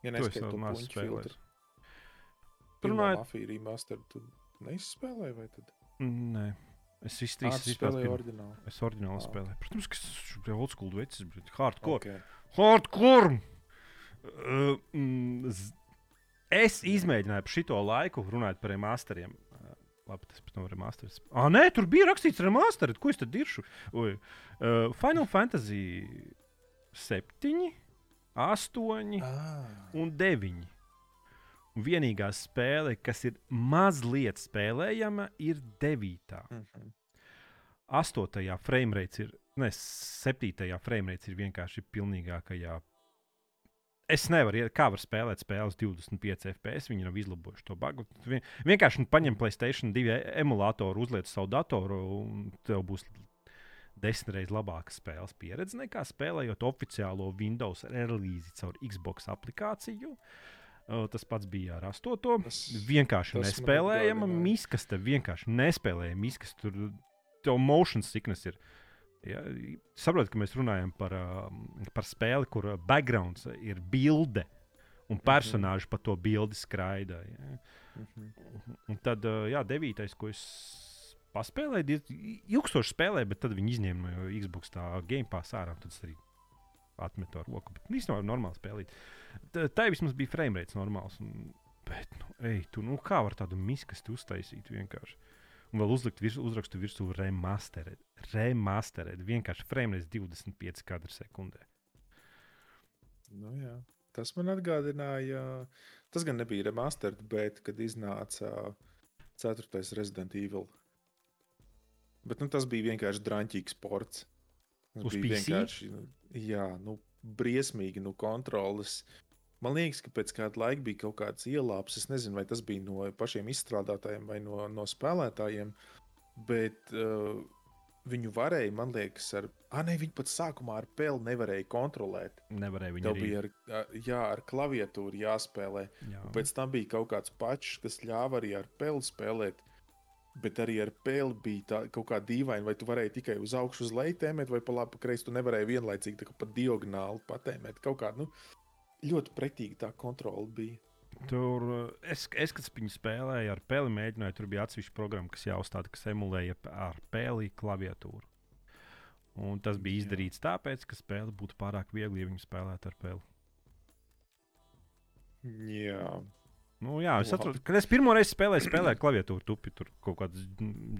Ja To es neskaitot puņu filtru. Pirmā runājot- mafija remaster, tu neizspēlēji vai tad? Nē, es spēlēji pirmo- oriģināli. Es oriģināli Ā. spēlēju. Protams, ka tas ir old school vecs, bet hardcore. Okay. Hardcore! Uh, mm, z- es izmēģināju šito laiku runāt par remasteriem. Labi, tas pat nav remasters. Ah, nē, tur bija rakstīts remasteris. Ko es tad diršu? Oi, uh, Final Fantasy 7, 8 Ah, un 9. Un vienīgā spēle, kas ir mazliet spēlējama, ir 9. mhm. Astotajā framerate ir, ne, septītajā framerate ir vienkārši pilnīgākajā. Es nevaru, kā var spēlēt spēles 25 FPS. Viņi nav izlabojuši to bugu. Vienkārši nu, paņem Playstation 2 emulātoru, uzliec savu datoru, un tev būs desmit reizes labāka spēles pieredze nekā spēlējot oficiālo Windows release caur Xbox aplikāciju. Uh, Tas pats bija ar 8. Tas- vienkārši tas nespēlējama atgādināja. miskas. Te vienkārši nespēlējama miskas. Tur tev motion sickness ir. Ja, saprotu, ka mēs runājam par, uh, par spēli, kur backgrounds ir bilde un personāži pa to bildi skraida. Ja. Mhm. Un tad, uh, jā, devītais, ko es paspēlēju, diez- ilgstoši spēlēju, bet tad viņi izņēma no Xbox tā game pass ārā. Tad es arī atmetu ar roku. Bet īstenībā normāli spēlēt. Tā, vismaz bija frame rates normāls. Un, bet, nu, ej, tu, nu, kā var tādu miskastu uztaisīt vienkārši? Un vēl uzlikt virs, uzrakstu virsū remastered. Remastered. Vienkārši rates 25 kadru sekundē. Nu, jā. Tas man atgādināja, tas gan nebija remastered, bet kad iznāca 4. Resident Evil. Bet nu, tas bija vienkārši drāmīgs sports. Tas Uz bija PC? vienkārši jā, nu, briesmīgi nu, kontroles. Man liekas, ka pēc kāda laika bija kaut kāds ielāps. Es nezinu, vai tas bija no pašiem izstrādātājiem vai no, no spēlētājiem. Bet uh, viņu varēja, man liekas, ar. Ah, nē, viņi pat sākumā ar peli nevarēja kontrolēt. Nevarēja viņu Tev bija ar, jā, ar klaviatūru jāspēlē. Jā. Pēc tam bija kaut kāds patčs, kas ļāva arī ar peli spēlēt. Bet arī ar peli bija tā, kaut kā dīvaina, vai tu varēji tikai uz augšu, uz leju tēmēt, vai pa labi, pa kreisi. Tu nevarēji vienlaicīgi tā kā pa diagonāli patēmēt. Kaut kā nu, ļoti pretīgi tā kontrole bija. Tur uh, es, es kad viņu spēlēju ar peli, mēģināju, tur bija atsevišķa programma, kas jāuzstāda, kas emulēja ar peli klaviatūru. Un tas bija Jā. izdarīts tāpēc, ka spēle būtu pārāk viegli, ja viņi spēlētu ar peli. Jā, Nu, jā, es saprotu, kad es pirmo reizi spēlēju, spēlēju klaviatūru, tupi tur kaut kāds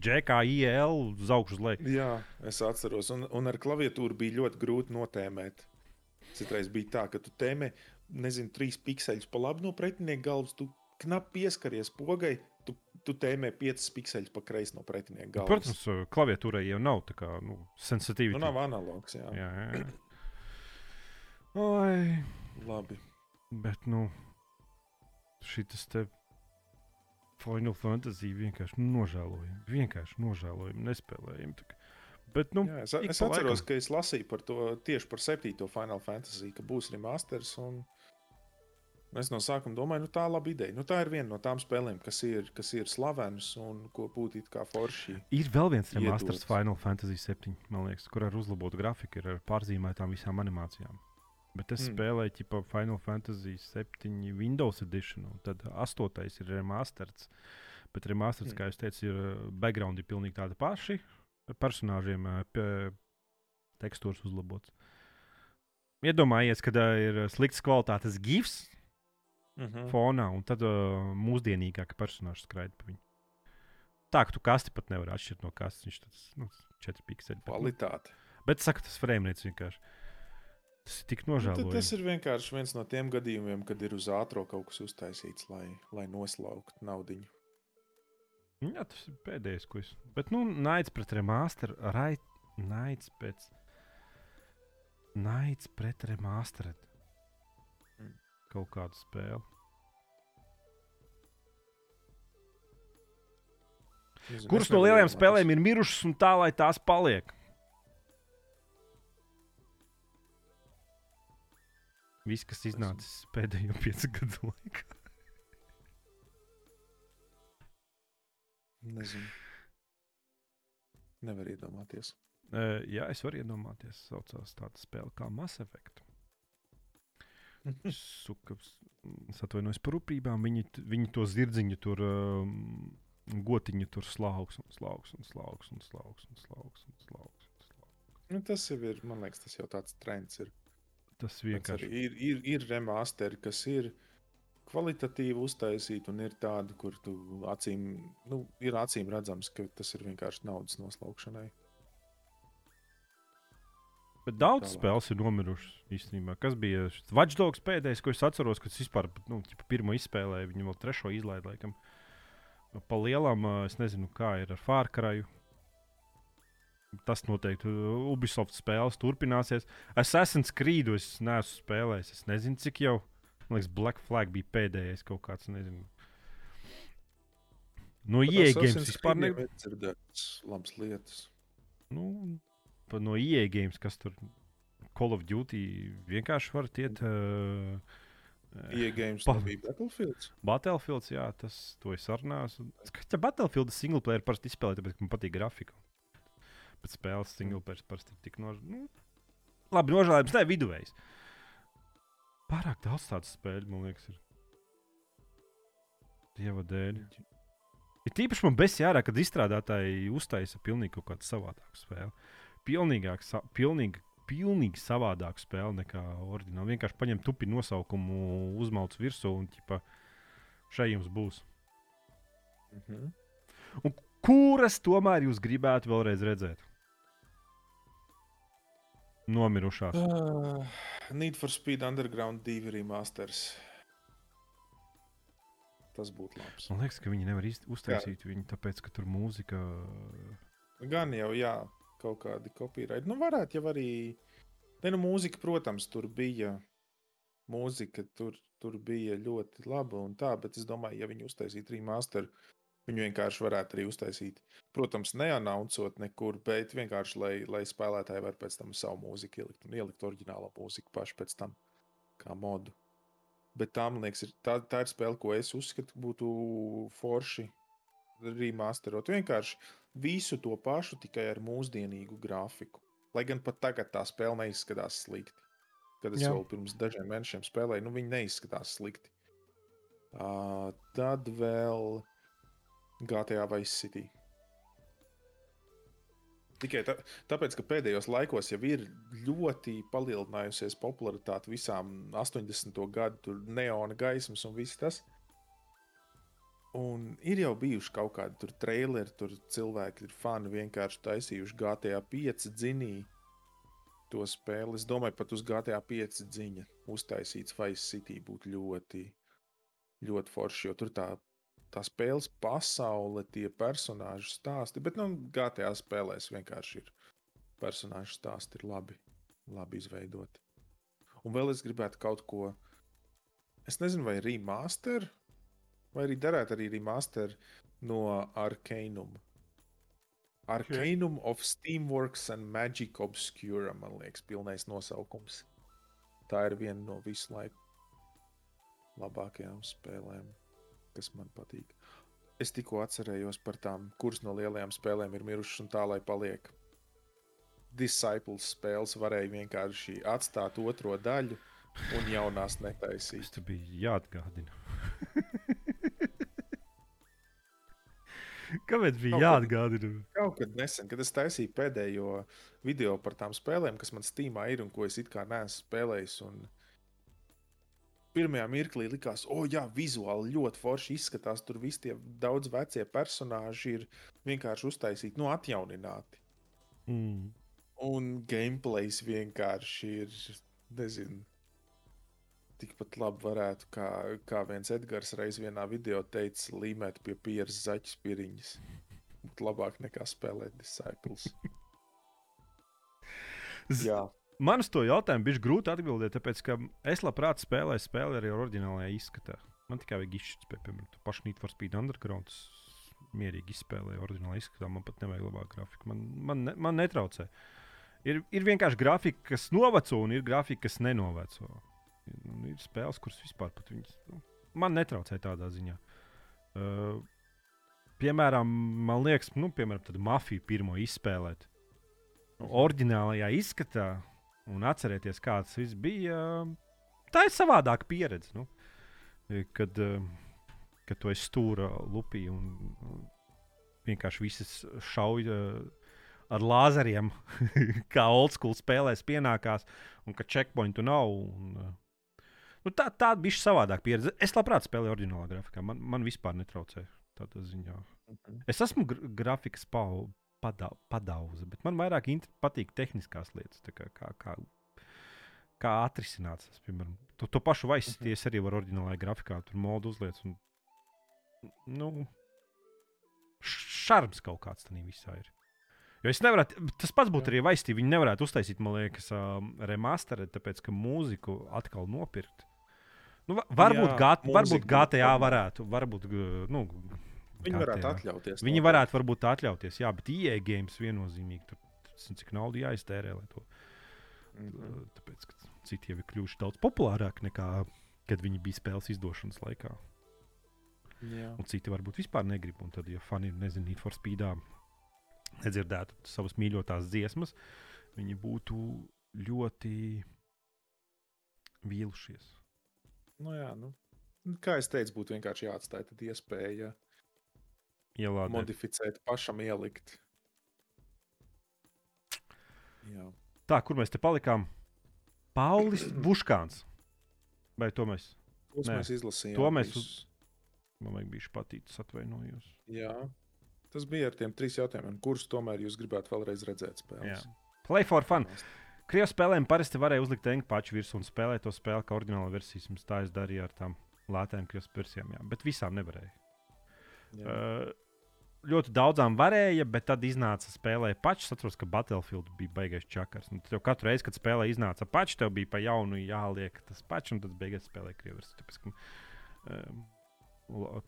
JKIL uz augšu, uz leju. jā es atceros. Un, un ar klaviatūru bija ļoti grūti notēmēt. Citreiz bija tā, ka tu tēmē, nezinu, trīs pikseļus pa labi no pretinieka galvas, tu knapi pieskaries pogai, tu, tu tēmē piecas pikseļus pa kreisi no pretinieka galvas. Protams, klaviatūrai jau nav tā kā nu, sensitīva. Nu, nav analogs, jā. jā, jā. Oi, Labi. bet nu, šis te Final Fantasy vienkārši nožēlojami. Vienkārši nožēlojami, nespēlējami. tā. Bet, nu, Jā, es, es atceros, laikam. ka es lasīju par to tieši par 7. Final Fantasy, ka būs remasters. Un... Es no sākuma domāju, nu tā ir laba ideja. Nu, tā ir viena no tām spēlēm, kas ir, kas ir slavenas un ko būtu it kā forši. Ir vēl viens remasters. Final Fantasy 7, man liekas, kur ar uzlabotu grafiku ir ar pārzīmētām visām animācijām. Bet es Mm. spēlēju ķipa, Final Fantasy 7 Windows Edition, un tad 8. ir remasters. Bet remasters, Mm. kā jūs teicat, ir uh, background ir pilnīgi tādi paši. Personāžiem pie- tekstūras uzlabots. Iedomājieties, kad uh, ir slikts kvalitātes gifs Mm -hmm. fonā, un tad uh, mūsdienīgāk personāžs skraida pa viņu. Tā, ka tu kasti pat nevar atšķirt no kastes. Viņš tāds nu, 4 pikseli. Nu, Kvalitāte. bet saka, tas frēmnieks vienkārši. Tas ir tik Nu, nožēlojami. tas ir vienkārši viens no tiem gadījumiem, kad ir uz ātrā kaut kas uztaisīts, lai, lai noslauktu naudu. Jā, tas ir pēdējais, ko es. Bet, nu, naids pret remasteru, naids pēc. Naids pret remasteru. Kaut kādu spēli. Kuras no lielajām spēlēm ir mirušas un tā, lai tās paliek? Viss, kas iznācis pēdējo piecu gadu laikā. Nezinu. Nevar iedomāties. Uh, jā, es varu iedomāties, saucās tāda spēle kā Mass Effect. Sukas, es atvainojos par rūpībām. Viņi, viņi to zirdziņu tur, um, gotiņu tur slauks un slauks un slauks un slauks un slauks. Un slauks, un slauks. Nu, tas jau ir, man liekas, tas jau tāds trends ir. Tas vienkārši arī Ir, ir, ir remasteri, kas ir kvalitatīvi uztaisīti, un ir tādi, kur tu acīm, nu, ir acīm redzams, ka tas ir vienkārši naudas noslaukšanai. Bet daudz Tālāk. spēles ir nomirušas īstenībā. Kas bija Vačdogs pēdējais, ko es atceros, kad es vispār nu, pirmo izspēlēju, viņu vēl trešo izlaidu. Laikam. Nu, Pa lielam, es nezinu, kā ir ar Fārkaraju. Tas noteikti Ubisoft spēles turpināsies. Assassin's Creed es neesmu spēlējis. Es nezinu, cik jau. Man liekas, Black Flag bija pēdējais kaut kāds. Nezinu. No ieejas vispār ne... nevar dzirdēt labas lietas. nu, no ieejas, kas tur Call of Duty vienkārši var iet. Uh, Iegājums Pa- bija Battlefield. Battlefields, jā, tas to es sarunāju. Kā Battlefield single player parasti izspēlē, tāpēc, man patīk grafika. Bet spēles single player parasti ir tik nož... nu, labi nožēlojams, ne viduvējs. Pārāk daudz tādu spēļu, man liekas, ir. Dieva dēļ. Ir tīpaši man besi ārā, kad izstrādātāji uztaisa pilnīgi kaut kādu savādāku spēli. Pilnīgāk, sa, pilnīgi, pilnīgi savādāku spēli nekā oriģināli. Vienkārši paņem tupi nosaukumu, uzmauc virsū un ķipa, šai jums būs. Mhm. Kuras tomēr jūs gribētu vēlreiz redzēt? Nomirušās. Uh, Need for Speed Underground 2 remasters. Tas būtu labs. Man liekas, ka viņi nevar uztaisīt viņu, tāpēc, ka tur mūzika. Gan jau, jā, kaut kādi kopīraidi. Nu, varētu jau arī. Ne, nu, mūzika, protams, tur bija. Mūzika tur, tur bija ļoti laba un tā, bet es domāju, ja viņi uztaisītu remasteru, viņi vienkārši varētu arī uztaisīt. Protams, neanauncot nekur, bet vienkārši, lai, lai spēlētāji var pēc tam savu mūziku ielikt un ielikt oriģinālo mūziku pašu pēc tam kā modu. Bet tā, man liekas, ir, tā, tā ir spēle, ko es uzskatu, būtu forši remasterot. Vienkārši visu to pašu, tikai ar mūsdienīgu grafiku. Lai gan pat tagad tā spēle neizskatās slikti. Kad es Jā. Jau pirms dažiem mēnešiem spēlēju, nu viņi neizskatās slikti. Uh, tad vēl GTA Vice City. Tikai tā, tāpēc, ka pēdējos laikos jau ir ļoti palielinājusies popularitāte visām 80. gadu tur neona gaismas un viss tas. Un ir jau bijuši kaut kādi tur traileri, tur cilvēki ir fani vienkārši taisījuši GTA 5 dzinīju. to spēli. Es domāju, pat uz GTA 5 ziņa uztaisīts Vice City būtu ļoti, ļoti forši, jo tur tā, tā spēles pasaule, tie personāžu stāsti, bet nu, GTA spēlēs vienkārši ir personāžu stāsti ir labi, labi izveidoti. Un vēl es gribētu kaut ko, es nezinu, vai remaster, vai arī derētu arī remaster no Arcanum. Arcanum okay. of Steamworks and Magic Obscura, man liekas, pilnais nosaukums. Tā ir viena no visu laiku labākajām spēlēm, kas man patīk. Es tikko atcerējos par tām, kuras no lielajām spēlēm ir mirušas un tā, lai paliek. Disciples spēles varēja vienkārši atstāt otro daļu un jaunās netaisīt. Tas bija jāatgādina. Kāpēc bija kaut jāatgādina? Kad, kaut kad nesen, kad es taisīju pēdējo video par tām spēlēm, kas man Steamā ir un ko es it kā neesmu spēlējis. Pirmajā mirklī likās, o, oh, jā, vizuāli ļoti forši izskatās. Tur viss tie daudz vecie personāļi ir vienkārši uztaisīti, nu, atjaunināti. Mm. Un gameplays vienkārši ir, nezinu, tikpat labi varētu, kā, kā viens Edgars reiz vienā video teica, līmēt pie pieres zaķu spiriņas. Būtu labāk nekā spēlēt Disciples. Jā. Man uz to jautājumu bija grūti atbildēt, tāpēc ka es labprāt spēlēju spēli arī oriģinālajā izskatā. Man tikai vajag izšķirt, piemēram, to pašu Need for Speed Underground. Mierīgi izspēlēju oriģinālā izskatā, man pat nevajag labāku grafiku. Man, man, ne, man netraucē. Ir, ir vienkārši grafika, kas noveco, un ir grafika, kas nenoveco. Nu, ir spēles, kuras vispār viņas, nu, man netraucē tādā ziņā. Uh, piemēram, man liekas, nu, piemēram, tādu mafiju pirmo izspēlēt. Mhm. Orģinālajā izskatā, un atcerēties, kāds tas bija. Tā ir savādāka pieredze. Nu, kad, kad tu esi stūra lupī un, un vienkārši visas šauja ar lāzeriem, kā old school spēlēs pienākās, un ka checkpointu nav. Un, Nu, tā tāda bija savādāka pieredze. Es labprāt spēlēju oriģinālā grafikā. Man, man vispār netraucē tādā ziņā. Mhm. Es esmu gra grafikas pau, pada, padauze, bet man vairāk patīk tehniskās lietas. Kā, kā, kā, kā atrisināt tas, piemēram, to, to pašu vaisties mhm. arī var oriģinālajā grafikā, tur modu uzliec. Un, nu, šarms kaut kāds tam visā ir. Jo es nevarētu, tas pats būtu arī vaistīgi. Viņi nevarētu uztaisīt, man liekas, remasterēt, tāpēc ka mūziku atkal nopirkt. Nu, varbūt, jā, gat, varbūt GTA varētu. Varbūt, nu, Viņi GTA. varētu atļauties. Viņi varētu varbūt atļauties, jā, bet IE games viennozīmīgi. Tur, cik naudu jāiztērē, lai to. Mm -hmm. Tāpēc, ka citi jau ir kļuvuši daudz populārāki nekā kad viņi bija spēles izdošanas laikā. Jā. Un citi varbūt vispār negrib. Un tad, ja fani nezina, Need for Speedā nedzirdētu savas mīļotās dziesmas, viņi būtu ļoti vīlušies. Nu, jā, nu. nu. Kā jau teicu, būtu vienkārši jāatstāj iespēja Ielādēt. modificēt, pašam ielikt. Jā. Tā, kur mēs te palikām? Paulis Buškāns. Vai to mēs? Tos Nē. mēs izlasījām. To mēs. Uz... Man vajag bija patīk, atvainojos. Jā. Tas bija ar tiem trīs jautājumiem, kurus tomēr jūs gribētu vēlreiz redzēt spēlēs. Play for fun. Mēs... Krievu spēlēm parasti varēja uzlikt engu pašu virsmu un spēlēt to spēli kā oriģināla versija. Tā es darīju ar tām lētām krievu versijām, jā. bet visām nevarēja. Jā. Uh, ļoti daudzām varēja, bet tad iznāca spēlē pašs. Es atceros, ka Battlefield bija baigais čakars. Nu, tev katru reizi, kad spēlē iznāca pašs, tev bija pa jaunu jāliek tas pats, un tad beigās spēlē krievis. Tāpēc, ka, um,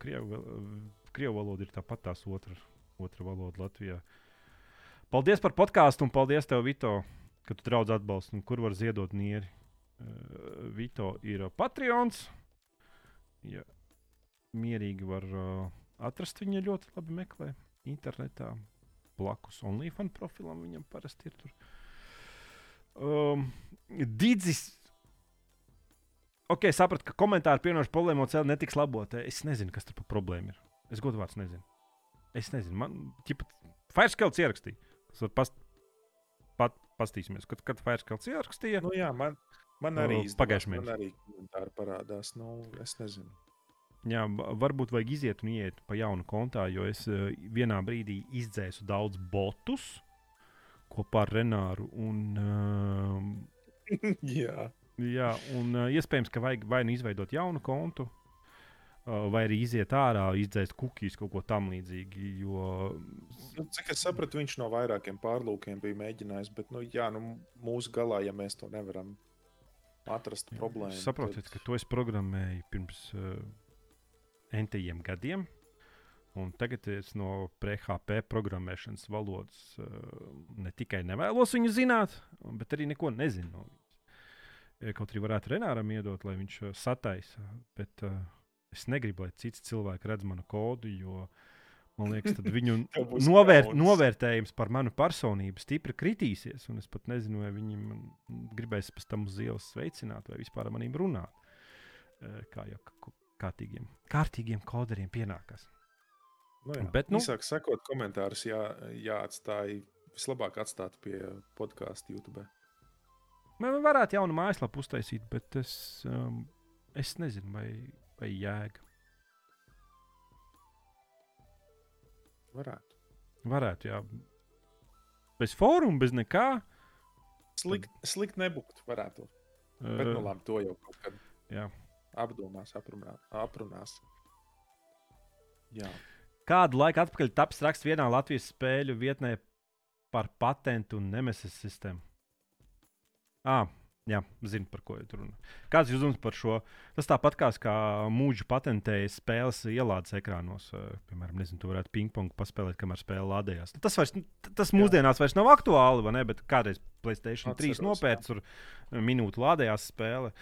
krievu, krievu valoda ir tāpat tās otra, otra valoda Latvijā. Paldies par podkāstu un paldies tev, Vito! Ka tu draudz atbalstu un kur var ziedot nieri. Uh, Vito ir Patreons. Ja mierīgi var uh, atrast viņu ļoti labi meklē internetā. Blakus OnlyFans profilam viņam parasti ir tur. Um, Digis. Ok, sapratu, ka komentāri pienošu problēmu cēlā netiks labot. Es nezinu, kas tur par problēmu ir. Es godu vārds nezinu. Es nezinu, man ķipat Fireskelts ierakstīja. Tas var past, pat, pastīsimies, kad, kad Fireskelts ierakstīja. Nu, jā, man, man arī uh, pagājušajā mēnesī. Man arī komentāri parādās. Nu, es nezinu. Jā, varbūt vajag iziet un iet pa jaunu kontā, jo es uh, vienā brīdī izdzēsu daudz botus, kopā ar Renāru. Un, uh, Jā. jā, un uh, iespējams, ka vajag vai nu izveidot jaunu kontu, vai arī iziet ārā, izdzēst kukīs kaut ko tamlīdzīgu. Jo Nu, cik es sapratu, viņš no vairākiem pārlūkiem bija mēģinājis, bet nu, jā, nu, mūsu galā, ja mēs to nevaram atrast problēmu, saprotiet, ka to es programmēju pirms uh, entajiem gadiem. Un tagad es no PHP programmēšanas valodas uh, ne tikai nevēlos viņu zināt, bet arī neko nezinu no viņas. Kaut arī varētu Renāram iedot, lai viņš uh, sataisa, bet uh, es negribu, lai cits cilvēks redz manu kodu, jo man liekas, tad viņu novērt, novērtējums par manu personību stipri kritīsies. Un es pat nezinu, vai viņi man gribēs pēc tam uz ielas sveicināt vai vispār ar maniem runāt. Eh, Kā jau kārtīgiem, kārtīgiem koderiem pienākas. Nu, jā. Bet, nu- Īsāk sakot, komentārus jā, jāatstāj. Vislabāk atstāt pie podkāstu YouTube. Man varētu jaunu mājaslapu uztaisīt, bet es, um, es nezinu, vai, vai jēga. Varētu. Varētu, jā. Bez fóruma, bez nekā. Slikt, slikt nebūt, varētu. Bet, nu, labi, to jau kaut kad jā. apdomās, aprunā, aprunās. Jā, Kādu laiku atpakaļ taps raksts vienā Latvijas spēļu vietnē par patentu un nemesis sistēmu? Ah, jā, zinu, par ko ir runa. Kāds ir jums par šo? Tas tāpat kā, kā mūža patentēja spēles ielādes ekrānos. eh, Piemēram, nezinu, tu varētu ping-pong paspēlēt, kamēr spēle lādējās. Tas, vairs, tas mūsdienās vairs nav aktuāli, vai ne? Bet kādreiz Playstation 3 Atceros, nopērts, tur minūte lādējās spēle.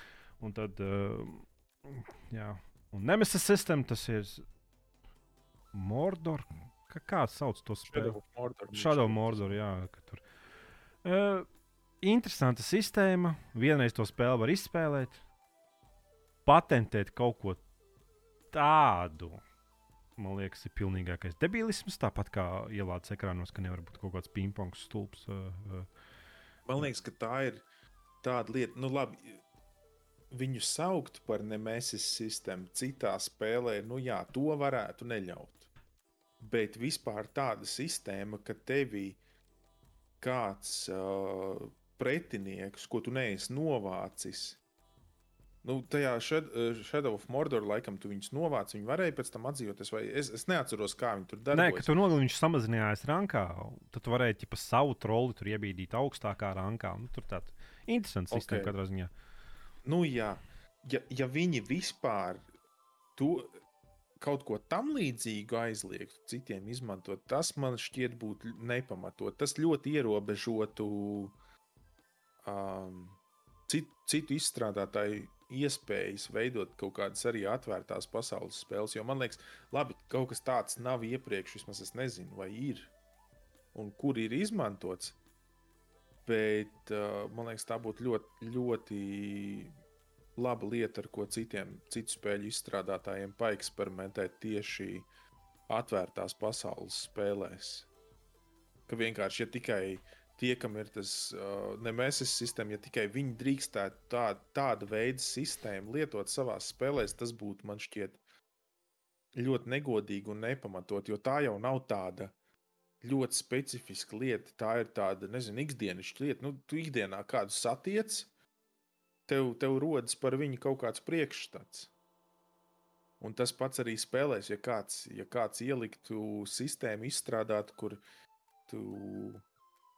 Un tad, uh, jā, un nemesis sistēma tas ir Mordor. Kā, kāds sauc to spēli? Shadow Mordor. Shadow. Mordor, jā. Tur. Uh, interesanta sistēma. Vienreiz to spēli var izspēlēt. Patentēt kaut ko tādu. Man liekas, ir pilnīgākais debilisms. Tāpat kā ielādes ekrānos, ka nevar būt kaut kāds ping-pong stulbs. Uh, uh, Man liekas, ka tā ir tāda lieta, nu labi. Viņu saukt par nemēsis sistēmu citā spēlē, nu jā, to varētu neļaut. Bet vispār tāda sistēma, ka tevī kāds uh, pretinieks, ko tu neesi novācis, nu, tajā uh, Shadow of Mordor laikam tu viņus novāc, viņi varēja pēc tam atzīties, vai es, es neatceros, kā viņi tur Nē, ka tu nogali viņš samazinājās rankā. Tad tu varēji ķipa, savu troli tur iebīdīt augstākā rankā. Nu, tur tāds interesants okay. sistēma katrā ziņā. Nu, jā, ja, ja viņi vispār to kaut ko tam līdzīgu aizliegtu, citiem izmantot, tas man šķiet būt nepamatot. Tas ļoti ierobežotu um, cit, citu izstrādātāju iespējas veidot kaut kādas arī atvērtās pasaules spēles. Jo man liekas, labi, kaut kas tāds nav iepriekš, vismaz es nezinu, vai ir un kur ir izmantots. Bet uh, man liekas, tā būtu ļoti, ļoti laba lieta, ar ko citiem citu spēļu izstrādātājiem paeksperimentēt tieši atvērtās pasaules spēlēs. Ka vienkārši, ja tikai tie, kam ir tas uh, nemēsis sistēma, ja tikai viņi drīkstētu tā, tādu veidu sistēmu lietot savā spēlēs, tas būtu man šķiet ļoti negodīgi un nepamatot, jo tā jau nav tāda ļoti specifiska lieta. Tā ir tāda, nezinu, ikdienišķa lieta. Nu, tu ikdienā kādu satiec, tev, tev rodas par viņu kaut kāds priekšstats. Un tas pats arī spēlēs, ja kāds, ja kāds ieliktu sistēmu izstrādāt, kur tu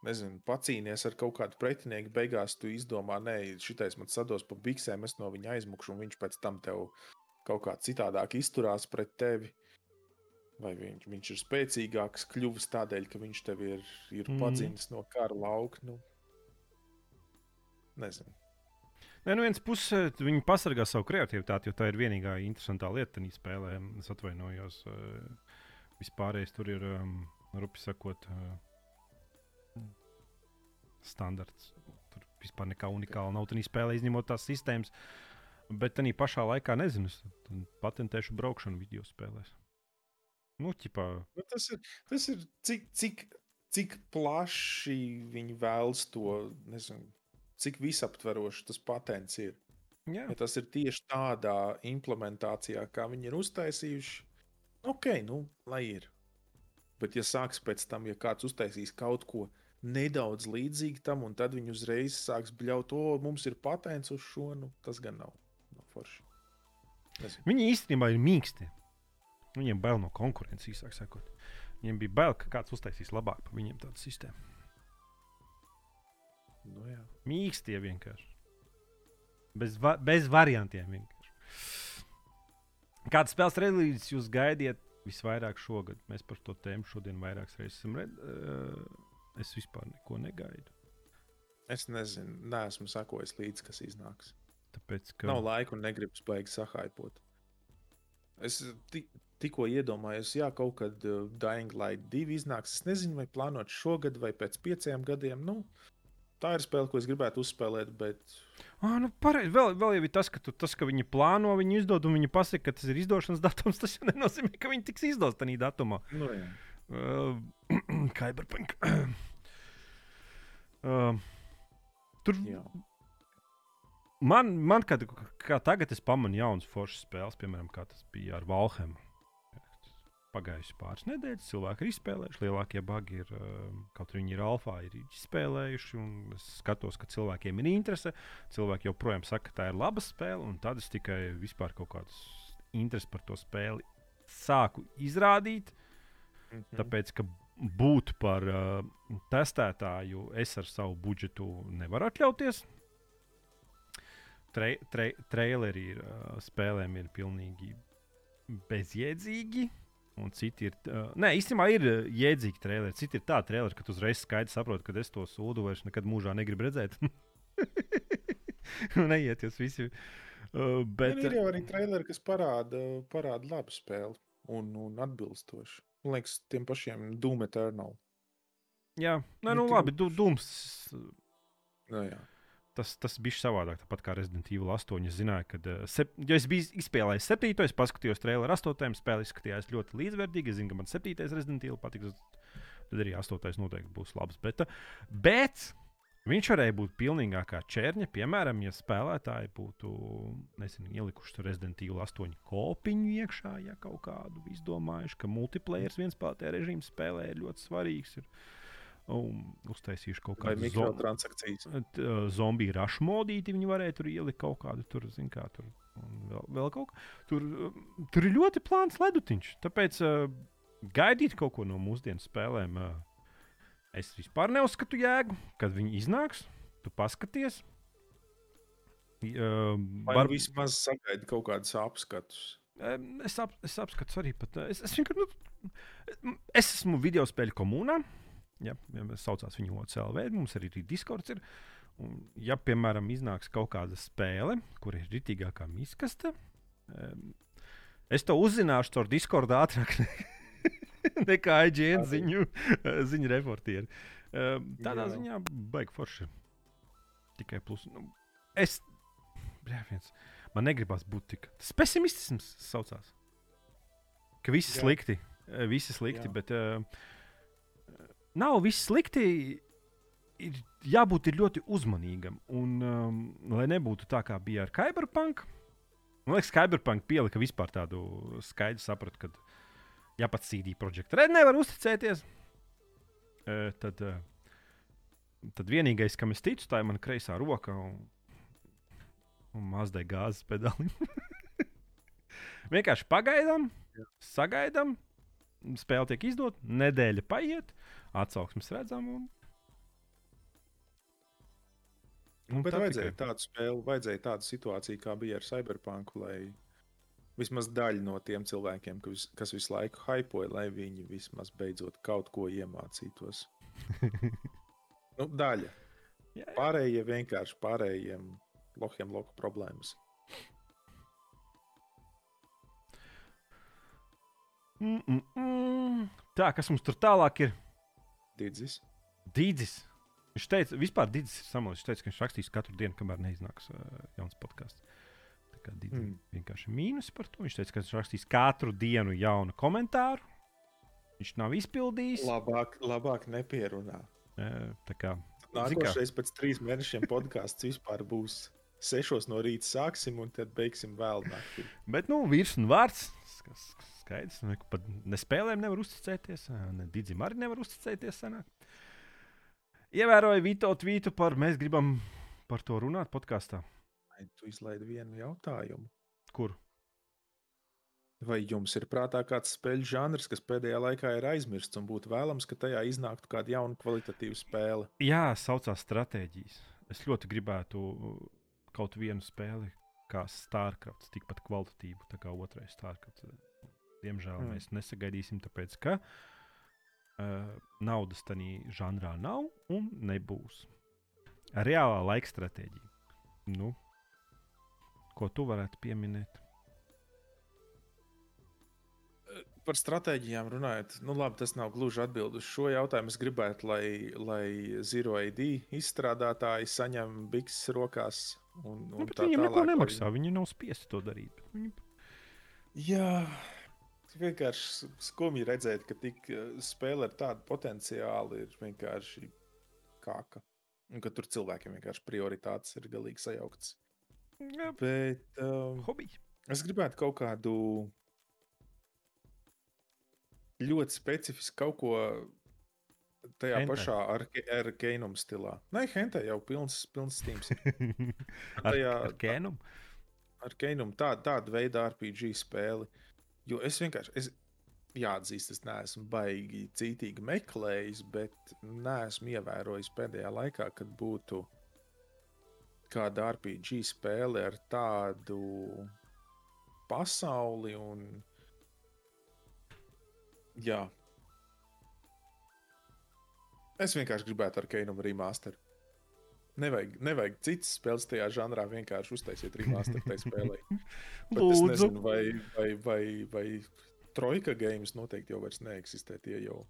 nezinu, pacīnies ar kaut kādu pretinieku, beigās tu izdomā, nē, šitais man sados pa biksēm, es no viņa aizmukšu, un viņš pēc tam tev kaut kā citādāk izturās pret tevi. Vai viņš, viņš ir spēcīgāks, kļuvis tādēļ, ka viņš tev ir, ir mm. padzimis no kara lauka. Nu, nezinu. Nē, no vienas puses viņi pasargā savu kreativitāti, jo tā ir vienīgā interesantā lieta šajā spēlē. Es atvainojos. eh, Vispārējais tur ir, um, rupi sakot, uh, standarts. Tur vispār nekā unikāla nav tajā spēlē, izņemot tās sistēmas. Bet tā pašā laikā nezinu, patentēšu braukšanu video spēlēs. Nu, ķipā, Nu, tas ir, tas ir cik, cik, cik plaši viņi vēlas to, nezinu, cik visaptveroši tas patents ir. jā, Ja tas ir tieši tādā implementācijā, kā viņi ir uztaisījuši, ok, nu, lai ir. Bet, ja sāks pēc tam, ja kāds uztaisīs kaut ko nedaudz līdzīgi tam, un tad viņi uzreiz sāks bļaut, o, mums ir patents uz šo. Nu, tas gan nav, nav forši. Nezinu. Viņi īstenībā ir mīksti. Viņiem bail no konkurences, īsāk sakot. Viņiem bija bail, ka kāds uztaisīs labāk par viņiem tādu sistēmu. Nu, jā. Mīkstie vienkārši. Bez, va bez variantiem vienkārši. Kādas spēles relīzes jūs gaidiet visvairāk šogad? Mēs par to tēmu šodien vairākas reizes esam redzējuši. Es vispār neko negaidu. Es nezinu, neesmu sakojis līdzi, kas iznāks. Tāpēc, ka... Nav laika un negribu baigi sahaipot. Es ti, tikko iedomājos, ja kaut kad uh, Dying Light 2 iznāks. Es nezinu, vai plānot šogad vai pēc pieciem gadiem. Nu, tā ir spēle, ko es gribētu uzspēlēt, bet Ah, nu, pareizi. Vēl, vēl jau ir tas, ka, tu, tas, ka viņi plāno, viņi izdod, un viņi pasaka, ka tas ir izdošanas datums. Tas jau nenozīmē, ka viņi tiks izdots tajā datumā. nu, jā. Uh, Cyberpunk. uh, tur Jā. man, man kad, kā tagad es pamanu jaunas foršas spēles, piemēram, kā tas bija ar Valhemu. Pagājušas pāris nedēļas, cilvēki ir izspēlējuši. Lielākie bagi ir, uh, kaut arī viņi ir alfā, ir izspēlējuši. Es skatos, ka cilvēkiem ir interese. Cilvēki joprojām saka, ka tā ir laba spēle, un tad es tikai vispār kaut kādas interesi par to spēli sāku izrādīt. Mhm. Tāpēc, ka būt par uh, testētāju, es ar savu budžetu nevaru atļauties. Tre, tre, traileri ir, uh, spēlēm ir pilnīgi bezjēdzīgi. Un citi ir. Uh, nē, īstenībā ir jēdzīgi traileri. Citi ir tādi traileri, ka tu uzreiz skaidri saproti, ka es to sūdu vairs nekad mūžā negribu redzēt. Neiet jūs visi. Uh, bet, ir jau arī traileri, kas parāda, parāda labu spēli un, un atbilstoši. Man liekas, tiem pašiem Doom Eternal. jā, nē, nu Bet- labi, du, Dūms. Nu, jā. tas, tas bija savādāk. Tāpat kā Resident Evil 8. Es zināju, ka, uh, sep, ja es biju izspēlējis 7. es paskatījos traileru 8. spēli, izskatījās ļoti līdzvērtīgi. Es zinu, ka man 7. Resident Evil patiks. Tad arī 8. noteikti būs labs. Bet, uh, bet viņš varēja būt pilnīgākā čērņa. Piemēram, ja spēlētāji būtu nezinu, ielikuši tur Resident Evil 8 kopiņu iekšā, ja kaut kādu izdomājuši, ka multiplayer viens spēlētāja režīmu spēlē ir ļoti svarīgs. Ir. Un uztaisījuši kaut kādu t- uh, zombiju rašu modīti, viņi varēja tur ielikt kaut kādu tur, zin kā, tur, vēl, vēl kaut ko. Tur, uh, tur ir ļoti plāns ledutiņš. Tāpēc uh, gaidīt kaut ko no mūsdienu spēlēm. Uh, es vispār neuzskatu jēgu, kad viņi iznāks. Tu paskaties. Uh, var, vismaz sagaidi kaut kādus apskatus? Es, ap, es apskatu arī pat. Es, es, vienkār- nu, es esmu video spēļu komunā. Ja, ja mēs saucām viņu OCLV, mums arī ir Discord. Ir. Un, ja, piemēram, iznāks kaut kāda spēle, kur ir rītīgākā miskaste, um, es to uzzināšu caur Discord ātrāk nekā Arī. ziņu, eh, ziņu reportieri. Um, tādā Jā. ziņā baigi forši. Tikai plus. Nu, es. Viens. Man negribas būt tik. Tas pesimisms saucās. Ka viss Jā. slikti. eh, Visi slikti, Jā. bet uh, nav viss slikti. Ir jābūt ir ļoti uzmanīgam. Un, um, lai nebūtu tā, kā bija ar Cyberpunk, man liekas, Cyberpunk pielika vispār tādu skaidru sapratu, ka, ja pat CD projekta Red nevar uzticēties, uh, tad, uh, tad vienīgais, kam es ticu, tā ir mana kreisā roka un, un mazdai gāzes pedāli. Vienkārši pagaidām, sagaidām, spēle tiek izdota, nedēļa paiet, atsauksmes redzam. Un, un Bet tā vajadzēja tikai. tādu spēli, vajadzēja tādu situāciju, kā bija ar Cyberpunk, lai vismaz daļa no tiem cilvēkiem, kas, kas visu laiku hypoja, lai viņi vismaz beidzot kaut ko iemācītos. nu, daļa. Jā, jā. Pārējie vienkārši pārējiem lohiem loku problēmas. Mm, mm, mm. Tā, kas mums tur tālāk ir? Didzis. Dīdzis. Viņš teica, vispār Dīdzis ir samulsis. Viņš teica, ka viņš rakstīs katru dienu, kamēr neiznāks uh, jauns podkāsts. Tā kā Dīdzis mm. Vienkārši mīnus par to. Viņš teica, ka viņš rakstīs katru dienu jaunu komentāru. Viņš nav izpildījis. Labāk, labāk nepierunā. Tā kā? Nākošais pēc trīs mēnešiem podkāsts vispār būs sešos no rīta sāksim un tad beigsim vēl naktī. Bet, nu, vīrs un vārds. kas Skaidrs, ka pat ne spēlēm nevar uzticēties, ne Digim arī nevar uzticēties. Sanāk. Ievēroju Vito tvītu par mēs gribam par to runāt podkāstā. Tu izlaidi vienu jautājumu. Kur? Vai jums ir prātā kāds spēļu žanrs, kas pēdējā laikā ir aizmirsts un būtu vēlams, ka tajā iznāktu kāda jauna kvalitatīva spēle? Jā, saucās stratēģijas. Es ļoti gribētu kaut vienu spēli, kā Starcraft, tikpat kvalitatīvu, kā otrais Starcraft. Diemžēl mm. mēs nesagaidīsim, tāpēc ka uh, naudas tajā žanrā nav un nebūs. Reālā laika stratēģija. Nu, ko tu varētu pieminēt? Par stratēģijām runājot, nu labi, tas nav gluži atbildi uz šo jautājumu. Es gribētu, lai, lai Zero ID izstrādātāji saņem bikses rokās. Un, Nu, un bet tā viņiem neko tālāk, lai nemaksā. Viņi nav spiesti to darīt. Viņi... Jā, vienkārši skumji redzēt, ka tik eh, spēle ar tādu potenciālu ir vienkārši kāka. Un ka tur cilvēkiem vienkārši prioritātes ir galīgi sajauktas. Jā, Bet um, hobiji. es gribētu kaut kādu ļoti specifisku kaut ko tajā Hentai. pašā ar, Keinum stilā. Nē, Hentē jau pilns, pilns stīms. Ar, tajā- ar kēnumu. ar Keinumu tā, tādu veidu RPG spēli. Jo es vienkārši, es, jāatzīst, es neesmu baigi cītīgi meklējis, bet neesmu ievērojis pēdējā laikā, kad būtu kāda RPG spēle ar tādu pasauli un. Jā. Es vienkārši gribētu ar Keinumu remasteru. Nevajag, nevajag citas spēles tajā žanrā, vienkārši uztaisiet remasteru tajā spēlē. Lūdzu. nezinu, vai, vai, vai, vai Trojka games noteikti jau vairs neeksistē. Tie jau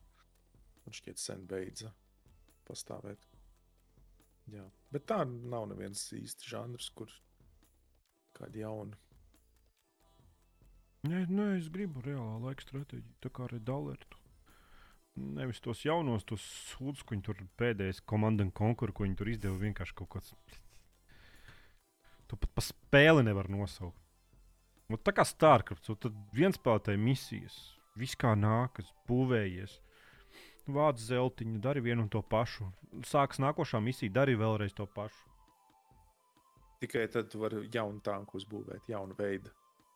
man šķiet sen beidza pastāvēt. Jā. Bet tā nav neviens īsts žanrs, kur kāda jauna. Nē, nē, es gribu reālā laika stratēģiju, tā kā redalērtu. Nevis tos jaunos, tos sūdzes, ko viņi tur pēdējais komanda un konkursu, ko viņi tur izdeva. Vienkārši kaut kāds. Tu pat pa spēli nevar nosaukt. Nu, tā kā Starcraft, un tad viens spēlētāji misijas, viss kā nākas, būvējies. Vāc zeltiņu, dari vienu un to pašu. Sāks nākošā misija, dari vēlreiz to pašu. Tikai tad tu vari jaunu tanku uzbūvēt, jaunu veidu.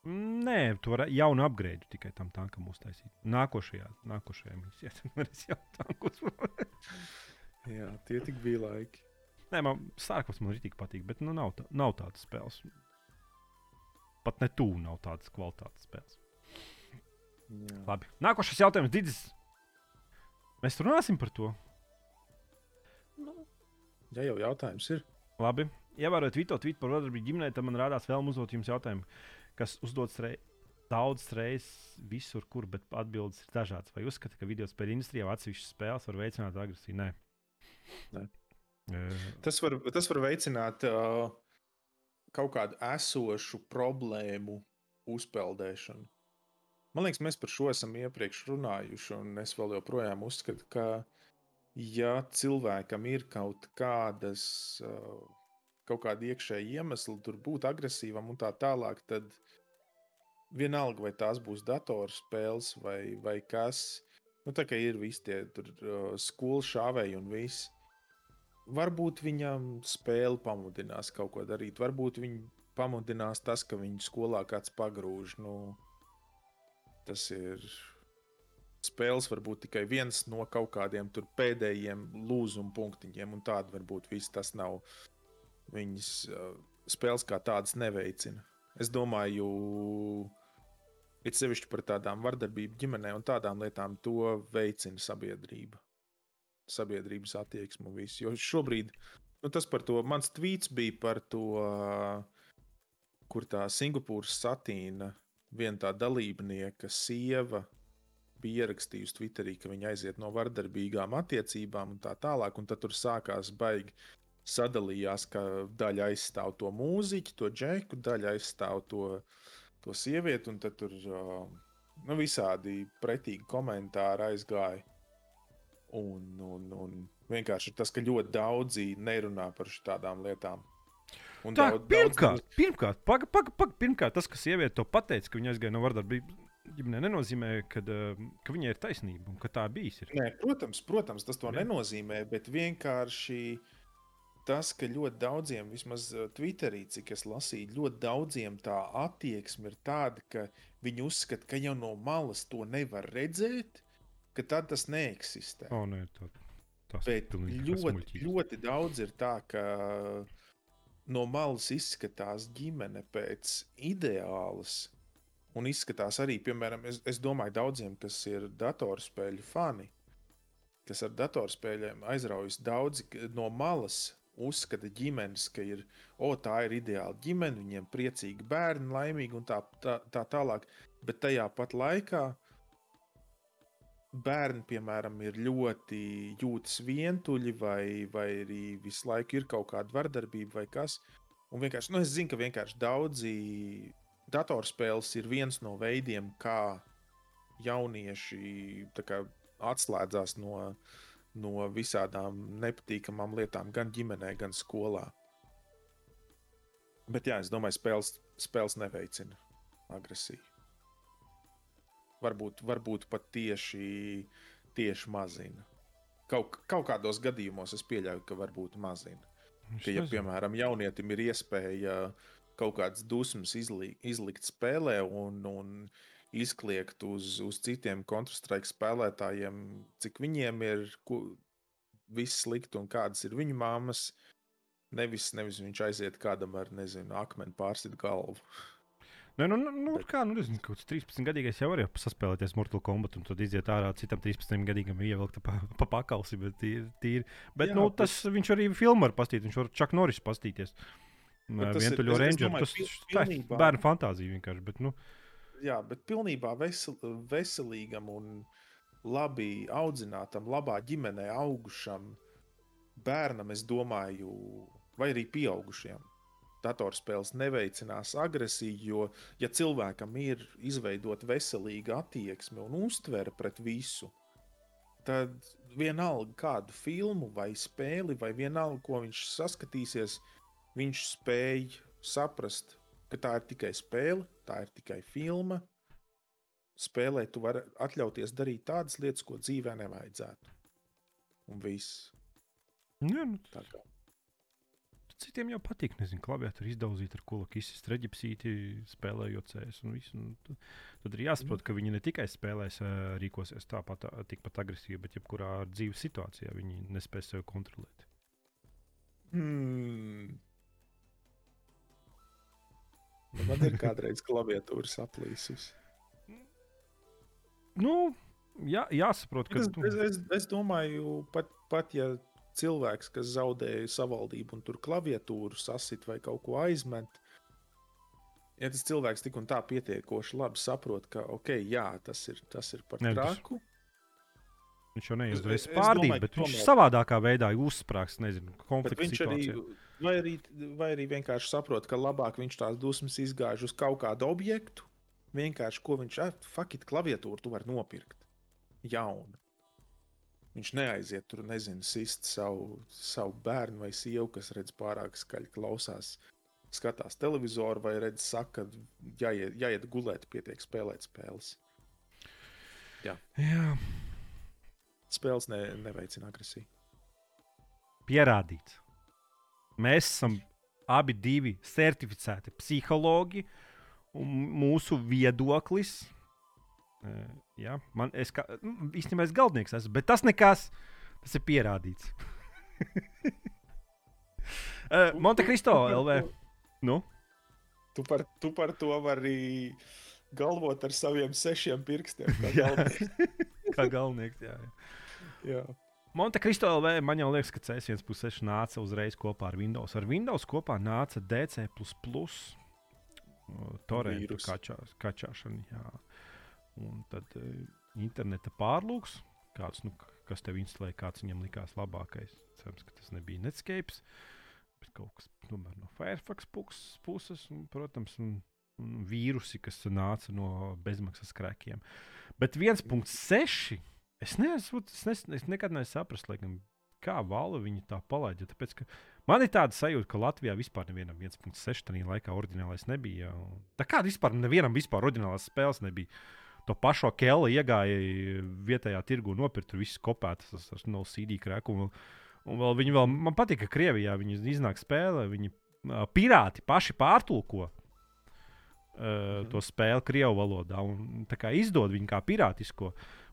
Nē, tu vari jaunu upgrade tikai tam tankam uztaisīt. Nākošajā, nākošajā misijā tam varēs jaunu tanku uzbūvēt. Jā, tie tik bija laiki. Nē, man sārkos man arī patīk, bet nu, nav, tā, nav tādas spēles. Pat ne tuvu nav tādas kvalitātes spēles. Jā. Labi, nākošais jautājums, Digis. Mēs runāsim par to. Ja jau jautājums ir, Labi, ievērojot Vito tvītu par vardarbību ģimenē, tad man rādās vēl uzdot jums jautājumu, kas uzdodas rei daudz reizes visur, kur, bet atbildes ir dažādas. Vai uzskata, ka video spēļu industrijā atsevišķas spēles var veicināt agresiju? Nē. Nē. Tas var, tas var veicināt uh, kaut kādu esošu problēmu uzpeldēšanu. Man liekas, mēs par šo esam iepriekš runājuši, un es vēl joprojām uzskatu, ka, ja cilvēkam ir kaut kādas, uh, kaut kāda iekšēja iemesla, tur būt agresīvam un tā tālāk, tad vienalga, vai tās būs datorspēles vai, vai kas, nu, tā kā ir visi tie tur, uh, skolu šāvēji un viss. Varbūt viņam spēle pamudinās kaut ko darīt. Varbūt viņu pamudinās tas, ka viņu skolā kāds pagrūž. Nu, tas ir. Spēles var būt tikai viens no kaut kādiem pēdējiem lūzuma punktiņiem, un tāda var būt viss. Tas nav viņas uh, spēles kā tādas neveicina. Es domāju, it sevišķi par tādām vardarbību ģimenē un tādām lietām, to veicina sabiedrība sabiedrības attieksmu un visu. Jo šobrīd nu, tas par to, mans tvīts bija par to, kur tā Singapūras satīna, viena tā dalībnieka sieva bija ierakstījusi Twitterī, ka viņa aiziet no vardarbīgām attiecībām un tā tālāk, un tad tur sākās baigi. Sadalījās, ka daļa aizstāv to mūziķu, to džeku, daļa aizstāv to, to sievieti, un tad tur uh, nu, visādi pretīgi komentāri aizgāja. Un, un, un vienkārši tas, ka ļoti daudzi nerunā par šādām lietām. Un Tā, daudz- pirmkārt, daudz- pirmkārt, paga, paga, paga, pirmkārt, tas, kas sieviete to pateica, ka viņa aizgāja no vardarbības ģimenē, nenozīmē, ka, uh, ka viņai ir taisnība un ka tā bijis. Ir. Nē, protams, protams, tas to Jā. nenozīmē, bet vienkārši tas, ka ļoti daudziem, vismaz eh, Twitterī, cik es lasīju, ļoti daudziem tā attieksme ir tāda, ka viņi uzskata, ka jau no malas to nevar redzēt, ka tad tas neeksistē. O, nē, tā, tas Bet ļoti, ļoti daudz ir tā, ka no malas izskatās ģimene pēc ideālas. Un izskatās arī, piemēram, es, es domāju, daudziem, kas ir datorspēļu fani, kas ar datorspēļiem aizraujas daudzi no malas. Uzskata ģimenes, ka ir, o, tā ir ideāla ģimene, viņiem priecīgi bērni, laimīgi un tā, tā, tā tālāk. Bet tajā pat laikā bērni, piemēram, ir ļoti jūtas vientuļi, vai, vai arī visu laiku ir kaut kāda vardarbība vai kas. Un vienkārši, nu, es zinu, ka vienkārši daudzi datorspēles ir viens no veidiem, kā jaunieši kā, atslēdzas no, no visādām nepatīkamām lietām, gan ģimenē, gan skolā. Bet, jā, es domāju, spēles, spēles neveicina agresiju. Varbūt, varbūt pat tieši, tieši mazina. Kaut, kaut kādos gadījumos es pieļauju, ka varbūt mazina. Ka, ja, piemēram, jaunietim ir iespēja kaut kādas dusmas izlikt, izlikt spēlē un, un izkliegt uz, uz citiem kontrastrike spēlētājiem, cik viņiem ir ku, viss slikti un kādas ir viņu māmas. Nevis, nevis viņš aiziet kādam ar, nezinu, akmeni pārsit galvu. Nē, nu, nu, nu kā, nu, nezinu, kaut kāds 13 gadīgais jau var jau saspēlēties Mortal Kombat un tad iziet ārā citam 13 gadīgam ievilkt pa, pa pakalsi. Bet, tīri, tīri. bet Jā, nu, bet- tas viņš arī filmu var pastīties, viņš var Čak Norris pastīties. Bet Vientuļo rangeru. Tas ir bērnu fantāzija vienkārši. Bet, nu, Jā, bet pilnībā vesel, veselīgam un labi audzinātam, labā ģimenē augušam bērnam, es domāju, vai arī pieaugušiem. Datorspēles neveicinās agresiju, jo, ja cilvēkam ir izveidota veselīga attieksme un uztvere pret visu, tad vienalga kādu filmu vai spēli, vai vienalga, ko viņš saskatīsies, viņš spēj saprast, ka tā ir tikai spēle, tā ir tikai filma. Spēlē tu vari atļauties darīt tādas lietas, ko dzīvē nevajadzētu. Un viss. jā, nu, Tā kā. Citiem jau patīk, nezinu, klaviatūru izdauzīt ar kulaku, izsist reģipsīti, spēlējot cēlus un visu. Un tu- tad ir jāsaprot, ka viņi ne tikai spēlēs, rīkosies tāpat, tikpat agresīvi, bet jebkurā dzīves situācijā viņi nespēs sevi kontrolēt. Hmm. Nu, Man ir kādreiz klaviatūra saplīsusi. Nu, jā, jāsaprot, ka Es, tu- es, es, es domāju, pat, pat ja cilvēks, kas zaudēja savaldību un tur klaviatūru sasit vai kaut ko aizmet, ja tas cilvēks tik un tā pietiekoši labi saprot, ka ok, jā, tas ir, tas ir par traku. viņš jau neizdarīs pārdīt, domāju, bet viņš tomēr- savādākā veidā uzsprāgs, nezinu, Bet konflikta viņš arī, situācijā. vai arī, vai arī vienkārši saprot, ka labāk viņš tās dusmas izgāž uz kaut kādu objektu. Vienkārši ko viņš ar faktu klaviatūru tu vari nopirkt. Jaunu. Viņš neaiziet tur, nezinu, sist savu, savu bērnu vai sievu, kas redz pārāk skaļi klausās. Skatās televizoru vai redz, saka, ka jāiet, jāiet gulēt, pietiek spēlēt spēles. Jā, Spēles ne, neveicina agresiju. pierādīts. Mēs esam abi divi certificēti psihologi, un mūsu viedoklis. eh, Jā, man es kā, nu, īstenībā es galvenais esmu, bet tas nekas, tas ir pierādīts. Eh, Montecristo LV. Nu, Tu par, tu par to vari galvot ar saviem sešiem pirkstiem. kā Jā. galvenais. kā galvenais. Jā, jā. Jā. Montecristo LV man jau liekas, ka CS1.6 nāca uzreiz kopā ar Windows. Ar Windows kopā nāca DC, Vīrus. kačās, kačāšana. Jā. Un tad uh, interneta pārlūks, kāds, nu, kas tev instalēja, kāds viņam likās labākais. Cerams, ka tas nebija Netscape, bet kaut kas tomēr no Firefox puses, un, protams, un, un vīrusi, kas nāca no bezmaksas krēkiem. Bet 1.6. Es neesmu, es, nes, es nekad neesmu sapratis, lai gan kā Valve viņa tā palaida. Tāpēc, ka man ir tāda sajūta, ka Latvijā vispār nevienam 1,6 tajā laikā oriģinālais nebija. Tā kā vispār nevienam vispār oriģinālās spēles nebija. To pašu Kela iegāja vietējā tirgu, nopirka viss kopētas, tas, no CD krēku. Un, vēl viņi vēl, man patīk, ka Krievijā viņi iznāk spēlē, viņi pirāti paši pārtulko. Uh, to spēli krievu valodā un tā kā izdod viņu kā pirātisko.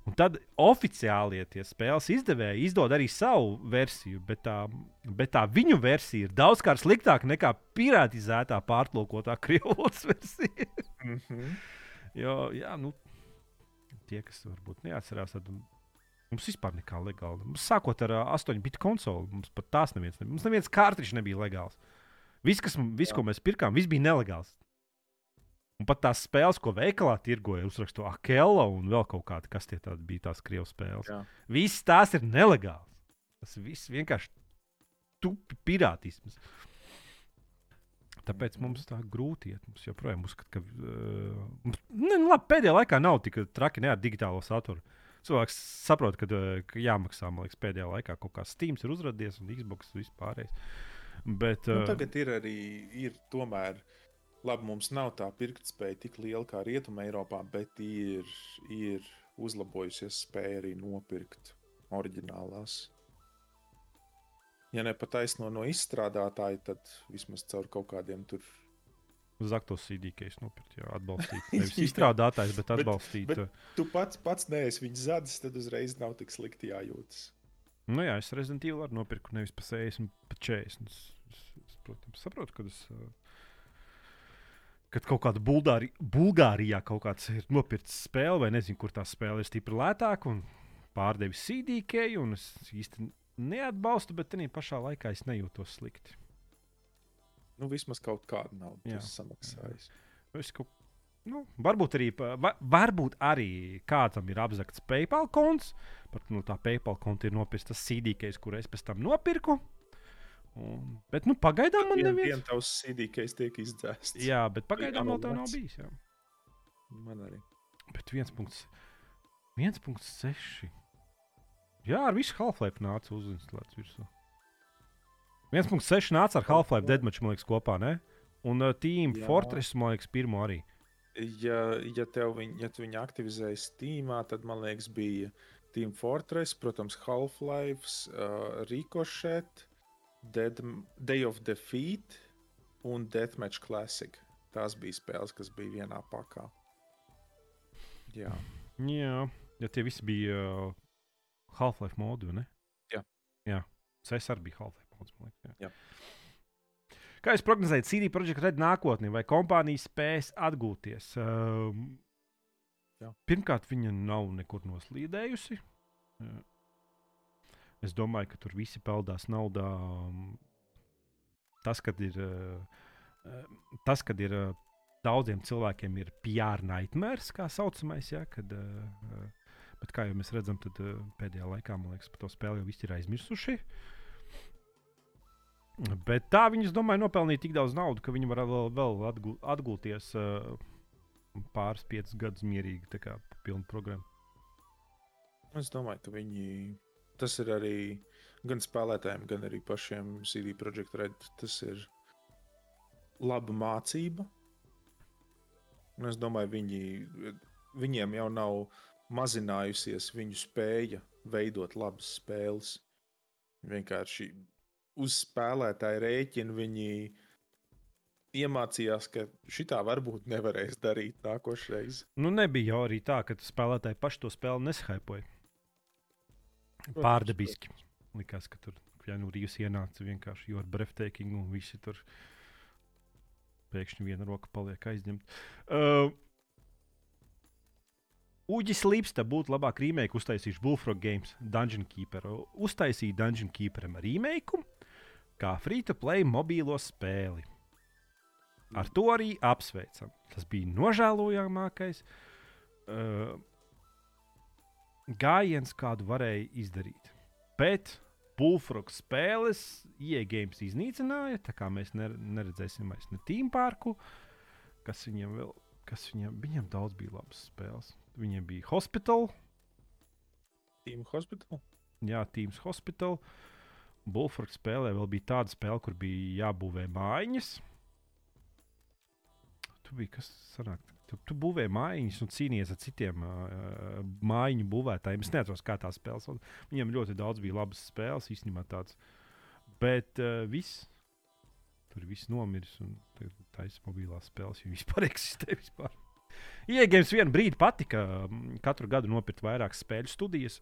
Un tad oficiālie tie spēles izdevēji izdod arī savu versiju, bet tā, bet tā viņu versija ir daudzkārt sliktāka nekā pirātizētā pārtulkotā krievu valodas versija. Mm -hmm. jo, jā, nu, tie, kas varbūt neatcerās, tad mums vispār nekā legāla. Mums sākot ar uh, 8 bitu konsoli, mums pat tās neviens, ne, mums neviens kārtiņš nebija legāls. Viss, kas, viss, ko mēs pirkām, viss bija nelegāls. Un pat tās spēles, ko veikalā tirgoja, uzrakstīja Akela un vēl kaut kāda, kas tie bija tās krievu spēles. Jā. Visas tās ir nelegālas. Tas viss vienkārši tupi pirātisms. Tāpēc mums tā grūti iet. Mums joprojām uzskata, ka uh, mums, ne, nu, labi, pēdējā laikā nav tik traki ne ar digitālo saturu. Cilvēks saprot, ka, uh, ka jāmaksā. Man liekas, pēdējā laikā kaut kā Steam ir uzrādījies un Xbox vispār. Bet, Nu, uh, tagad ir arī ir tomēr. Labi, mums nav tā pirktspēja tik liela kā Rietumē, Eiropā, bet ir, ir uzlabojusies spēja arī nopirkt oriģinālās. Ja ne pat taisno no izstrādātāja, tad vismaz caur kaut kādiem tur. uz aktos CD case nopirkt, jā, atbalstīt. Nevis izstrādātājs, bet Bet- atbalstīt. bet- uh, Tu pats, pats neesi viņa zadis, tad uzreiz nav tik slikti jājūtas. Nu, jā, es Resident Evil arī nopirku nevis par 60, bet 40. Es, es, es protams, saprotu, ka tas. Kad kaut kāda Bulgāri, Bulgārijā kaut kāds ir nopircis spēle, vai nezinu, kur tā spēle ir stipri lētāka, un pārdevis CDK, un es īsti neatbalstu, bet tajā pašā laikā es nejūtos slikti. Nu, vismaz kaut kādu naudu samaksājis. Es kaut, nu, varbūt, arī, varbūt arī kādam ir apzakts PayPal konts, pat no tā PayPal konta ir nopirkts tas CDK, kur es pēc tam nopirku. Un, bet nu, pagaidām man Vien, neviens. vien tavs CD case tiek izdzēsts. Jā, bet pagaidām vēl tā nav bijis. Jā. Man arī. Bet 1,6. Jā, ar visu Half-Life nāca uzinstalēts virsū. 1,6 nāca ar Half-Life Deadmatch, man liekas, kopā. Ne? Un uh, Team Jā. Fortress, man liekas, pirmo arī. Ja, ja tev viņ, ja viņu aktivizēji Steamā, tad man liekas, bija Team Fortress, protams, Half-Life, uh, Ricochet, Dead, Day of Defeat un Deathmatch Classic. Tās bija spēles, kas bija vienā pakā. Jā, Jā, ja tie visi bija uh, Half-Life vai ne? Jā. Jā, es arī biju Half-Life mods. man liekas, Jā. Jā. Kā jūs prognozējat, CD Projekt Red nākotnē, vai kompānija spēs atgūties? Um, Jā. pirmkārt, viņa nav nekur noslīdējusi. Uh, Es domāju, ka tur visi peldās naudā. um, Tas, kad ir, tas, kad ir daudziem cilvēkiem ir PR nightmares, kā saucamais, ja, kad, uh, bet kā jau mēs redzam, tad uh, pēdējā laikā, liekas, par to spēli jau visi ir aizmirsuši. Bet tā viņi, domāju, nopelnīja tik daudz naudas, ka viņi var vēl, vēl atgū, atgūties uh, pāris piecus gadus mierīgi, tā kā pilnu programmu. es domāju, ka viņi. Tas ir arī gan spēlētājiem, gan arī pašiem CD Projekt Red. Tas ir laba mācība. Un es domāju, viņi, viņiem jau nav mazinājusies viņu spēja veidot labas spēles. Vienkārši uz spēlētāju rēķina viņi iemācījās, ka šitā varbūt nevarēs darīt nākošreiz. Nu, nebija jau arī tā, ka spēlētāji paši to spēli neshaipoja. Pārdabiski. Likās, ka tur Jānu Rīgas ienāca vienkārši jo ar breathtaking un visi tur pēkšņi viena roka paliek aizņemta. Uh, Uģis Lipsta būtu labāk remake uztaisījuši Bullfrog Games Dungeon Keeper. Uztaisīja Dungeon Keeperam remake kā free-to-play mobīlo spēli. Ar to arī apsveicam. Tas bija nožēlojamākais uh, gājiens, kādu varēja izdarīt. Bet Bullfrog spēles iegames iznīcināja, tā kā mēs ner neredzēsim vairs ne Team Parku, kas viņam vēl, kas viņam, viņam daudz bija labas spēles. Viņiem bija Hospital, Team Hospital. jā, Teams Hospital. Bullfrog spēlē vēl bija tāda spēle, kur bija jābūvē mājiņas. Tur bija kas sanāk. Tu, tu būvēji mājiņas un cīnījies ar citiem uh, mājiņu būvētājiem. Es nezinu, kā tā spēlē. Viņiem ļoti daudz bija labas spēles, īstenībā tādas. Bet uh, viss tur viss nomiris un taisa mobilās spēles, jo vispār eksistē. Vispār. Iegājums vienu brīdi patika katru gadu nopirkt vairākas spēļu studijas.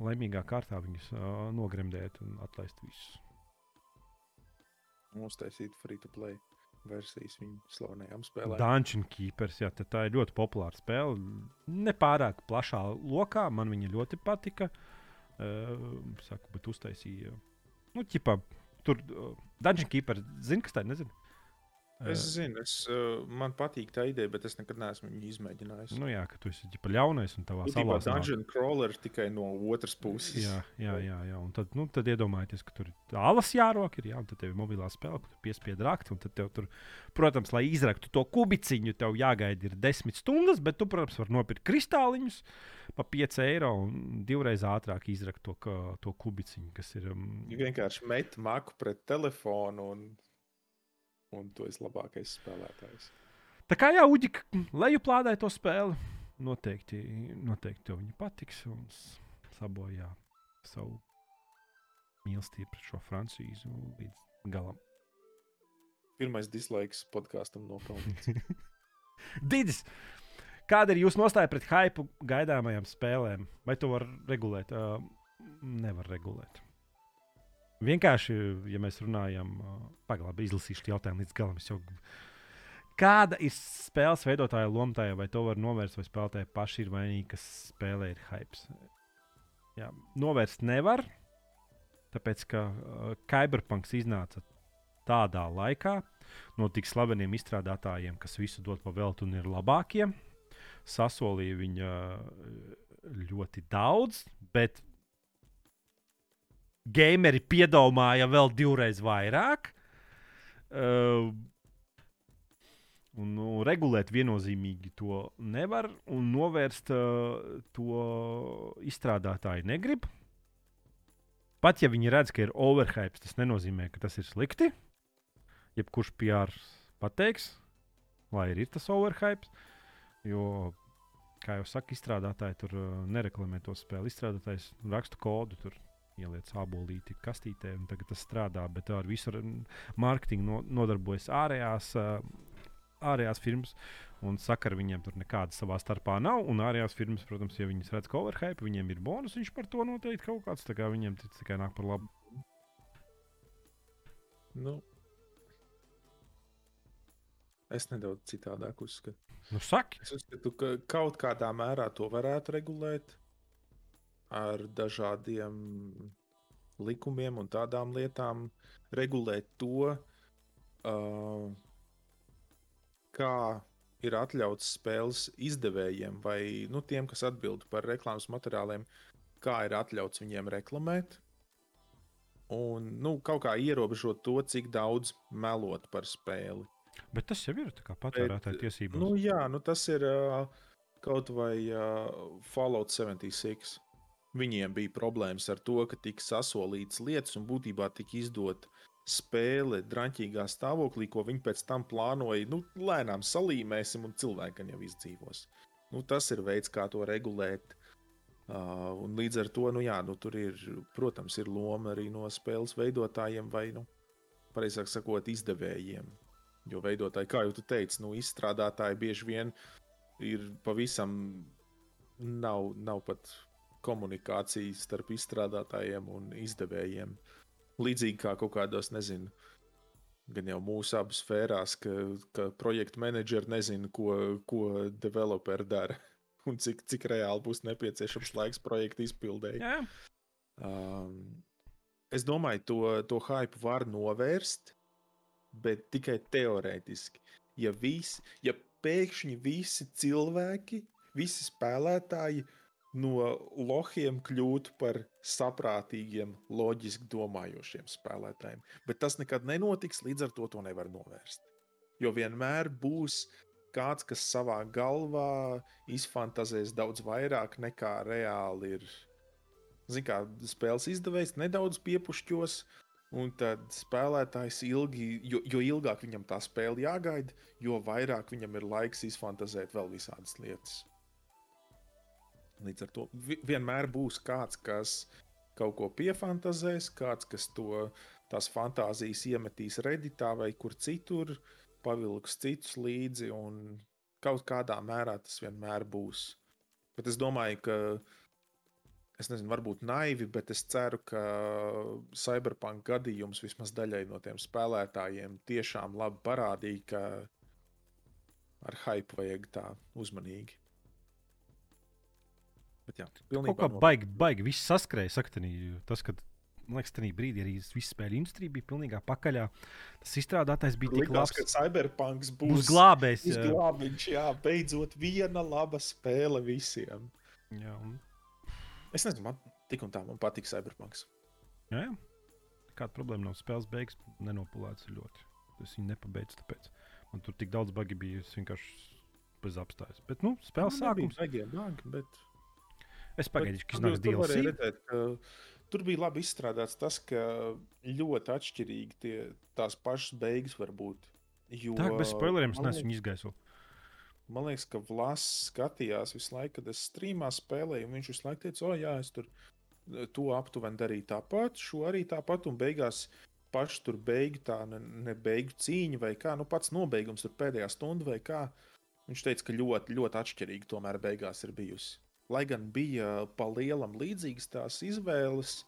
Laimīgā kārtā viņus nogremdēt un atlaist visus. Uztaisīt free to play versijas viņu slavenajām spēlēm. Dungeon Keepers, jā, tā ir ļoti populāra spēle. Nepārāk plašā lokā man viņa ļoti patika. Uh, saku, bet uztaisīja. Nu, ķipā, tur uh, Dungeon Keeper, zini, kas tā ir? Nezinu. Es zinu, es, man patīk tā ideja, bet es nekad neesmu viņu izmēģinājis. Nu, jā, ka tu esi ģipa, ļaunais un tavā salā ir dungeon crawler tikai no otras puses. Jā, jā, jā. jā. Un tad, nu, tad iedomājieties, ka tur ir alas jārok, ir, jā, un tad tev ir mobilā spēle, kur tu piespied rakt. Tad tev tur, protams, lai izraktu to kubiciņu, tev jāgaida ir desmit stundas, bet tu, protams, vari nopirkt kristāliņus pa 5 eiro un divreiz ātrāk izrakt to, ka, to kubiciņu, kas ir. Um... Vienkārši met maku pret telefonu. Un un tu esi labākais spēlētājs. Tā kā jā, Uģi, lejuplādē to spēli. Noteikti, noteikti tev viņa patiks un sabojā savu mīlestību pret šo francīzu līdz galam. Pirmais dislaiks podkāstam nopelnīts. Didis! Kāda ir jūsu nostāja pret hypu gaidāmajām spēlēm? Vai to var regulēt? Uh, nevar regulēt. Vienkārši, ja mēs runājam, pagaidām izlasīšu jautājumu līdz galam. Jau... Kāda ir spēles veidotāja loma tajā, vai to var novērst, vai spēlētāji paši ir vainīgi, kas spēlē ir hype? Jā, novērst nevar, tāpēc ka uh, Cyberpunks iznāca tādā laikā no tik slaveniem izstrādātājiem, kas visu dod pa veltu un ir labākie. Sasolīja viņa ļoti daudz, bet gameri piedomāja vēl divreiz vairāk. Uh, Un, nu, regulēt viennozīmīgi to nevar, un novērst uh, to izstrādātāji negrib. Pat ja viņi redz, ka ir overhype, tas nenozīmē, ka tas ir slikti. Jebkurš PR pateiks, lai ir tas overhype. Jo, kā jau saka, izstrādātāji tur uh, nereklamē to spēli. Izstrādātājs raksta kodu, tur ieliec abolīti kastītē, un tagad tas strādā. Bet ar visu mārketingu no, nodarbojas ārējās, ārējās firmas. Un sakara viņiem tur nekāda savā starpā nav. Un ārējās firmas, protams, ja viņas redz coverhype, viņiem ir bonus, viņš par to noteikti kaut kāds. Tā kā viņiem tas tikai nāk par labu. Nu, es nedaudz citādāk uzskatu. Nu, saki. Es uzskatu, ka kaut kādā mērā to varētu regulēt ar dažādiem likumiem un tādām lietām, regulēt to, uh, kā ir atļauts spēles izdevējiem vai nu, tiem, kas atbild par reklāmas materiāliem, kā ir atļauts viņiem reklamēt. Un nu, kaut kā ierobežot to, cik daudz melot par spēli. Bet tas jau ir patērētāja tiesības. Nu, jā, nu, tas ir uh, kaut vai uh, Fallout 76. Viņiem bija problēmas ar to, ka tika sasolītas lietas un būtībā tika izdot spēle drāmīgā stāvoklī, ko viņi pēc tam plānoja. Nu, lēnām salīmēsim, un cilvēki jau izdzīvos. Nu, tas ir veids, kā to regulēt. Uh, un līdz ar to, nu, jā, nu, tur ir, protams, ir loma arī no spēles veidotājiem vai, nu, pareizāk sakot, izdevējiem. Jo veidotāji, kā jau teicu, nu, izstrādātāji bieži vien ir pavisam nav, nav pat komunikācijas starp izstrādātājiem un izdevējiem. Līdzīgi kā kaut kādos, nezinu, gan jau mūsu abu sfērās, ka, ka projekta menedžeri nezina, ko, ko developeri dara un cik, cik reāli būs nepieciešams laiks projekta izpildēji. Jā. Um, es domāju, to, to hype var novērst, bet tikai teorētiski. Ja, vis, ja pēkšņi visi cilvēki, visi spēlētāji no lohiem kļūt par saprātīgiem, loģiski domājošiem spēlētājiem. Bet tas nekad nenotiks, līdz ar to to nevar novērst. Jo vienmēr būs kāds, kas savā galvā izfantazēs daudz vairāk nekā reāli ir zin kā, spēles izdevējs nedaudz piepušķos. Un tad spēlētājs ilgi, jo, jo ilgāk viņam tā spēle jāgaida, jo vairāk viņam ir laiks izfantazēt vēl visādas lietas. Līdz ar to vienmēr būs kāds, kas kaut ko piefantazēs, kāds, kas to tās fantāzijas iemetīs redītā vai kur citur, pavilks citus līdzi, un kaut kādā mērā tas vienmēr būs. Bet es domāju, ka es nezinu, varbūt naivi, bet es ceru, ka Cyberpunk gadījums vismaz daļai no tiem spēlētājiem tiešām labi parādīja, ka ar hype vajag tā uzmanīgi. Bet jā, pilnībā. Kaut kā baigi, baigi viss saskrēja, saktanī, tas, ka man liekas, tajā brīdī arī viss spēļu industrija bija pilnībā pakaļā. Tas izstrādātājs bija tik labs, ka Cyberpunks būs, būs glābējs. Jā. Glābiņš, jā, beidzot viena laba spēle visiem. Jā, Es nezinu, man tik un tā man patīk Cyberpunks. Jā, jā. Kāda problēma nav spēles beigas, nenopulēts ļoti. Es viņu nepabeidzu, tāpēc man tur tik daudz bagi bija. Es vienkārši bez apstājas. Bet, nu, spēles sākums. Bagi, bet... Es pagaidīšu, ka iznāks DLC. Tur bija labi izstrādāts tas, ka ļoti atšķirīgi tie, tās pašas beigas var būt. Jo, tā, bez spoileriem es neesmu izgaisojis. Man liekas, ka Vlass skatījās visu laiku, kad es streamā spēlēju, un viņš visu laiku teica, o, jā, es tur e, to aptuveni darīju tāpat, šo arī tāpat, un beigās paši tur beigu tā, ne, ne beigu cīņa vai kā, nu pats nobeigums tur pēdējā stunda vai kā. Viņš teica, ka ļoti, ļoti atšķirīgi tomēr beigās ir bijusi. Lai gan bija pa lielam līdzīgas tās izvēles,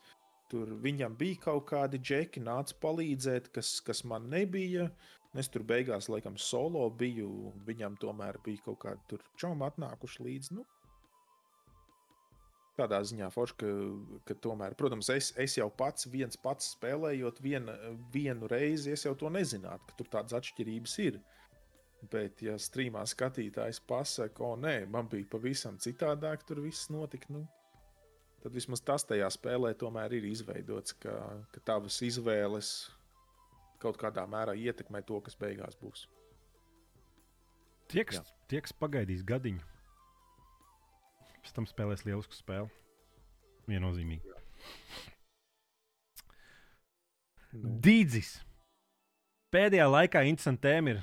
tur viņam bija kaut kādi džeki, nāca palīdzēt, kas, kas man nebija. Es tur beigās, laikam, solo biju. Viņam tomēr bija kaut kādi čomi atnākuši līdzi. Nu, tādā ziņā forši, ka, ka tomēr, protams, es, es jau pats viens pats spēlējot viena, vienu reizi, es jau to nezinātu, ka tur tādas atšķirības ir. Bet, ja streamā skatītājs pasakā, o nē, man bija pavisam citādāk, tur viss notika. Nu, tad vismaz tas tajā spēlē tomēr ir izveidots, ka, ka tavas izvēles kaut kādā mērā ietekmē to, kas beigās būs. Tie, kas, tie, kas pagaidīs gadiņu, pēc tam spēlēs lielisku spēli. Viennozīmīgi. Nu. Dīdzis. Pēdējā laikā interesanta tēma ir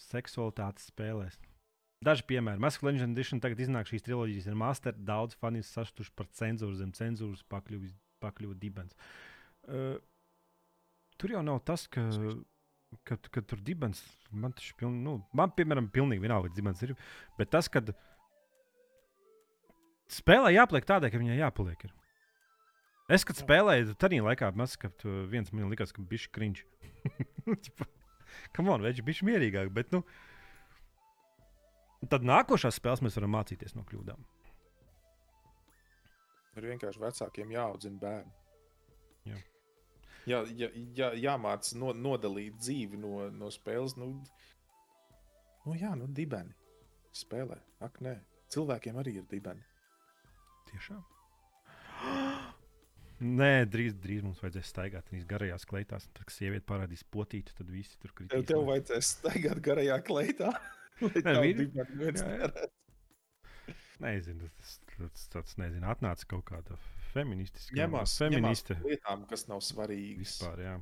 seksualitātes spēlēs. Daži piemēri. Leģenda Edition tagad iznāk šīs triloģijas ar masteru. Daudz fani ir sašutuši par cenzūru zem cenzūras pakļuvis dibens. Uh, tur jau nav tas, ka, ka, ka tur dibens man tas ir nu, man, piemēram, pilnīgi vienalga, kāds dibens ir. Bet tas, kad spēlē jāpaliek tādai, ka viņai jāpaliek. Ir. Es, kad spēlēju, tad arī laikā Maskavas viens man likās, ka bija krīņš. Kam on, viņš bija mierīgāk. Bet, nu, tad nākošās spēles mēs varam mācīties no kļūdām. Ir vienkārši vecākiem jāaudzina bērni jā, jā, jā, jāmācās no, nodalīt dzīvi no, no spēles. Nu, nu, jā, nu, dibeni spēlē. Ak, nē, cilvēkiem arī ir dibeni. Tiešām. Nē, drīz, drīz mums vajadzēs staigāt garajās kleitās. Tad, kad sieviete parādīs potīti, tad visi tur kritīs. Tev, tev vajadzēs staigāt garajā kleitā. Nē, vīri. Nezinu, tas, tas, tas nezinu, atnāca kaut kāda feministiska. Ņemās, feministe. ņemās lietām, kas nav svarīgas. Vispār, jā.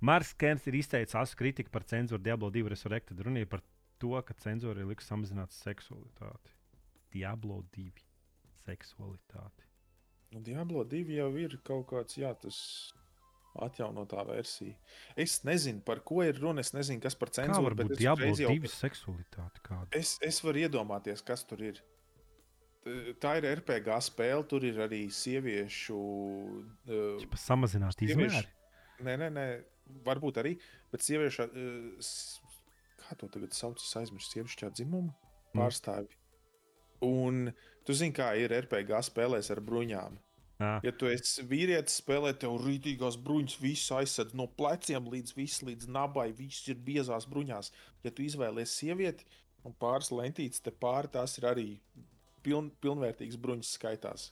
Marks Kens ir izteicis asu kritiku par cenzūru Diablo 2 Resurrected. Runa ir par to, ka cenzūra ir liks samazināt seksualitāti. Diablo 2 seksualitāti. Nu, Diablo 2 jau ir kaut kāds, jā, tas atjaunotā versija. Es nezinu, par ko ir runa. Es nezinu, kas par cenzūru. Kā var būt Diablo 2 jau... seksualitāte? Kāda? Es, es varu iedomāties, kas tur ir tā ir RPG spēle, tur ir arī sieviešu. Uh, samazināt izmēru. Nē, nē, nē, varbūt arī. Bet sieviešu, uh, kā to tagad sauc, es aizmirsu, sieviešu dzimumu mm. pārstāvi. Mm. Un tu zini, kā ir RPG spēlēs ar bruņām. À. Ja tu esi vīrietis, spēlē tev rītīgās bruņas, viss aizsardz no pleciem līdz, viss, līdz nabai, viss ir biezās bruņās. Ja tu izvēlēsies sievieti un pāris lentītes te pāri, tās ir arī piln, pilnvērtīgas bruņas skaitās.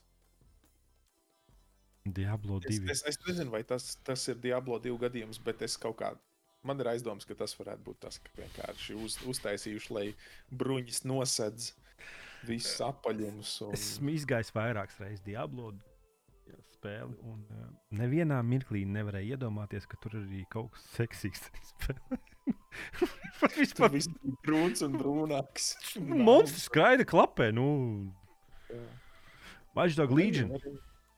Diablo 2. Es, es, es nezinu, vai tas, tas ir Diablo 2 gadījums, bet es kaut kā. Man ir aizdoms, ka tas varētu būt tas, ka vienkārši uz, uztaisījuši, lai bruņas nosedz visus apaļumus. Un... Esmu izgājis vairākas reizes Diablo. spēli. Un, uh, nevienā mirklī nevarēja iedomāties, ka tur ir arī kaut kas seksīgs. Tas vispār viss brūns un brūnāks. Monstrs skraida klapē. Nu. Watchdog Legion.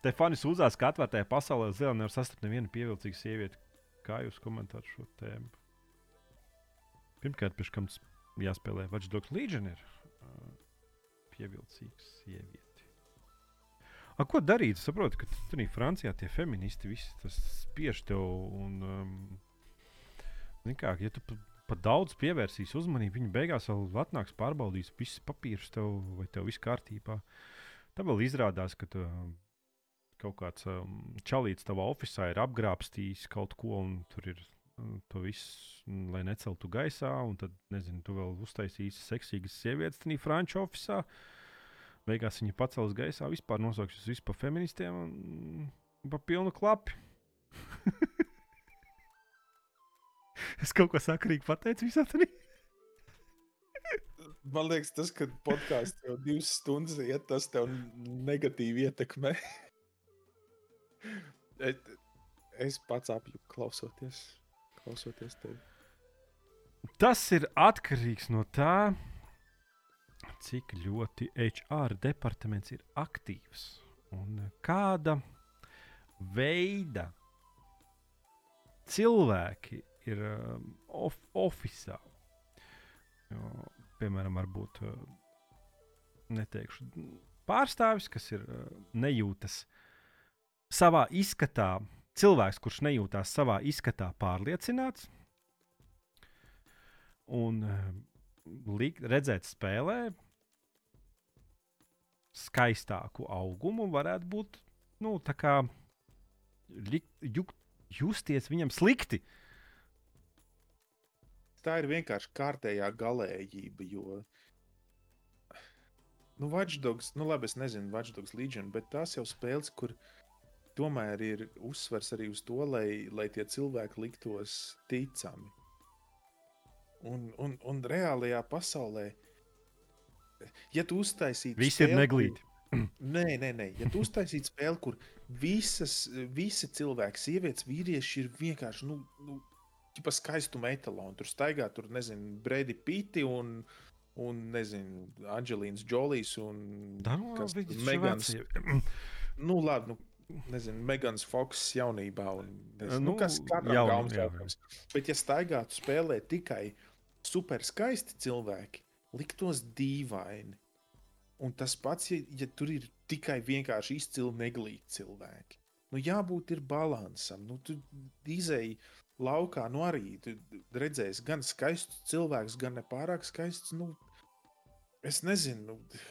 Te fani sūdzās, ka atvērtajā pasaulē zila nevar sastapt nevienu pievilcīgu sievieti. Kā jūs komentējat šo tēmu? Pirmkārt, pēc tam jāspēlē ir uh, pievilcīgs sieviete. A, ko darīt? Es saprotu, ka tur Francijā tie feministi visi spiež tev. Un, um, kā, ja tu pat pa daudz pievērsīs uzmanību, viņi beigās vēl atnāks pārbaudīs visus papīrus, tev, vai tev viss kārtībā. Tad vēl izrādās, ka tu, kaut kāds um, čalīts tavā oficiālā ir apgrābstījis kaut ko, un tur ir um, to visu, lai neceltu gaisā, un tad, nezinu, tu vēl uztaisīsi seksīgas sievietes tajā franču oficiālā. Beigās viņa pacels gaisā, vispār nosauks visu par feministiem un pa pilnu klapu. es kaut ko sakrīgi pateicu visā tajā. Man liekas, tas, ka podkāsts jau divas stundas iet, tas tev negatīvi ietekmē. es pats apjuku klausoties, klausoties tevi. Tas ir atkarīgs no tā, cik ļoti HR departaments ir aktīvs un kāda veida cilvēki ir um, of, oficiāli. Jo, piemēram, varbūt uh, neteikšu pārstāvis, kas ir uh, nejūtas savā izskatā, cilvēks, kurš nejūtās savā izskatā pārliecināts. Un likt, redzēt spēlē skaistāku augumu, varētu būt nu, kā justies viņam slikti. Tā ir vienkārši kārtējā galējība. Jo, nu, Watchdogs, nu, labi, es nezinu, Watchdogs Legion, bet tās jau spēles, kur tomēr ir uzsvers arī uz to, lai, lai tie cilvēki liktos ticami. Un, un, un reālajā pasaulē, ja tu uztaisītu. Visi spēli, ir neglīti. Nē, nē, nē. Ja tu uztaisītu spēli, kur visas, visi cilvēki, sievietes, vīrieši ir vienkārši nu, nu, skaistu metālu, un tur staigā, tur nezinu, Brady Pitti un, un nezinu, Anģelīnas Džolijas un Megans. nu, labi, nu, nezinu, Megans Foks jaunībā. Un, nezinu, nu, nu, kas katram gaumas jautājums. Bet ja staigātu spēlē tikai super skaisti cilvēki liktos dīvaini. Un tas pats, ja, ja tur ir tikai vienkārši izcili neglīti cilvēki. Nu, jābūt ir balansam. Nu, tu izēji laukā, nu arī redzēsi gan skaistus cilvēkus, gan nepārāk skaistus. Nu, es nezinu, nu,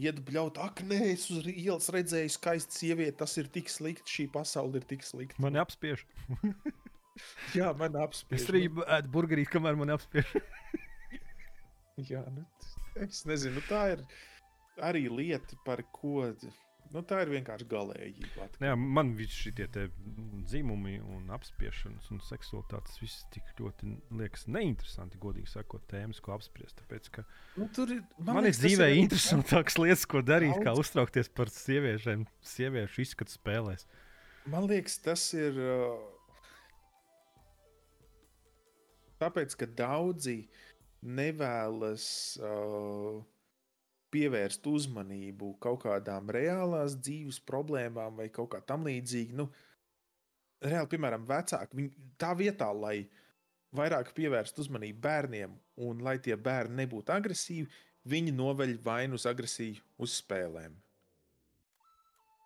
iet bļaut, ak, nē, es uz ielas redzēju skaistu sievieti, tas ir tik slikti, šī pasaule ir tik slikta. Man apspiež. Jā, man apspiež. Es arī ēdu burgerī, kamēr man apspiež. Jā, nu, es nezinu, tā ir arī lieta, par ko. Nu, tā ir vienkārši galējība. Jā, man viss šie dzimumi, un apspiešanas un seksualitātes viss tik ļoti liekas neinteresanti, godīgi sakot, tēmas, ko apspriest. Tāpēc, ka nu, ir, man man liekas, dzīvē ir interesantākas lietas, ko darīt, daudz. kā uztraukties par sieviešiem, sieviešu izskatu spēlēs. Man liekas, tas ir. Tāpēc, ka daudzi nevēlas uh, pievērst uzmanību kaut kādām reālās dzīves problēmām vai kaut kā tam līdzīga. Nu, reāli, piemēram, vecāki, viņi tā vietā, lai vairāk pievērstu uzmanību bērniem un lai tie bērni nebūtu agresīvi, viņi noveļ vainu uz agresiju uz spēlēm.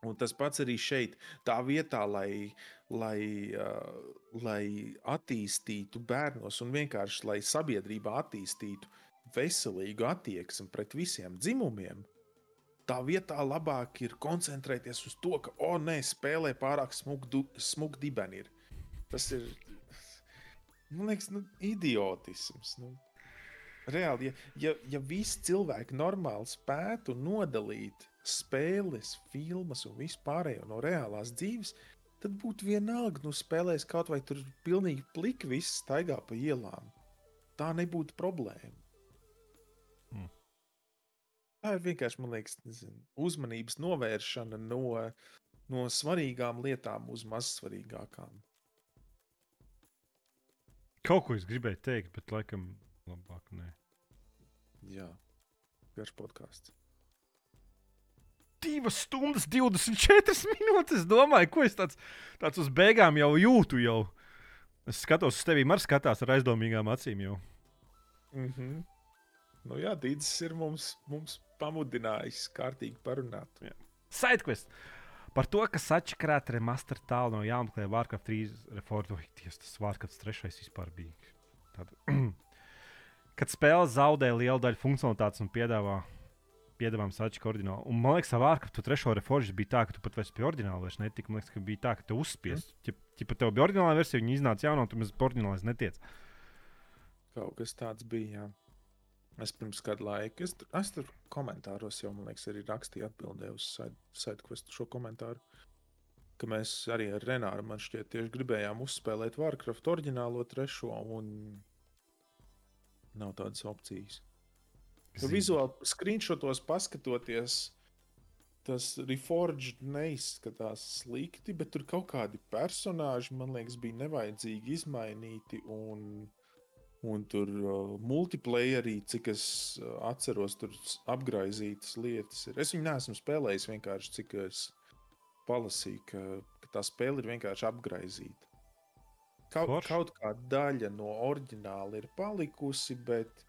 Un tas pats arī šeit, tā vietā, lai, lai, uh, lai attīstītu bērnos un vienkārši lai sabiedrībā attīstītu veselīgu attieksmi pret visiem dzimumiem. Tā vietā labāk ir koncentrēties uz to, ka, oh, nē, spēlē pārāk smug dibeni. Ir. Tas ir, man liekas, nu, idiotisms. Nu. Reāli, ja, ja, ja visi cilvēki normāli spētu nodalīt spēles, filmas un vispārējo no reālās dzīves, tad būtu vienalga, nu, spēlēs kaut vai tur pilnīgi pliki viss staigā pa ielām. Tā nebūtu problēma. Tā ir vienkārši, man liekas, nezinu, uzmanības novēršana no, no svarīgām lietām uz mazsvarīgākām. Kaut ko es gribēju teikt, bet laikam labāk nē. Jā, garš podkāsts. Divas stundas, 24 minūtes. Es domāju, ko es tāds, tāds uz beigām jau jūtu. Jau. Es skatos uz tevi, Marks, skatās ar aizdomīgām acīm. Jau. Mm -hmm. Nu jā, Dīdis ir mums, mums pamudinājis kārtīgi parunāt. Sidequest. Par to, ka sačakrāta remaster tālu no jāmeklē Warcraft 3 reformēties, tas Warcraft 3 vispār bija. Tad, kad spēle zaudē lielu daļu funkcionalitātes un piedāvā piedāvājums atšķirīgi ordināli. Un man liekas, Warcraft 3 reformēšanas bija tā, ka tu pat vairs pie ordināla vairs netika. Man liekas, ka bija tā, ka tu uzspies. Mm. Ja pat tev bija ordināla versija, viņa iznāca jaunā, un tu mēs ordinālais netiec. Kaut kas tāds bija. Jā. Es pirms kāda laika, es, es tur komentāros jau, man liekas, arī rakstīju atbildēju uz side- SideQuest šo komentāru. Ka mēs arī ar Renāru, man šķiet, tieši gribējām uzspēlēt Warcraft oriģinālo trešo, un nav tādas opcijas. Nu, vizuāli screenshotos paskatoties, tas Reforged neizskatās slikti, bet tur kaut kādi personāļi, man liekas, bija nevajadzīgi izmainīti. Un, un tur uh, multiplayerī, cik es uh, atceros, tur s- apgraizītas lietas ir. Es viņu neesmu spēlējis vienkārši, cik es palasīju, ka, ka tā spēle ir vienkārši apgraizīta. Kaut, Forši. kaut kāda daļa no oriģināla ir palikusi, bet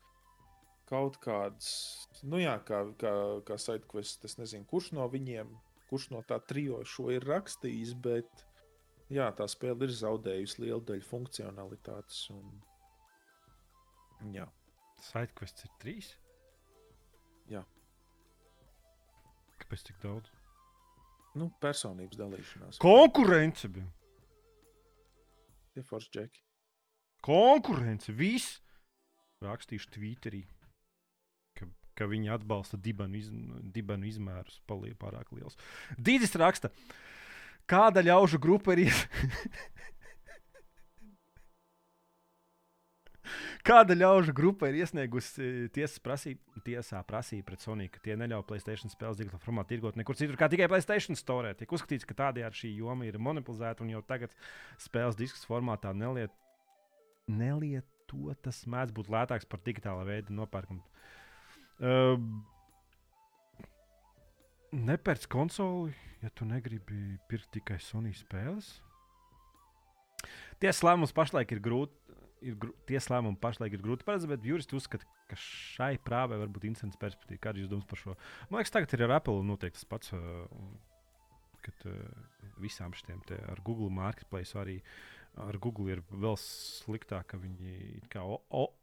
kaut kāds, nu jā, kā, kā, kā SideQuest, es nezinu, kurš no viņiem, kurš no tā trijo šo ir rakstījis, bet jā, tā spēle ir zaudējusi lielu daļu funkcionalitātes. Un, jā, Sidequests ir trīs. Jā. Kāpēc tik daudz? nu, personības dalīšanās. Konkurence bija. Tie forši džeki. Konkurence, viss. Rakstīšu Twitterī, ka, ka viņi atbalsta dibenu, iz, dibenu izmērus, paliek pārāk liels. Dīdis raksta, kāda ļaužu grupa ir. Kāda ļaužu grupa ir iesniegusi tiesas prasību, tiesā prasību pret Sony, ka tie neļauj Placēta spēles digitālā formātā tirgot nekur citur, kā tikai Placēta storē. Tiek uzskatīts, ka tādējādi šī joma ir monopolizēta un jau tagad spēles disks formātā neliet, nelietotas mēdz būt lētāks par digitālā veida nopērkumu. Uh, Nepērc konsoli, ja tu negribi pirkt tikai Sony spēles. Tiesas lēmums pašlaik ir grūti. Ir tiesa lēmumu pašlaik ir grūti paredzēt, bet juristi uzskata, ka šai prāvai var būt interesants perspektīva. Kāda ir jūsu domas par šo? Man liekas, tagad ir ar Apple noteikti tas pats. Uh, kad uh, visām te ar Google Marketplace arī ar Google ir vēl sliktāk, ka viņi kā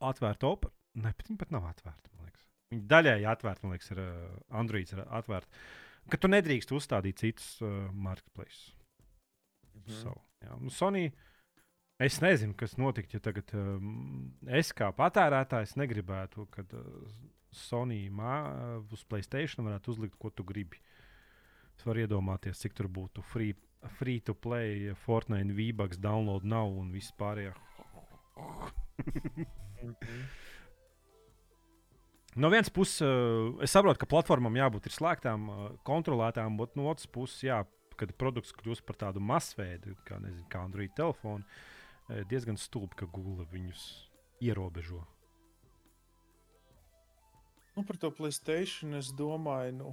atvērta opera. Ne, bet viņi pat nav atvērti. Viņi daļēji atvērti, man liekas, ir uh, Android ir atvērti. Ka tu nedrīkst uzstādīt citus uh, marketplace. Mhm. Savu, jā. nu, Sony, es nezinu, kas notiktu, ja tagad um, es kā patērētājs negribētu, kad uh, Sony mā, uh, uz Playstation varētu uzlikt, ko tu gribi. Es varu iedomāties, cik tur būtu free, free to play, Fortnite, V-Bucks, download nav un viss pārējais. Mhm. No vienas puses, uh, es saprotu, ka platformām jābūt ir slēgtām, uh, kontrolētām, bet no otras puses, jā, kad produkts kļūst par tādu masveidu, kā, nezinu, kā Android telefonu, eh, diezgan stulbi, ka Google viņus ierobežo. Nu, par to Playstation es domāju, nu,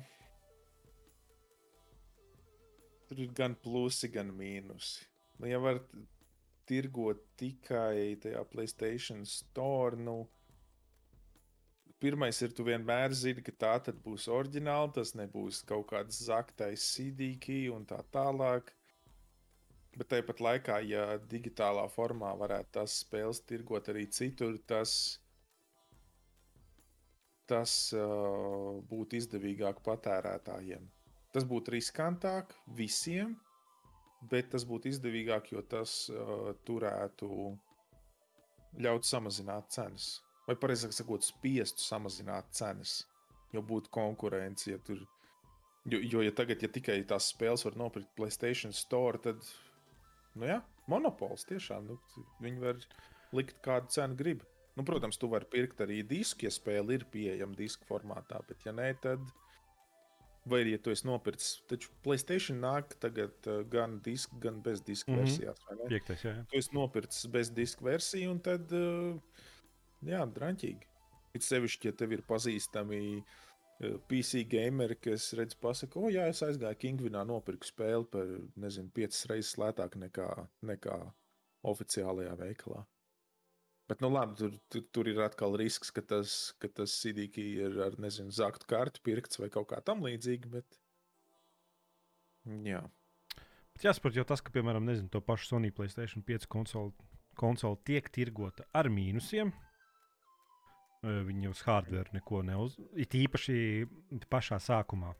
tur ir gan plusi, gan mīnusi. Nu, ja var tirgot tikai tajā Playstation store, nu, pirmais ir, tu vienmēr zini, ka tā tad būs oriģināla, tas nebūs kaut kāds zaktais CD-key un tā tālāk. Bet tāpat laikā, ja digitālā formā varētu tās spēles tirgot arī citur, tas tas uh, būtu izdevīgāk patērētājiem. Tas būtu riskantāk visiem, bet tas būtu izdevīgāk, jo tas uh, turētu ļaut samazināt cenas. Vai precīzāk sakot, spiestu samazināt cenas, jo būtu konkurence. Ja tur, jo, jo ja tagad, ja tikai tās spēles var nopirkt Playstation Store, tad, nu jā, monopols tiešām, nu, viņi var likt kādu cenu grib. Nu, protams, tu vari pirkt arī disku, ja spēle ir pieejama disku formātā, bet, ja nē, tad, Vai arī, ja tu esi nopircis, taču Playstation nāk tagad uh, gan diska, gan bez diska mm. -hmm. versijās. Piektais, jā, jā. Tu esi nopircis bez diska versiju, un tad, uh, jā, drāmīgi. It sevišķi, ja tev ir pazīstami uh, PC gameri, kas redz, pasaka, o, jā, es aizgāju Kingvinā, nopirku spēli par, nezinu, piecas reizes lētāk nekā, nekā oficiālajā veikalā. Bet, nu, labi, tur, tur, tur ir atkal risks, ka tas, ka tas CDK ir ar, nezinu, zaktu kartu pirkts vai kaut kā tam līdzīga, bet, jā. Bet jāsaprot jau tas, ka, piemēram, nezinu, to pašu Sony Playstation 5 konsoli, konsoli tiek tirgota ar mīnusiem. Viņi uz hardware neko neuz... It īpaši pašā sākumā.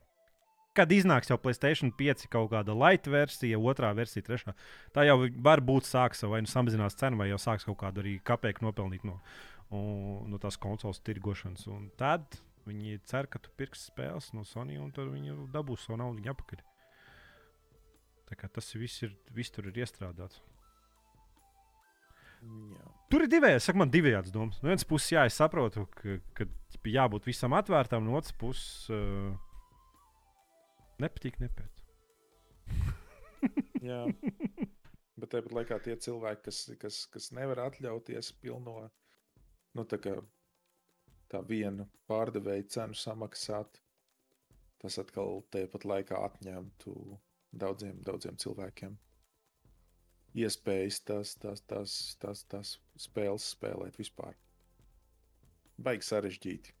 Kad iznāks jau Playstation 5 kaut kāda light versija, otrā versija, trešā, tā jau var būt sāks vai nu samazinās cenu, vai jau sāks kaut kādu arī kapeiku nopelnīt no, un, no tās konsoles tirgošanas. Un tad viņi cer, ka tu pirksi spēles no Sony un tad viņi dabūs savu naudu atpakaļ. Tā kā tas viss, ir, viss tur ir iestrādāts. Jā. Tur ir divējādi, saka, man divējādas domas. No vienas puses, jā, es saprotu, ka, ka jābūt visam atvērtam, no otras puses, uh, nepatīk, nepēc. Jā. Bet tāpat laikā tie cilvēki, kas, kas, kas nevar atļauties pilno nu, tā, kā, tā vienu pārdevēju cenu samaksāt, tas atkal tāpat laikā atņemtu daudziem, daudziem cilvēkiem iespējas tās, tās, tās, tās, tās spēles spēlēt vispār. Baigi sarežģīti.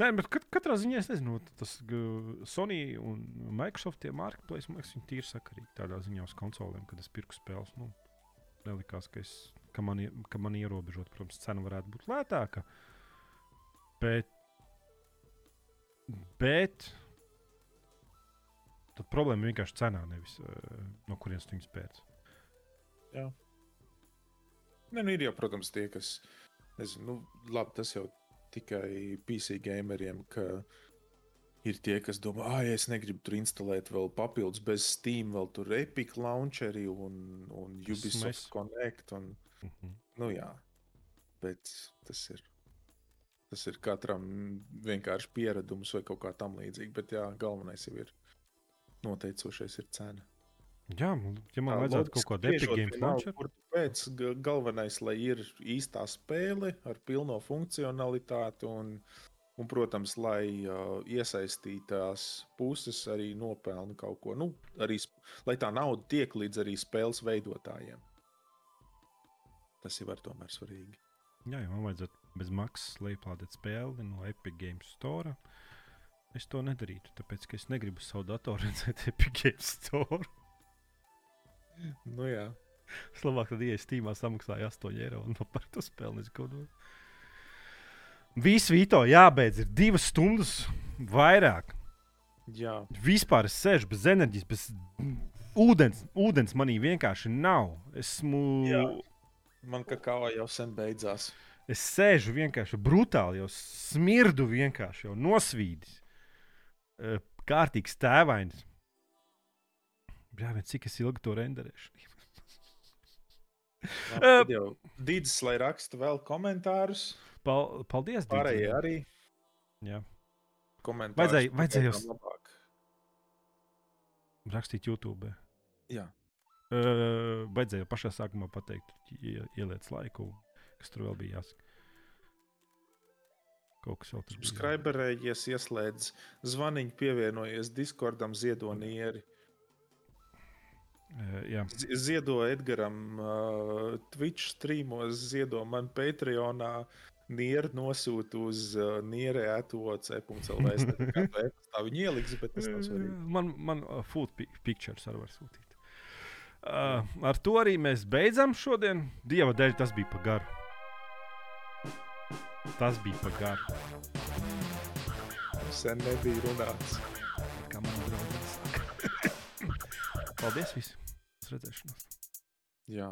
Nē, bet kat, katrā ziņā es nezinu, tas uh, Sony un Microsoft tie marketplace, man liekas, viņi tīri sakarīgi tādā ziņā uz konsolēm, kad es pirku spēles. Nu, nelikās, ka, es, ka, man, ka man ierobežot, protams, cena varētu būt lētāka. Bet, bet tad problēma ir vienkārši cenā, nevis uh, no kurienes tu viņus pēc. Ne, nu ir jau, protams, tie, kas. Nezinu, nu, labi, tas jau tikai PC gameriem, ka ir tie, kas domā, ah, ja es negribu tur instalēt vēl papildus bez Steam, vēl tur Epic Launcheri un, un Ubisoft mēs- Connect. Un, Uh -huh. nu, jā, bet tas ir. Tas ir katram vienkārši pieredums vai kaut kā tam līdzīga. Bet jā, galvenais jau ir noteicošais ir cena. Jā, nu, ja man vajadzētu kaut kādu Epic spriežot, Games vienalga, launcher, kur tu Pēc ga- galvenais, lai ir īstā spēle ar pilno funkcionalitāti un, un protams, lai uh, iesaistītās puses arī nopelna kaut ko. Nu, arī, lai tā nauda tiek līdz arī spēles veidotājiem. Tas jau ir tomēr svarīgi. Jā, ja man vajadzētu bez maksas lejuplādēt spēli no Epic Games Store. Es to nedarītu, tāpēc ka es negribu savu datoru redzēt Epic Games Store. Nu, jā. Es labāk tad ienāku Steamā, samaksāju 8 eiro un nopirku to spēli. Visu vīto jābeidz, ir divas stundas vairāk. jā. Vispār es sēžu bez enerģijas, bez ūdens. Ūdens manī vienkārši nav. Esmu. Jā. Man kakao jau sen beidzās. Es sēžu vienkārši brutāli, jau smirdu vienkārši, jau nosvīdis. Eh, Kārtīgs tēvains. Bet cik es ilgi to renderēšu? Jau Dīdis, lai raksta vēl komentārus. Pal paldies, Dīdzi. Pārējie arī Jā, komentārus. Vajadzēja- vajadzēja pagaidām labāk. rakstīt YouTube. Jā. Uh, vajadzēja pašā sākumā pateikt, ie, ieliec laiku, kas tur vēl bija jāsaka. Kaut kas vēl tur bija. Subscriberējies, ieslēdz zvaniņu, pievienojies Discordam, ziedonieri. Jā, Ziedo Edgaram, uh, Twitch streamos, ziedo man Patreonā. Nieru nosūta uz uh, nierē atoc.lv. Es nezinu, kā viņi ieliks, bet tas nav svarīgi. Man, man uh, food pi pictures arī var sūtīt. Uh, ar to arī mēs beidzam šodien. Dieva dēļ tas bija pa garu. Tas bija pa garu. Sen nebija runāts. Kā man draugs saka. Paldies! Visu. Uz redzēšanos! Jā.